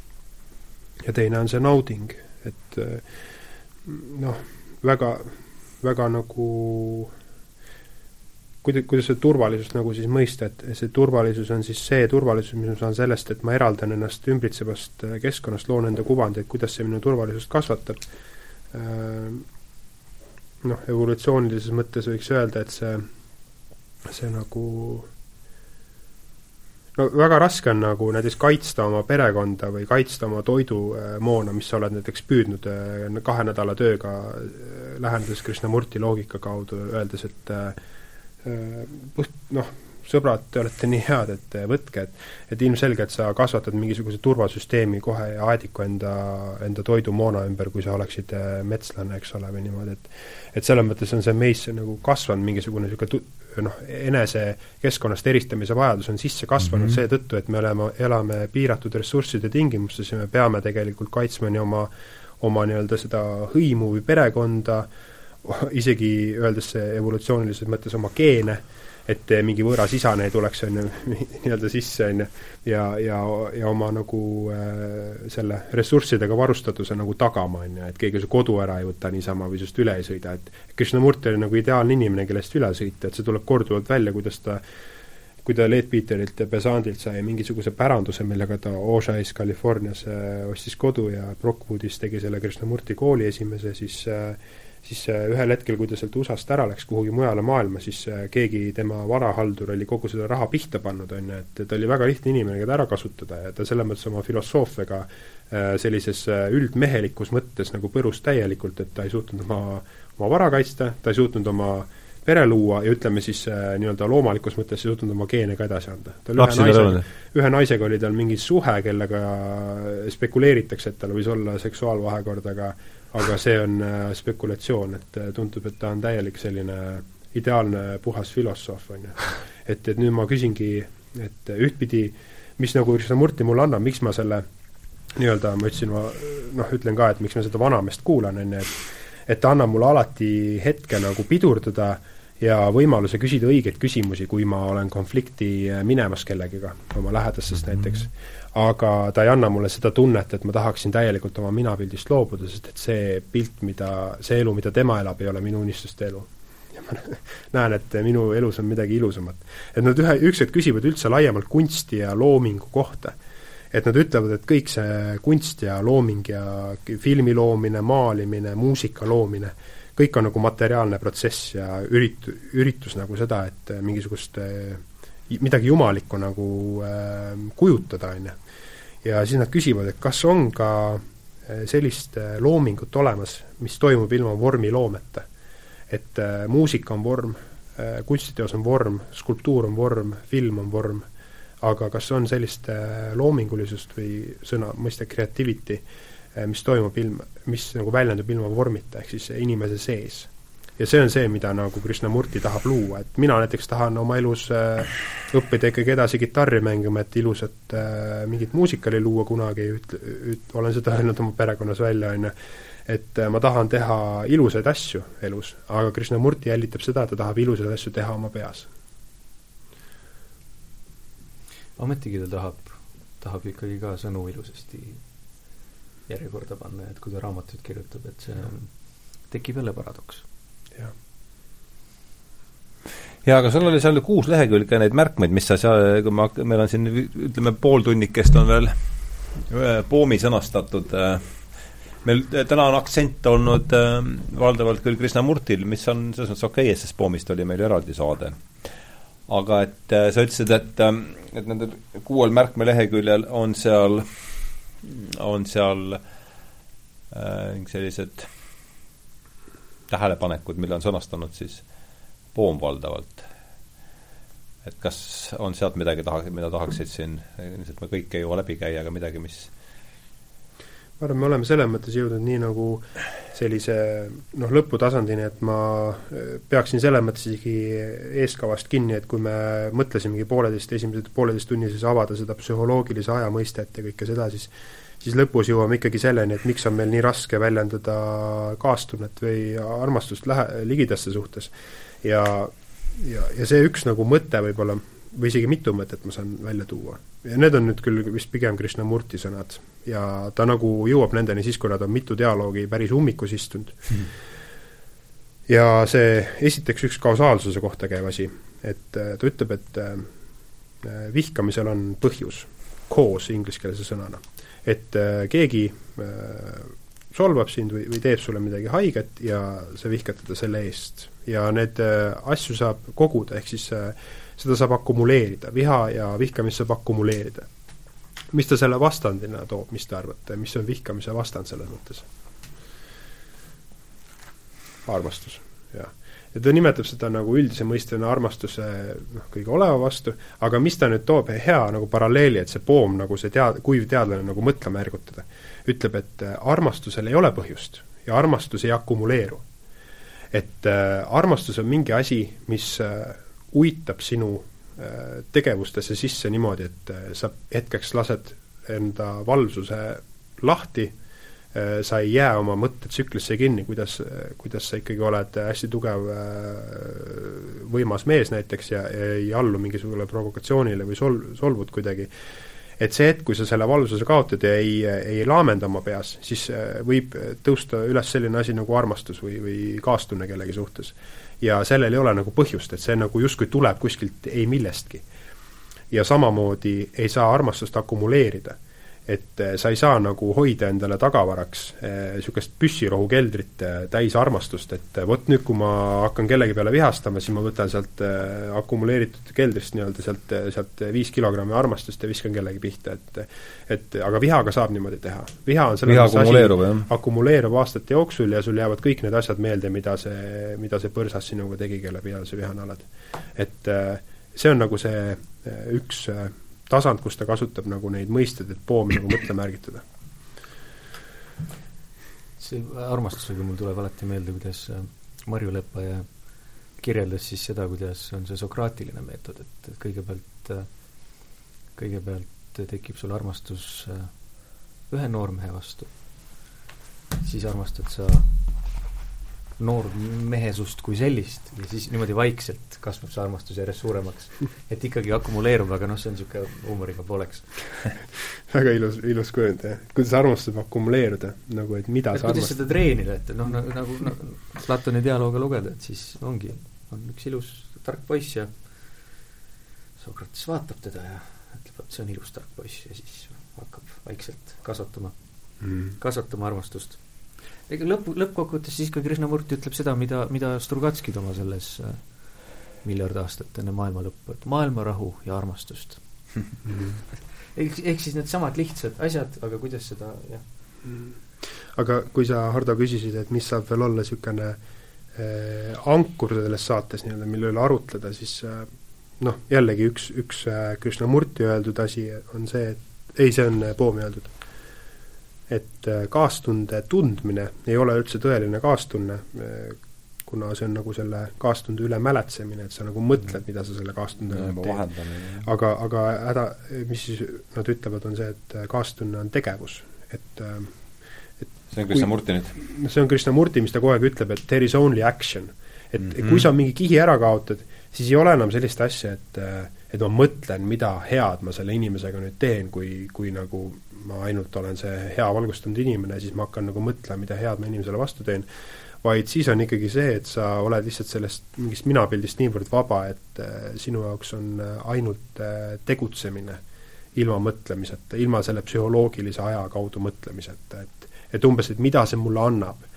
ja teine on see nauding, et äh, noh, väga, väga nagu kuida-, kuidas seda turvalisust nagu siis mõista, et see turvalisus on siis see turvalisus, mis ma saan sellest, et ma eraldan ennast ümbritsevast äh, keskkonnast, loon enda kuvandi, et kuidas see minu turvalisust kasvatab. Äh, noh, evolutsioonilises mõttes võiks öelda, et see, see nagu no väga raske on nagu näiteks kaitsta oma perekonda või kaitsta oma toidumoona, mis sa oled näiteks püüdnud kahe nädala tööga, lähenedes Krishnamurti loogika kaudu, öeldes, et puht noh, sõbrad, te olete nii head, et võtke, et et ilmselgelt sa kasvatad mingisuguse turvasüsteemi kohe ja aediku enda, enda toidumoona ümber, kui sa oleksid äh, metslane, eks ole, või niimoodi, et et selles mõttes on see meisse nagu kasvanud mingisugune niisugune noh, enese keskkonnast eristamise vajadus on sisse kasvanud mm -hmm. seetõttu, et me oleme, elame piiratud ressursside tingimustes ja me peame tegelikult kaitsma nii oma oma nii-öelda seda hõimu või perekonda, isegi öeldes evolutsioonilises mõttes oma geene, et mingi võõras isane ei tuleks, on ju, <laughs> nii-öelda sisse, on ju, ja, ja, ja oma nagu äh, selle ressurssidega varustatuse nagu tagama, on ju, et keegi su kodu ära ei võta niisama või sinust üle ei sõida, et Krishnamurti oli nagu ideaalne inimene, kellest üle sõita, et see tuleb korduvalt välja, kuidas ta kui ta Leet Peterilt ja Besandilt sai mingisuguse päranduse, millega ta Oshais Californias ostis kodu ja Brockwoodis tegi selle Krishnamurti kooli esimese, siis äh, siis äh, ühel hetkel, kui ta sealt USA-st ära läks kuhugi mujale maailma, siis äh, keegi tema varahaldur oli kogu selle raha pihta pannud, on ju, et ta oli väga lihtne inimene, keda ära kasutada ja ta selles mõttes oma filosoofiaga äh, sellises üldmehelikus mõttes nagu põrus täielikult, et ta ei suutnud oma, oma vara kaitsta, ta ei suutnud oma pere luua ja ütleme siis äh, nii-öelda loomalikus mõttes ei suutnud oma geene ka edasi anda. tal ühe naisega, ühe naisega oli tal mingi suhe, kellega spekuleeritakse, et tal võis olla seksuaalvahekord, aga aga see on äh, spekulatsioon, et äh, tundub, et ta on täielik selline ideaalne puhas filosoof, on ju. et, et nüüd ma küsingi, et ühtpidi, mis nagu Krishnamurti mulle annab, miks ma selle nii-öelda, ma ütlesin, ma noh, ütlen ka, et miks ma seda vanameest kuulan, on ju, et et ta annab mulle alati hetke nagu pidurdada ja võimaluse küsida õigeid küsimusi, kui ma olen konflikti äh, minemas kellegiga, oma lähedastest mm -hmm. näiteks aga ta ei anna mulle seda tunnet, et ma tahaksin täielikult oma minapildist loobuda, sest et see pilt, mida, see elu, mida tema elab, ei ole minu unistuste elu. ja ma <laughs> näen, et minu elus on midagi ilusamat. et nad ühe, ükskord küsivad üldse laiemalt kunsti ja loomingu kohta. et nad ütlevad, et kõik see kunst ja looming ja filmi loomine, maalimine, muusika loomine, kõik on nagu materiaalne protsess ja ürit-, üritus nagu seda, et mingisugust midagi jumalikku nagu äh, kujutada, on ju. Ja siis nad küsivad, et kas on ka äh, sellist äh, loomingut olemas, mis toimub ilma vormiloometa. et äh, muusika on vorm äh,, kunstiteos on vorm, skulptuur on vorm, film on vorm, aga kas on sellist äh, loomingulisust või sõna, mõiste creativity äh,, mis toimub ilma, mis nagu väljendub ilma vormita, ehk siis inimese sees ja see on see, mida nagu Krishnamurti tahab luua, et mina näiteks tahan oma elus äh, õppida ikkagi edasi kitarri mängima, et ilusat äh, mingit muusikali luua kunagi, üt-, üt-, olen seda öelnud oma perekonnas välja, on ju, et äh, ma tahan teha ilusaid asju elus, aga Krishnamurti jällitab seda, et ta tahab ilusaid asju teha oma peas. ometigi ta tahab, tahab ikkagi ka sõnu ilusasti järjekorda panna, et kui ta raamatuid kirjutab, et see tekib jälle paradoks. Jaa, aga sul oli seal kuus lehekülge neid märkmeid, mis sa seal, kui ma, meil on siin ütleme, pool tunnikest on veel poomi sõnastatud, meil täna on aktsent olnud äh, valdavalt küll Krishnamurtil, mis on selles mõttes okei okay,, sest poomist oli meil eraldi saade. aga et äh, sa ütlesid, et, et nendel kuuel märkmeleheküljel on seal, on seal äh, sellised tähelepanekud, mille on sõnastanud siis Poom valdavalt. et kas on sealt midagi taha, mida tahaksid siin, ilmselt me kõike ei jõua läbi käia, aga midagi, mis ma arvan, me oleme selles mõttes jõudnud nii nagu sellise noh, lõputasandini, et ma eh, peaksin selles mõttes isegi eeskavast kinni, et kui me mõtlesimegi pooleteist, esimesed pooleteisttunnises avada seda psühholoogilise aja mõistet ja kõike seda, siis siis lõpus jõuame ikkagi selleni, et miks on meil nii raske väljendada kaastunnet või armastust lähe-, ligidaste suhtes ja, ja, ja see üks nagu mõte võib-olla, või isegi mitu mõtet ma saan välja tuua. ja need on nüüd küll vist pigem Krishnamurti sõnad ja ta nagu jõuab nendeni siis, kui nad on mitu dialoogi päris ummikus istunud mm. ja see esiteks üks kausaalsuse kohta käiv asi, et äh, ta ütleb, et äh, vihkamisel on põhjus, cause ingliskeelse sõnana. et äh, keegi solvab sind või, või teeb sulle midagi haiget ja sa vihkad teda selle eest. Ja need äh, asju saab koguda, ehk siis äh, seda saab akumuleerida, viha ja vihkamist saab akumuleerida. mis ta selle vastandina toob, mis te arvate, mis on vihkamise vastand selles mõttes? armastus, jah. ja ta nimetab seda nagu üldise mõistena armastuse noh, kõige oleva vastu, aga mis ta nüüd toob, hea nagu paralleeli, et see poom nagu see tead-, kuiv teadlane nagu mõtlema ergutada ütleb, et äh, armastusel ei ole põhjust ja armastus ei akumuleeru. Et äh, armastus on mingi asi, mis äh, uitab sinu äh, tegevustesse sisse niimoodi, et sa hetkeks lased enda valvsuse lahti sa ei jää oma mõttetsüklisse kinni, kuidas, kuidas sa ikkagi oled hästi tugev võimas mees näiteks ja, ja ei allu mingisugusele provokatsioonile või sol-, solvud kuidagi, et see hetk, kui sa selle valvsuse kaotad ja ei, ei laamenda oma peas, siis äh, võib tõusta üles selline asi nagu armastus või, või kaastunne kellegi suhtes. ja sellel ei ole nagu põhjust, et see nagu justkui tuleb kuskilt ei millestki. ja samamoodi ei saa armastust akumuleerida et eh, sa ei saa nagu hoida endale tagavaraks niisugust eh, püssirohukeldrit eh, täis armastust, et vot nüüd, kui ma hakkan kellegi peale vihastama, siis ma võtan sealt akumuleeritud keldrist nii-öelda sealt, sealt viis kilogrammi armastust ja viskan kellegi pihta, et et aga vihaga saab niimoodi teha. viha on viha akumuleerub, jah? akumuleerub aastate jooksul ja sul jäävad kõik need asjad meelde, mida see, mida see põrsas sinuga tegi, kelle peale sa vihane oled. et see on nagu see üks tasand, kus ta kasutab nagu neid mõisteid, et poom nagu mõtlema ärgitada. see armastusega mul tuleb alati meelde, kuidas äh, Marju Leppaja kirjeldas siis seda, kuidas on see sokraatiline meetod, et kõigepealt, äh, kõigepealt tekib sul armastus äh, ühe noormehe vastu, siis armastad sa noormehesust kui sellist ja siis niimoodi vaikselt kasvab see armastus järjest suuremaks. et ikkagi akumuleerub, aga noh, see on niisugune huumoriga pooleks <laughs> väga ilus, ilus kujund, jah. kuidas armastus võib akumuleeruda, nagu et mida et sa kuidas seda treenida, et noh, nagu, nagu no, Platoni dialoogi lugeda, et siis ongi, on üks ilus tark poiss ja Sokrates vaatab teda ja ütleb, et see on ilus tark poiss ja siis hakkab vaikselt kasvatama mm., kasvatama armastust ega lõpu, lõppkokkuvõttes siis ka Krishnamurti ütleb seda, mida, mida Strugatskid oma selles äh, miljard aastat enne maailma lõppu, et maailmarahu ja armastust. <laughs> Ehk, ehk siis needsamad lihtsad asjad, aga kuidas seda, jah. Mm. aga kui sa, Hardo, küsisid, et mis saab veel olla niisugune äh, ankur selles saates nii-öelda, mille üle arutleda, siis äh, noh, jällegi üks, üks Krishnamurti öeldud asi on see, et ei, see on Poomi öeldud et äh, kaastunde tundmine ei ole üldse tõeline kaastunne, äh, kuna see on nagu selle kaastunde üle mäletsemine, et sa nagu mõtled, mida sa selle kaastundega teed. aga, aga häda, mis siis nad ütlevad, on see, et äh, kaastunne on tegevus, et et see on Krishnamurti nüüd? see on Krishnamurti, mis ta kogu aeg ütleb, et there is only action. et mm -hmm. kui sa mingi kihi ära kaotad, siis ei ole enam sellist asja, et et ma mõtlen, mida head ma selle inimesega nüüd teen, kui, kui nagu ma ainult olen see hea valgustunud inimene, siis ma hakkan nagu mõtlema, mida head ma inimesele vastu teen, vaid siis on ikkagi see, et sa oled lihtsalt sellest mingist minapildist niivõrd vaba, et äh, sinu jaoks on äh, ainult äh, tegutsemine ilma mõtlemiseta, ilma selle psühholoogilise aja kaudu mõtlemiseta, et et umbes, et mida see mulle annab.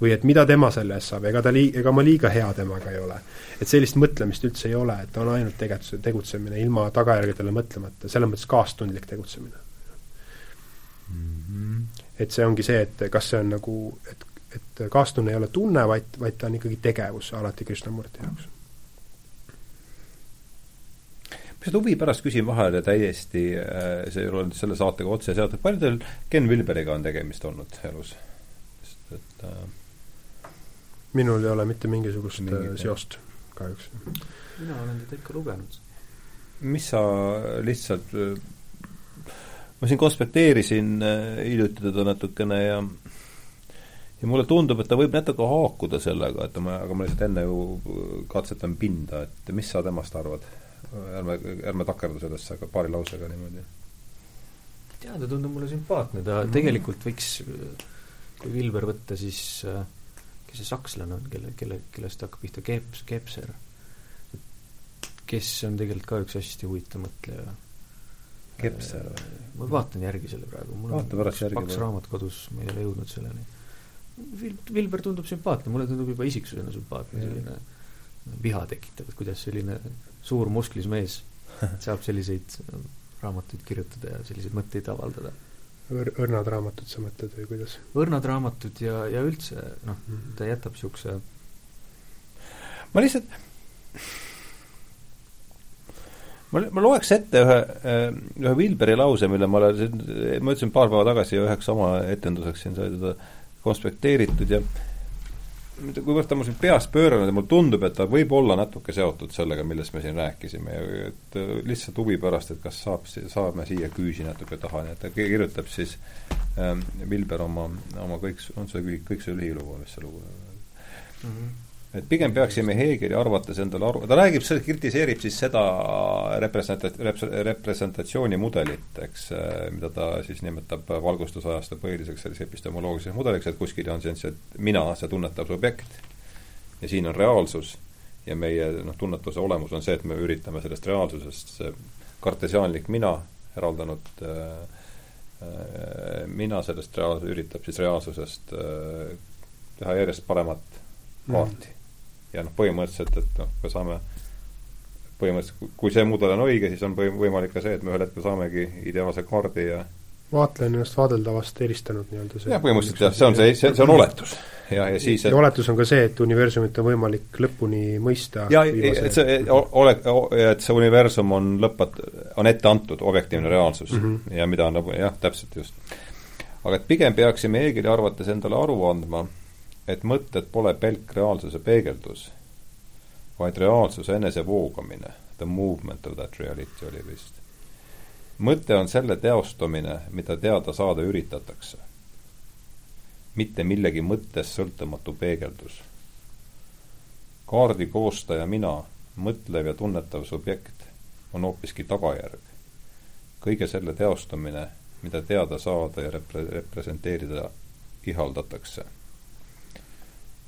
või et mida tema selle eest saab, ega ta lii-, ega ma liiga hea temaga ei ole. et sellist mõtlemist üldse ei ole, et on ainult teget-, tegutsemine ilma tagajärgedele mõtlemata, selles mõttes kaastundlik tegutsemine. Et see ongi see, et kas see on nagu, et et kaastunne ei ole tunne, vaid, vaid ta on ikkagi tegevus alati Krishnamurti jaoks. ma seda huvi pärast küsin vahele täiesti, äh, see ei ole nüüd selle saatega otse seotud, palju teil Ken Vilberiga on tegemist olnud elus? sest et äh, minul ei ole mitte mingisugust äh, Mingit, seost kahjuks. mina olen teda ikka lugenud. mis sa lihtsalt ma siin konspekteerisin hiljuti teda natukene ja ja mulle tundub, et ta võib natuke haakuda sellega, et ma, aga ma lihtsalt enne ju katsetan pinda, et mis sa temast arvad? ärme, ärme takerdu sellesse, aga paari lausega niimoodi. ei tea, ta tundub mulle sümpaatne, ta mm. tegelikult võiks, kui Vilber võtta, siis kes see sakslane on, kelle, kelle, kellest hakkab pihta, Keps, Kepser, kes on tegelikult ka üks hästi huvitav mõtleja. Kepser või? ma vaatan järgi selle praegu, mul Vaata on paks, paks raamat kodus, ma ei ole jõudnud selleni Vil-, Vilber tundub sümpaatne, mulle tundub juba isiksusena sümpaatne, selline viha tekitav, et kuidas selline suur musklis mees <laughs> saab selliseid raamatuid kirjutada ja selliseid mõtteid avaldada Õr-, õrnad raamatud sa mõtled või kuidas? õrnad raamatud ja, ja üldse noh, mhm. ta jätab niisuguse ma lihtsalt ma, ma loeks ette ühe, ühe Wilberi lause, mille ma olen, ma ütlesin paar päeva tagasi üheks oma etenduseks siin sai teda konspekteeritud ja kuivõrd ta mul siin peas pööranud ja mulle tundub, et ta võib olla natuke seotud sellega, millest me siin rääkisime et lihtsalt huvi pärast, et kas saab, saame siia küüsi natuke taha, nii et ta kirjutab siis ähm, Vilber oma, oma kõik, on see kõik, kõik see lühilugu, mis see lugu mm -hmm et pigem peaksime Heegeli arvates endale aru, ta räägib, kritiseerib siis seda representa-, representatsioonimudelit, eks, mida ta siis nimetab valgustusajastu põhiliseks selliseks epistemoloogiliseks mudeliks, et kuskil on see, see mina, see tunnetav subjekt, ja siin on reaalsus, ja meie noh, tunnetuse olemus on see, et me üritame sellest reaalsusest see kartesiaanlik mina, eraldanud äh, äh, mina sellest reaal-, üritab siis reaalsusest äh, teha järjest paremat kaarti mm ja noh, põhimõtteliselt, et noh, me saame põhimõtteliselt, kui see mudel on õige, siis on võimalik ka see, et me ühel hetkel saamegi ideaalse kaardi ja vaatleja on ennast vaadeldavast eristanud nii-öelda see jah, põhimõtteliselt jah, see on see, see, see on oletus. ja, ja siis et... ja oletus on ka see, et universumit on võimalik lõpuni mõista ja, et see ole, et see universum on lõpat-, on ette antud objektiivne reaalsus mm -hmm. ja mida on nagu jah, täpselt just. aga et pigem peaksime Heegeli arvates endale aru andma, et mõtted pole pelk reaalsuse peegeldus, vaid reaalsuse enesevoogamine, the movement of that reality oli vist. mõte on selle teostamine, mida teada saada üritatakse. mitte millegi mõttest sõltumatu peegeldus. kaardi koostaja mina, mõtlev ja tunnetav subjekt, on hoopiski tagajärg. kõige selle teostamine, mida teada saada ja repre-, representeerida ihaldatakse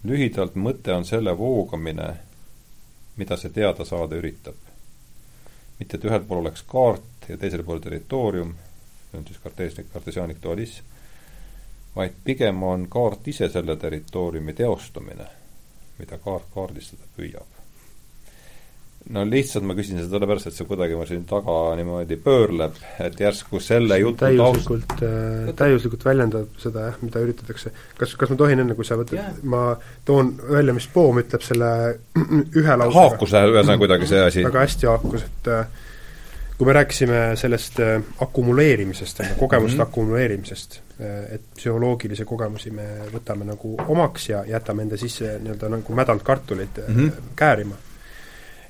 lühidalt mõte on selle voogamine, mida see teada saada üritab. mitte, et ühel pool oleks kaart ja teisel pool territoorium, see on siis karteeslik, kartesiaanlik dualism, vaid pigem on kaart ise selle territooriumi teostumine, mida kaart kaardistada püüab no lihtsalt ma küsin seda sellepärast, et see kuidagi mul siin taga niimoodi pöörleb, et järsku selle jutu täiuslikult taust... äh,, täiuslikult väljendab seda jah, mida üritatakse. kas, kas ma tohin enne, kui sa võtad yeah., ma toon välja, mis Poom ütleb selle <clears throat> ühe lausega. haakus ühesõnaga kuidagi see asi. väga hästi haakus, et äh, kui me rääkisime sellest äh, akumuleerimisest, kogemuste mm -hmm. akumuleerimisest, äh, et psühholoogilisi kogemusi me võtame nagu omaks ja jätame enda sisse nii-öelda nagu mädanud kartulid mm -hmm. käärima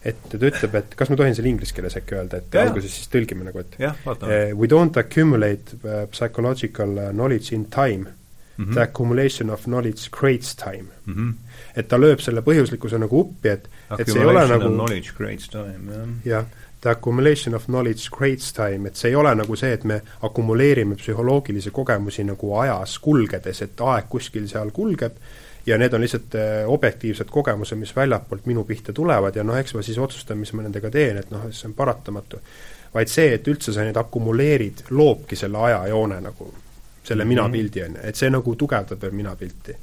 et ta ütleb, et kas ma tohin selle inglise keeles äkki öelda, et ja, alguses siis tõlgime nagu, et vaatame uh,. We don't accumulate uh, psychological uh, knowledge in time mm, -hmm. the accumulation of knowledge creates time mm. -hmm. et ta lööb selle põhjuslikkuse nagu uppi, et et see ei ole nagu knowledge creates time, jah. jah, the accumulation of knowledge creates time, et see ei ole nagu see, et me akumuleerime psühholoogilisi kogemusi nagu ajas kulgedes, et aeg kuskil seal kulgeb ja need on lihtsalt äh, objektiivsed kogemused, mis väljapoolt minu pihta tulevad ja noh, eks ma siis otsustan, mis ma nendega teen, et noh, see on paratamatu. vaid see, et üldse sa neid akumuleerid, loobki selle ajajoone nagu, selle -hmm. minapildi, on ju, et see nagu tugevdab veel minapilti.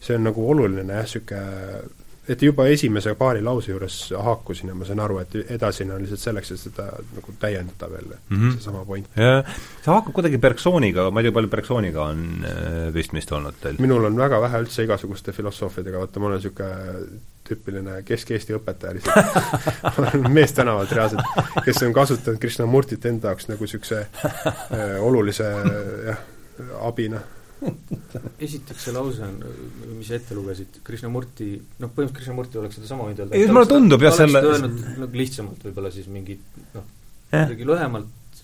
see on nagu oluline jah, niisugune et juba esimese paari lause juures haakusin ja ma sain aru, et edasine on lihtsalt selleks, et seda nagu täiendada veel mm, -hmm. seesama point. see haakub kuidagi Bergsoniga, ma ei tea, palju Bergsoniga on äh, pistmist olnud teil? minul on väga vähe üldse igasuguste filosoofiadega, vaata ma olen niisugune tüüpiline Kesk-Eesti õpetaja lihtsalt <laughs> mees tänavalt reaalselt, kes on kasutanud Krishnamurtit enda jaoks nagu niisuguse äh, olulise jah, abina <laughs> esiteks see lause on, mis sa ette lugesid, Krishnamurti, noh, põhimõtteliselt Krishnamurti oleks sedasama võinud öelda. ei, mulle tundub jah, selle öelnud nagu lihtsamalt võib-olla siis mingi noh, kuidagi lühemalt,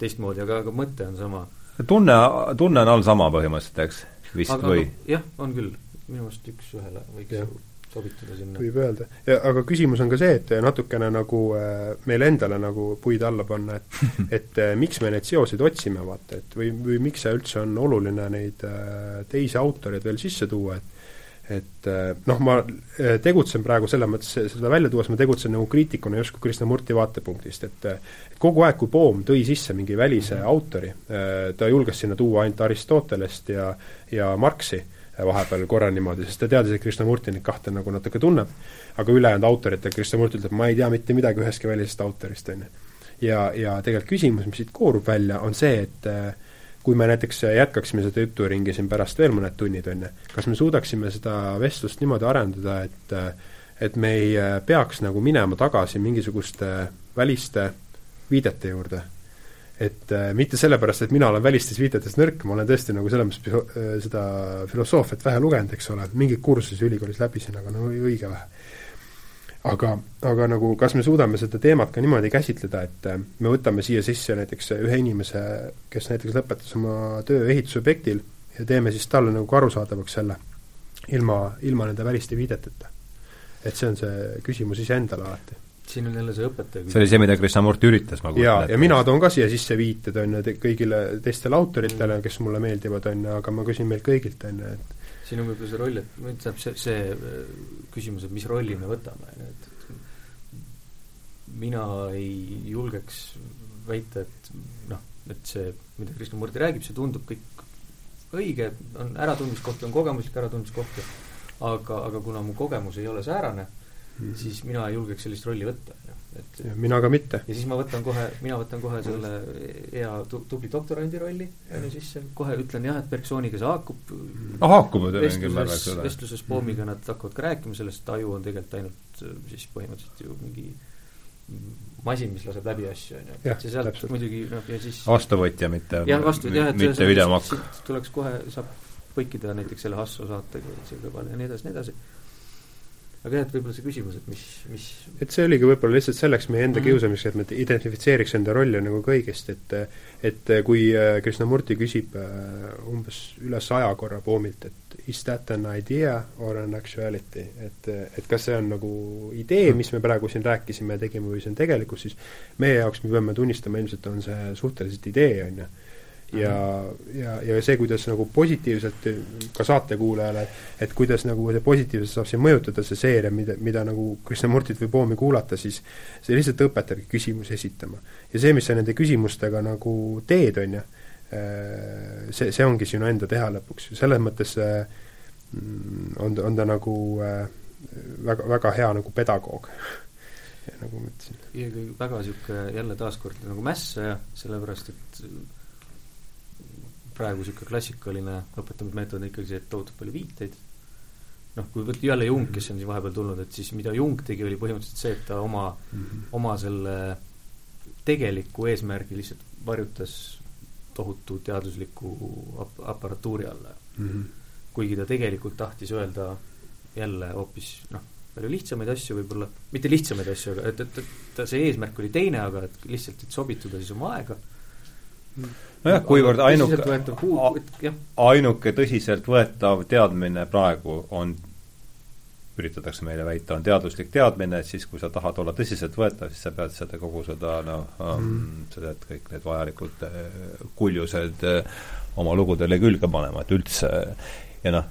teistmoodi, aga, aga mõte on sama. tunne, tunne on all sama põhimõtteliselt, eks, vist aga, või? jah, on küll, minu meelest üks-ühele võiks ja sobitada sinna. võib öelda. aga küsimus on ka see, et natukene nagu äh, meile endale nagu puid alla panna, et <laughs> et äh, miks me neid seoseid otsime, vaata, et või, või miks see üldse on oluline neid äh, teisi autoreid veel sisse tuua, et et noh, ma tegutsen praegu selles mõttes, seda välja tuues ma tegutsen nagu kriitikuna justkui Krishnamurti vaatepunktist, et et kogu aeg, kui Poom tõi sisse mingi välise mm -hmm. autori, ta julges sinna tuua ainult Aristotelest ja, ja Marxi vahepeal korra niimoodi, sest ta teadis, et Krishnamurti neid kahte nagu natuke tunneb, aga ülejäänud autoritega, Krishnamurti ütleb, ma ei tea mitte midagi ühestki välisest autorist, on ju. ja, ja tegelikult küsimus, mis siit koorub välja, on see, et äh, kui me näiteks jätkaksime seda juturingi siin pärast veel mõned tunnid, on ju, kas me suudaksime seda vestlust niimoodi arendada, et äh, et me ei äh, peaks nagu minema tagasi mingisuguste väliste viidete juurde et äh, mitte sellepärast, et mina olen välistes viitetes nõrk, ma olen tõesti nagu selles mõttes äh, seda filosoofiat vähe lugenud, eks ole, mingeid kursusi ülikoolis läbisin, aga no õige vähe. aga, aga nagu kas me suudame seda teemat ka niimoodi käsitleda, et äh, me võtame siia sisse näiteks ühe inimese, kes näiteks lõpetas oma töö ehitusobjektil ja teeme siis talle nagu arusaadavaks selle, ilma, ilma nende väliste viideteta. et see on see küsimus iseendale alati siin on jälle see õpetaja see oli see, mida Krishnamurti üritas ma jaa, ja mina toon ka siia sisse viited, on ju, kõigile teistele autoritele mm., kes mulle meeldivad, on ju, aga ma küsin meilt kõigilt, on ju, et siin on võib-olla see roll, et tähendab, see, see äh, küsimus, et mis rolli me võtame, on ju, et mina ei julgeks väita, et noh, et see, mida Krishnamurti räägib, see tundub kõik õige, on äratundmiskohti, on kogemuslikke äratundmiskohti, aga, aga kuna mu kogemus ei ole säärane, mm, -hmm. siis mina ei julgeks sellist rolli võtta, et ja mina ka mitte. ja siis ma võtan kohe, mina võtan kohe selle hea tu-, tubli doktorandi rolli, on ju, sisse, kohe ütlen jah, et Bergsoniga see haakub no haakub ju mingil määral, eks ole. vestluses Poomiga nad hakkavad ka rääkima sellest, aju on tegelikult ainult siis põhimõtteliselt ju mingi masin, mis laseb läbi asju, on ju. et see sealt muidugi noh, ja siis vastuvõtja, mitte jah, vastuvõtja jah, et mitte videomakk. tuleks kohe, saab põikida näiteks selle Hasso saatega siia kõrvale ja nii edasi, nii edasi aga jah, et võib-olla see küsimus, et mis, mis et see oligi võib-olla lihtsalt selleks meie enda mm -hmm. kiusamiseks, et me identifitseeriks enda rolli nagu kõigest, et et kui äh, Krishnamurti küsib äh, umbes üle saja korra poomilt, et is that an idea or an actuality, et et kas see on nagu idee, mhm. mis me praegu siin rääkisime ja tegime, või see on tegelikkus, siis meie jaoks me peame tunnistama, ilmselt on see suhteliselt idee, on ju ja, ja, ja see, kuidas nagu positiivselt ka saatekuulajale, et kuidas nagu see positiivselt saab siin mõjutada, see seeria, mida, mida nagu Krishnamurtit või Poomi kuulata, siis see lihtsalt õpetabki küsimusi esitama. ja see, mis sa nende küsimustega nagu teed, on ju, äh, see, see ongi sinu enda teha lõpuks, selles mõttes mm, on, on ta nagu äh, väga, väga hea nagu pedagoog <laughs> nagu ma ütlesin. väga niisugune jälle taaskord nagu mässaja, sellepärast et praegu niisugune klassikaline õpetamismeetod on ikkagi see, et tohutult palju viiteid, noh, kui võtta jälle Jung, kes on siin vahepeal tulnud, et siis mida Jung tegi, oli põhimõtteliselt see, et ta oma mm, -hmm. oma selle tegeliku eesmärgi lihtsalt varjutas tohutu teadusliku ap-, aparatuuri alla mm. -hmm. kuigi ta tegelikult tahtis öelda jälle hoopis noh, palju lihtsamaid asju võib-olla, mitte lihtsamaid asju, aga et, et, et see eesmärk oli teine, aga et lihtsalt, et sobituda siis oma aega mm. Nojah, kuivõrd ainuke, ainuke tõsiseltvõetav teadmine praegu on üritatakse meile väita, on teaduslik teadmine, et siis, kui sa tahad olla tõsiseltvõetav, siis sa pead seda kogu seda noh mm., seda, et kõik need vajalikud kuljused oma lugudele külge panema, et üldse ja noh,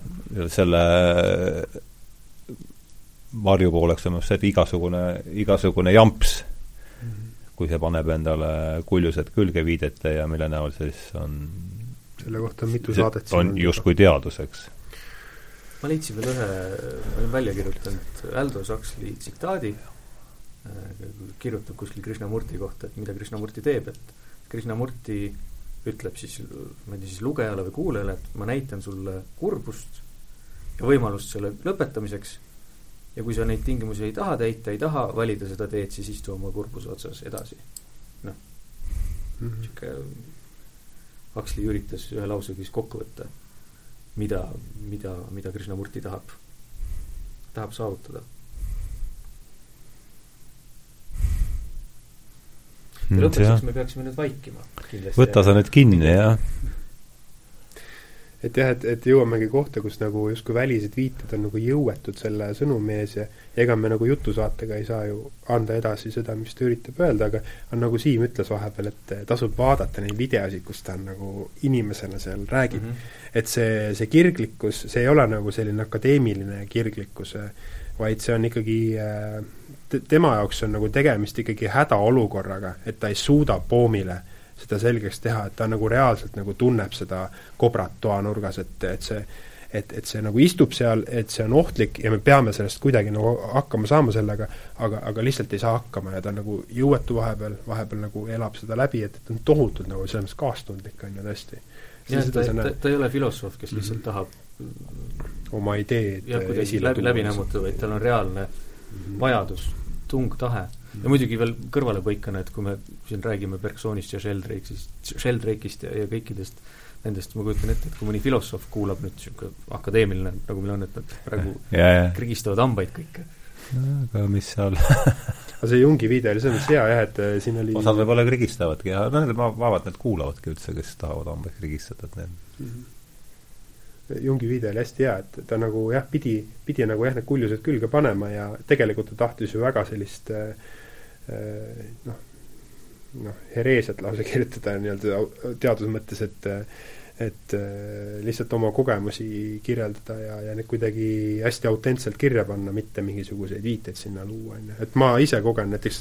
selle varjupooleks on just see, et igasugune, igasugune jamps. Kui see paneb endale kuljused külge viidete ja mille näol siis on selle kohta on mitu saadet on justkui teadus, eks. ma leidsin veel ühe, ma olen välja kirjutanud Aldous Huxley tsitaadi, kirjutab kuskil Krishnamurti kohta, et mida Krishnamurti teeb, et Krishnamurti ütleb siis, ma ei tea, siis lugejale või kuulajale, et ma näitan sulle kurbust ja võimalust selle lõpetamiseks ja kui sa neid tingimusi ei taha täita, ei taha valida seda teed, siis istu oma kurbuse otsas edasi. noh mm -hmm., niisugune Huxley üritas ühe lausega siis kokku võtta, mida, mida, mida Krishnamurti tahab, tahab saavutada. ja mm, lõpetuseks me peaksime nüüd vaikima. võta sa nüüd kinni, jah et jah, et, et jõuamegi kohta, kus nagu justkui välised viited on nagu jõuetud selle sõnumi ees ja ega me nagu jutusaatega ei saa ju anda edasi seda, mis ta üritab öelda, aga on nagu Siim ütles vahepeal, et tasub vaadata neid videosid, kus ta on nagu inimesena seal räägib mm. -hmm. et see, see kirglikkus, see ei ole nagu selline akadeemiline kirglikkus, vaid see on ikkagi te, tema jaoks on nagu tegemist ikkagi hädaolukorraga, et ta ei suuda poomile äh, seda selgeks teha, et ta nagu reaalselt nagu tunneb seda kobrat toanurgas, et, et see et, et see nagu istub seal, et see on ohtlik ja me peame sellest kuidagi nagu hakkama saama sellega, aga, aga lihtsalt ei saa hakkama ja ta on nagu jõuetu vahepeal, vahepeal nagu elab seda läbi, et, et on tohutult nagu selles mõttes kaastundlik, on ju, tõesti. jah, ta, ta, ta ei ole filosoof, kes lihtsalt mm -hmm. tahab oma ideed jah, kuidagi läbi, läbi nämmutada, vaid tal on reaalne mm -hmm. vajadus, tung, tahe ja muidugi veel kõrvalepõikena, et kui me siin räägime Bergsonist ja Sheldrake'ist, Sheldrake'ist ja, ja kõikidest nendest ma kujutan ette, et kui mõni filosoof kuulab nüüd niisugune akadeemiline, nagu meil on, et nad praegu <laughs> ja, ja. krigistavad hambaid kõik. aga mis seal <laughs> aga see Jungi viide oli selles mõttes hea jah, et äh, siin oli osad võib-olla krigistavadki ja noh, vaevalt need kuulavadki üldse, kes tahavad hambaid krigistada, et need mm -hmm. Jungi viide oli hästi hea, et ta nagu jah, pidi, pidi nagu jah, need kuljused külge panema ja tegelikult ta tahtis ju väga sellist äh noh, noh, hereesiat lausa <laughs> kirjutada nii-öelda teaduse mõttes, et et äh, lihtsalt oma kogemusi kirjeldada ja, ja need kuidagi hästi autentselt kirja panna, mitte mingisuguseid viiteid sinna luua, on ju. et ma ise kogen näiteks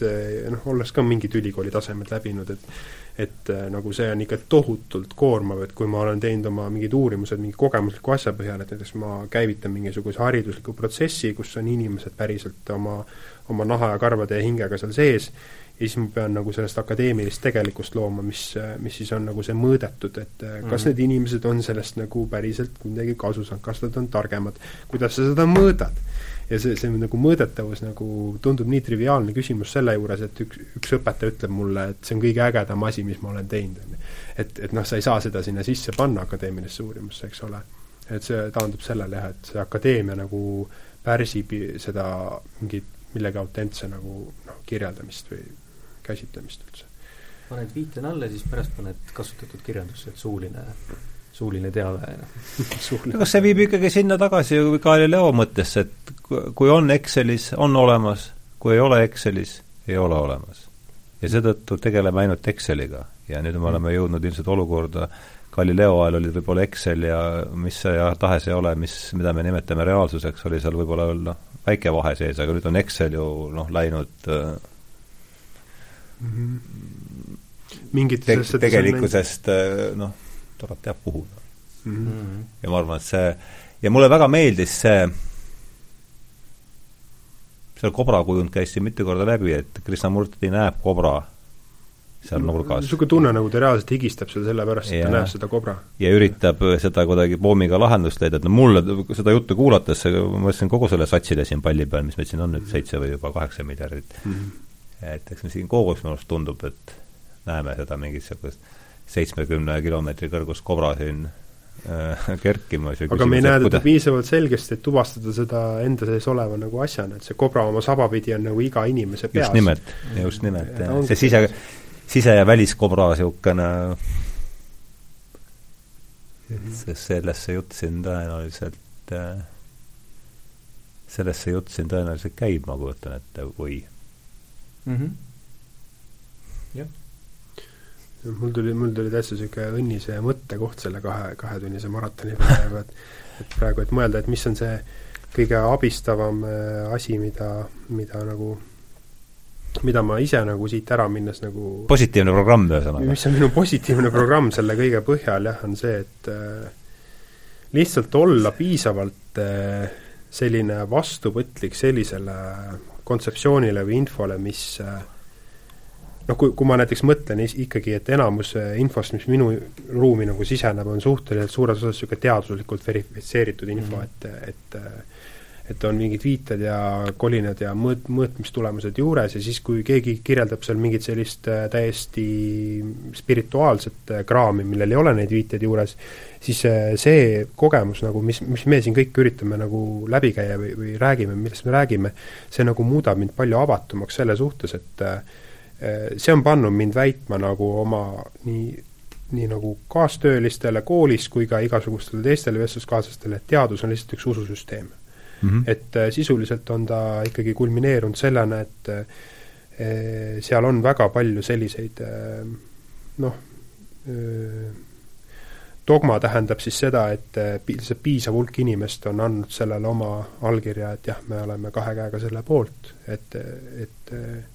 noh, olles ka mingid ülikooli tasemed läbinud, et et äh, nagu see on ikka tohutult koormav, et kui ma olen teinud oma mingid uurimused mingi kogemusliku asja põhjal, et näiteks ma käivitan mingisuguse haridusliku protsessi, kus on inimesed päriselt oma, oma naha ja karvade ja hingega seal sees, ja siis ma pean nagu sellest akadeemilist tegelikkust looma, mis, mis siis on nagu see mõõdetud, et äh, kas mm -hmm. need inimesed on sellest nagu päriselt midagi kasu saanud, kas nad on targemad, kuidas sa seda mõõdad ja see, see nagu mõõdetavus nagu tundub nii triviaalne küsimus selle juures, et üks, üks õpetaja ütleb mulle, et see on kõige ägedam asi, mis ma olen teinud, on ju. et, et noh, sa ei saa seda sinna sisse panna akadeemilisse uurimusse, eks ole. et see taandub sellele jah, et see akadeemia nagu pärsib seda mingit millegi autentse nagu noh, kirjeldamist või käsitlemist üldse. paned viitena alla, siis pärast paned kasutatud kirjandusse, et suuline suuline teave <laughs> no kas see viib ikkagi sinna tagasi Galileo mõttesse, et kui on Excelis, on olemas, kui ei ole Excelis, ei ole olemas. ja seetõttu tegeleme ainult Exceliga ja nüüd me oleme jõudnud ilmselt olukorda, Galileo ajal oli võib-olla Excel ja mis ja tahes ei ole, mis, mida me nimetame reaalsuseks, oli seal võib-olla noh, väike vahe sees, aga nüüd on Excel ju noh, läinud mm -hmm. mingitest te tegelikkusest äh, noh, tuleb teab kuhu mm. -hmm. ja ma arvan, et see, ja mulle väga meeldis see, seal kobra kujund käis siin mitu korda läbi, et Krishnamurti näeb kobra seal nurgas. niisugune tunne, nagu ta reaalselt higistab seal sellepärast, et ja, ta näeb seda kobra. ja üritab seda kuidagi pommiga lahendust leida, et no mulle seda juttu kuulates, ma mõtlesin kogu selle satsile siin palli peal, mis meil siin on nüüd, seitse või juba kaheksa miljardit mm, -hmm. et eks me siin kogu aeg minu arust tundub, et näeme seda mingit niisugust seitsmekümne kilomeetri kõrgust kobra siin äh, kerkimas. aga me ei näe teda piisavalt selgesti, et tuvastada seda enda sees oleva nagu asjana, et see kobra oma saba pidi on nagu iga inimese peas. just nimelt, just nimelt, see sise, sise- ja väliskobra niisugune sest sellest see jutt siin tõenäoliselt äh, sellest see jutt siin tõenäoliselt käib, ma kujutan ette, või mm? -hmm. jah. mul tuli, mul tuli täitsa niisugune õnnise mõttekoht selle kahe, kahetunnise maratoni peale, et et praegu, et mõelda, et mis on see kõige abistavam äh, asi, mida, mida nagu mida ma ise nagu siit ära minnes nagu positiivne programm, ühesõnaga? mis on minu positiivne programm selle kõige põhjal jah, on see, et äh, lihtsalt olla piisavalt äh, selline vastuvõtlik sellisele kontseptsioonile või infole, mis äh, noh, kui, kui ma näiteks mõtlen ikkagi, et enamus äh, infost, mis minu ruumi nagu siseneb, on suhteliselt suures osas niisugune teaduslikult verifitseeritud info mm, -hmm. et, et äh, et on mingid viited ja kolinad ja mõõt, mõõtmistulemused juures ja siis, kui keegi kirjeldab seal mingit sellist äh, täiesti spirituaalset äh, kraami, millel ei ole neid viiteid juures, siis äh, see kogemus nagu, mis, mis me siin kõik üritame nagu läbi käia või, või räägime, millest me räägime, see nagu muudab mind palju avatumaks selle suhtes, et see on pannud mind väitma nagu oma nii nii nagu kaastöölistele koolis kui ka igasugustele teistele vestluskaaslastele, et teadus on lihtsalt üks ususüsteem mm. -hmm. et äh, sisuliselt on ta ikkagi kulmineerunud sellena, et äh, seal on väga palju selliseid äh, noh, dogma tähendab siis seda, et lihtsalt piisav hulk inimest on andnud sellele oma allkirja, et jah, me oleme kahe käega selle poolt, et, et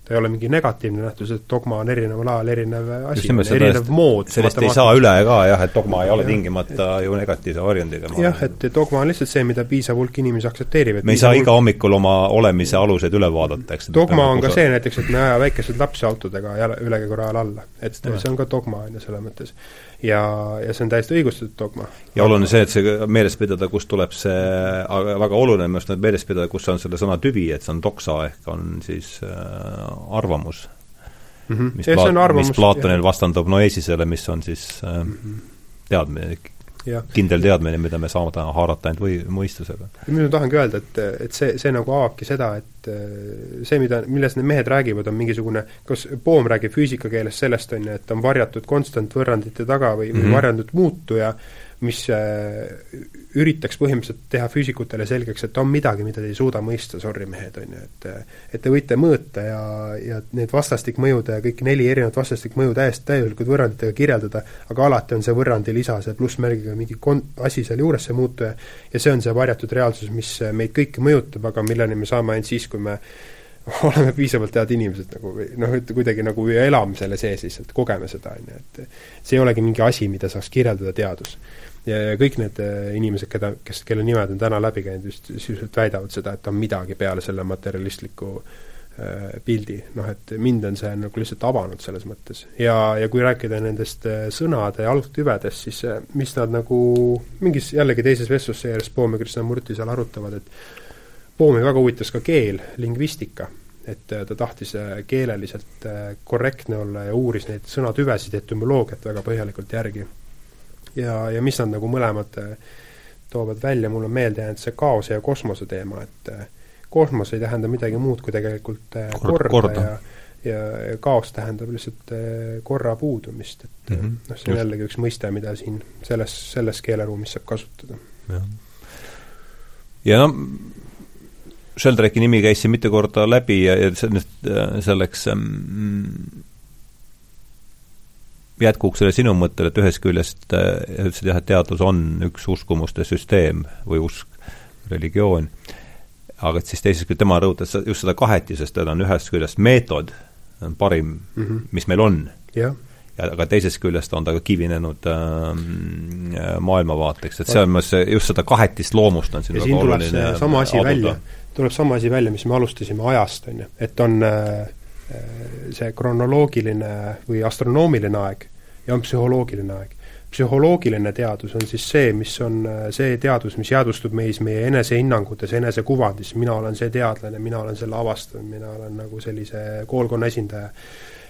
ta ei ole mingi negatiivne nähtus, et dogma on erineval ajal erinev asi, erinev mood. sellest ei saa üle ka jah, et dogma ei ole tingimata ju negatiivse varjundiga. jah, et dogma on lihtsalt see, mida piisav hulk inimesi aktsepteerib. me ei saa hulk... iga hommikul oma olemise aluseid üle vaadata, eks. dogma on ka see näiteks, et me ei aja väikeseid lapsi autodega jala, ülekäigurajal alla. et ja. see on ka dogma, on ju, selles mõttes. ja, ja see on täiesti õigustatud dogma. ja oluline see, et see meeles pidada, kust tuleb see, väga oluline on just meeles pidada, kus on selle sõna tüvi, et see on doksa ehk on siis äh, arvamus mm, -hmm. mis, Pla-, mis Platonil jah. vastandub noeesisele, mis on siis äh, mm -hmm. teadmine, kindel teadmine, mida me saame täna haarata ainult või mõistusega. mina tahangi öelda, et, et see, see nagu avabki seda, et äh, see, mida, millest need mehed räägivad, on mingisugune, kas Poom räägib füüsika keeles sellest, on ju, et on varjatud konstant võrrandite taga või mm, -hmm. või varjatud muutuja, mis äh, üritaks põhimõtteliselt teha füüsikutele selgeks, et on midagi, mida te ei suuda mõista, sorry mehed, on ju, et et te võite mõõta ja, ja need vastastikmõjude, kõik neli erinevat vastastikmõju täiesti täielikult võrranditega kirjeldada, aga alati on see võrrandi lisa, see plussmärgiga mingi kon-, asi seal juures, see muutuja, ja see on see varjatud reaalsus, mis meid kõiki mõjutab, aga milleni me saame ainult siis, kui me <laughs> oleme piisavalt head inimesed nagu või noh, et kuidagi nagu elame selle sees lihtsalt, kogeme seda, on ju, et see ei olegi mingi asi, mida saaks kirjeldada teadus ja, ja kõik need äh, inimesed, keda, kes, kelle nimed on täna läbi käinud, just sisuliselt väidavad seda, et on midagi peale selle materialistliku äh, pildi, noh et mind on see nagu lihtsalt avanud selles mõttes. ja, ja kui rääkida nendest äh, sõnade algtüvedest, siis äh, mis nad nagu mingis jällegi teises vestlusseerias Poom ja Krishnamurti seal arutavad, et Poomi väga huvitas ka keel, lingvistika. Et ta tahtis keeleliselt korrektne olla ja uuris neid sõnatüvesid, etümoloogiat väga põhjalikult järgi ja, ja mis nad nagu mõlemad äh, toovad välja, mul on meelde jäänud see kaose ja kosmose teema, et äh, kosmos ei tähenda midagi muud kui tegelikult äh, korda, korda. ja ja kaos tähendab lihtsalt korra puudumist, et mm -hmm. noh, see on Just. jällegi üks mõiste, mida siin selles, selles keeleruumis saab kasutada. ja no Sheldrake'i nimi käis siin mitu korda läbi ja, ja selleks mm, jätkuks selle sinu mõttele, et ühest küljest äh, ütlesid jah, et teadus on üks uskumuste süsteem või usk, religioon, aga et siis teisest küljest tema rõhutas just seda kahetisest, et on ühest küljest meetod, on parim mm, -hmm. mis meil on. Yeah.. ja aga teisest küljest on ta ka kivinenud ähm, äh, maailmavaateks, et see on just seda kahetist loomust on siin ja siin tuleb see sama asi aduda. välja, tuleb sama asi välja, mis me alustasime ajast, on ju, et on äh, see kronoloogiline või astronoomiline aeg ja on psühholoogiline aeg. psühholoogiline teadus on siis see, mis on äh, see teadus, mis jäädvustub meis meie enesehinnangutes, enesekuvandis, mina olen see teadlane, mina olen selle avastanud, mina olen nagu sellise koolkonna esindaja.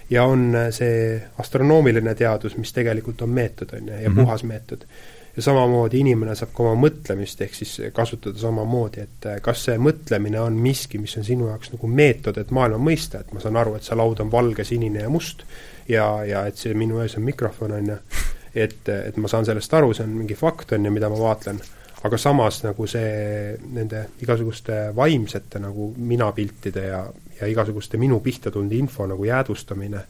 ja on äh, see astronoomiline teadus, mis tegelikult on meetod, on ju, ja mm -hmm. puhas meetod ja samamoodi inimene saab ka oma mõtlemist ehk siis kasutada samamoodi, et äh, kas see mõtlemine on miski, mis on sinu jaoks nagu meetod, et maailma mõista, et ma saan aru, et see laud on valge, sinine ja must ja, ja et see minu ees on mikrofon, on ju, et, et ma saan sellest aru, see on mingi fakt, on ju, mida ma vaatlen, aga samas nagu see, nende igasuguste vaimsete nagu minapiltide ja, ja igasuguste minu pihta tulnud info nagu jäädvustamine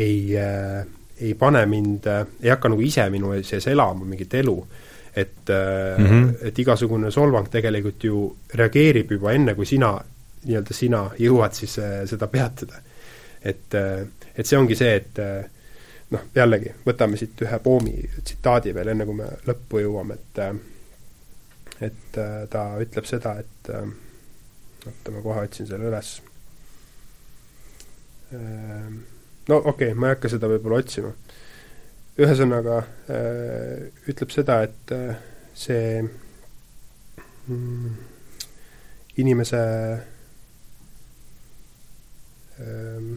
ei äh, ei pane mind, ei hakka nagu ise minu sees elama mingit elu, et mm, -hmm. et igasugune solvang tegelikult ju reageerib juba enne, kui sina, nii-öelda sina jõuad siis äh, seda peatada. et, äh, et see ongi see, et noh, jällegi, võtame siit ühe Poomi tsitaadi veel, enne kui me lõppu jõuame, et et ta ütleb seda, et oota, ma kohe otsin selle üles no okei okay,, ma ei hakka seda võib-olla otsima. ühesõnaga äh, ütleb seda, et äh, see mm, inimese ähm,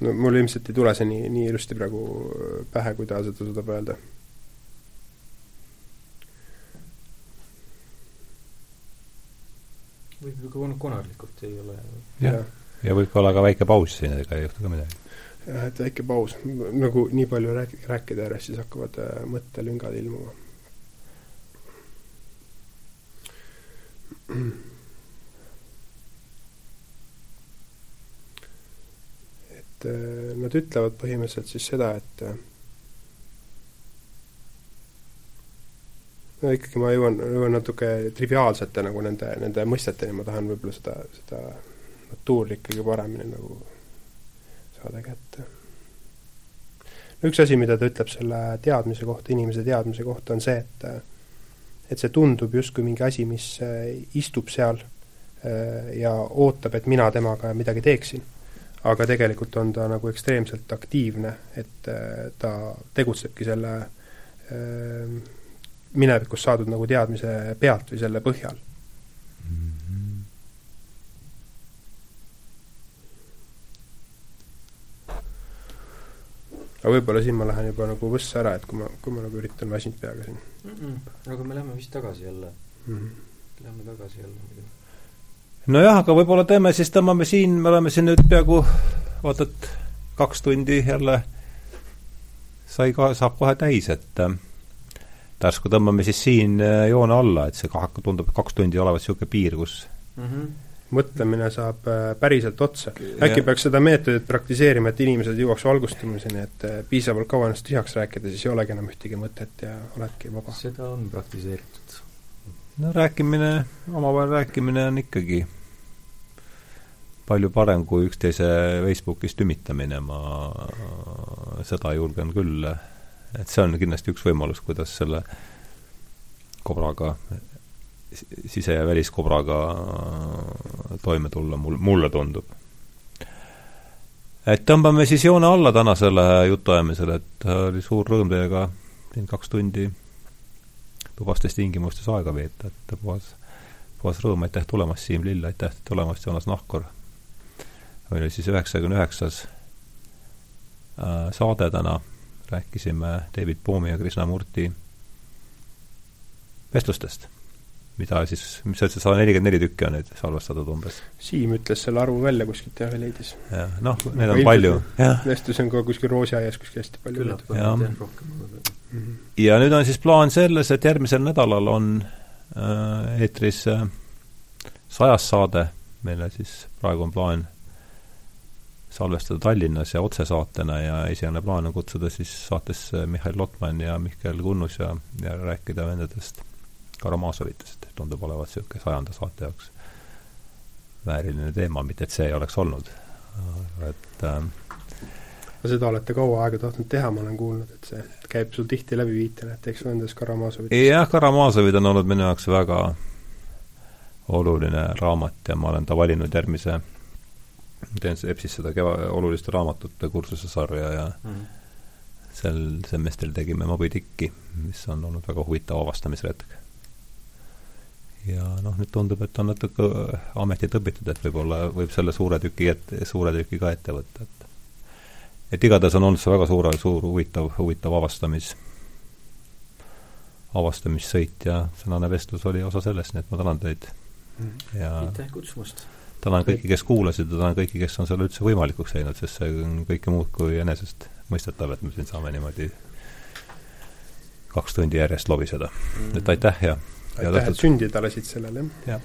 no mul ilmselt ei tule see nii, nii ilusti praegu pähe, kui ta seda suudab öelda võib ju ka konarlikult ei ole. jah ja võib olla ka väike paus siin, ega ei juhtu ka midagi. jah, et väike paus, nagu nii palju rääk-, rääkida järjest, siis hakkavad äh, mõttelüngad ilmuma. et äh, nad ütlevad põhimõtteliselt siis seda, et äh, no ikkagi ma jõuan, jõuan natuke triviaalsete nagu nende, nende mõisteteni, ma tahan võib-olla seda, seda tuul ikkagi paremini nagu saada kätte. üks asi, mida ta ütleb selle teadmise kohta, inimese teadmise kohta, on see, et et see tundub justkui mingi asi, mis äh, istub seal äh, ja ootab, et mina temaga midagi teeksin. aga tegelikult on ta nagu ekstreemselt aktiivne, et äh, ta tegutsebki selle minevikus saadud nagu teadmise pealt või selle põhjal aga võib-olla siin ma lähen juba nagu võssa ära, et kui ma, kui ma nagu üritan väsinud peaga siin mm. -mm. aga me lähme vist tagasi jälle mm. -hmm. Lähme tagasi jälle muidu. nojah, aga võib-olla teeme siis, tõmbame siin, me oleme siin nüüd peaaegu vaata, et kaks tundi jälle sai ka, saab kohe täis, et äh, järsku tõmbame siis siin äh, joone alla, et see kah-, tundub, et kaks tundi olevat niisugune piir, kus mm -hmm mõtlemine saab äh, päriselt otsa. äkki peaks seda meetodit praktiseerima, et inimesed jõuaks valgustumiseni, et äh, piisavalt kaua ennast tühjaks rääkida, siis ei olegi enam ühtegi mõtet ja oledki vaba. seda on praktiseeritud. no rääkimine, omavahel rääkimine on ikkagi palju parem kui üksteise Facebookis tümitamine, ma seda julgen küll, et see on kindlasti üks võimalus, kuidas selle kobraga sise- ja väliskobraga toime tulla, mul, mulle tundub. et tõmbame siis joone alla tänasele jutuajamisele, et oli suur rõõm teiega siin kaks tundi tubastes tingimustes aega veeta, et puhas, puhas rõõm, aitäh tulemast, Siim Lill, aitäh tulemast, Joonas Nahkur. oli siis üheksakümne üheksas äh, saade täna, rääkisime David Boomi ja Krishna Murti vestlustest mida siis, mis sa ütlesid, sada nelikümmend neli tükki on neid salvestatud umbes? Siim ütles selle arvu välja kuskilt jah, leidis. jah, noh, neid on palju, jah. vestlus on ka kuskil roosiaias kuskil hästi palju. küllap on jah rohkem. Mhm. ja nüüd on siis plaan selles, et järgmisel nädalal on äh, eetris äh, sajas saade, meile siis praegu on plaan salvestada Tallinnas ja otsesaatena ja esialgne plaan on kutsuda siis saatesse Mihhail Lotman ja Mihkel Kunnus ja, ja rääkida nendest Karamazovitest, tundub olevat niisugune sajanda saate jaoks vääriline teema, mitte et see ei oleks olnud, et äh, no seda olete kaua aega tahtnud teha, ma olen kuulnud, et see käib sul tihti läbi viitele, et teeks nendest Karamazovitest. jah, Karamazovid on olnud minu jaoks väga oluline raamat ja ma olen ta valinud järgmise, teen EBS-is seda keva-, oluliste raamatute kursuse sarja ja mm. sel semestril tegime Moby Dicki, mis on olnud väga huvitav avastamisretk ja noh, nüüd tundub, et on natuke ametit õpitud, et võib-olla võib selle suure tüki ette, suure tüki ka ette võtta, et et igatahes on olnud see väga suur, suur huvitav, huvitav avastamis, avastamissõit ja tänane vestlus oli osa sellest, nii et ma tänan teid mm. ja aitäh kutsumast! tänan kõiki, kes kuulasid ja tänan kõiki, kes on selle üldse võimalikuks teinud, sest see on kõike muud kui enesestmõistetav, et me siin saame niimoodi kaks tundi järjest lobiseda mm.. et aitäh ja aitäh, et sündida lasid sellele, jah!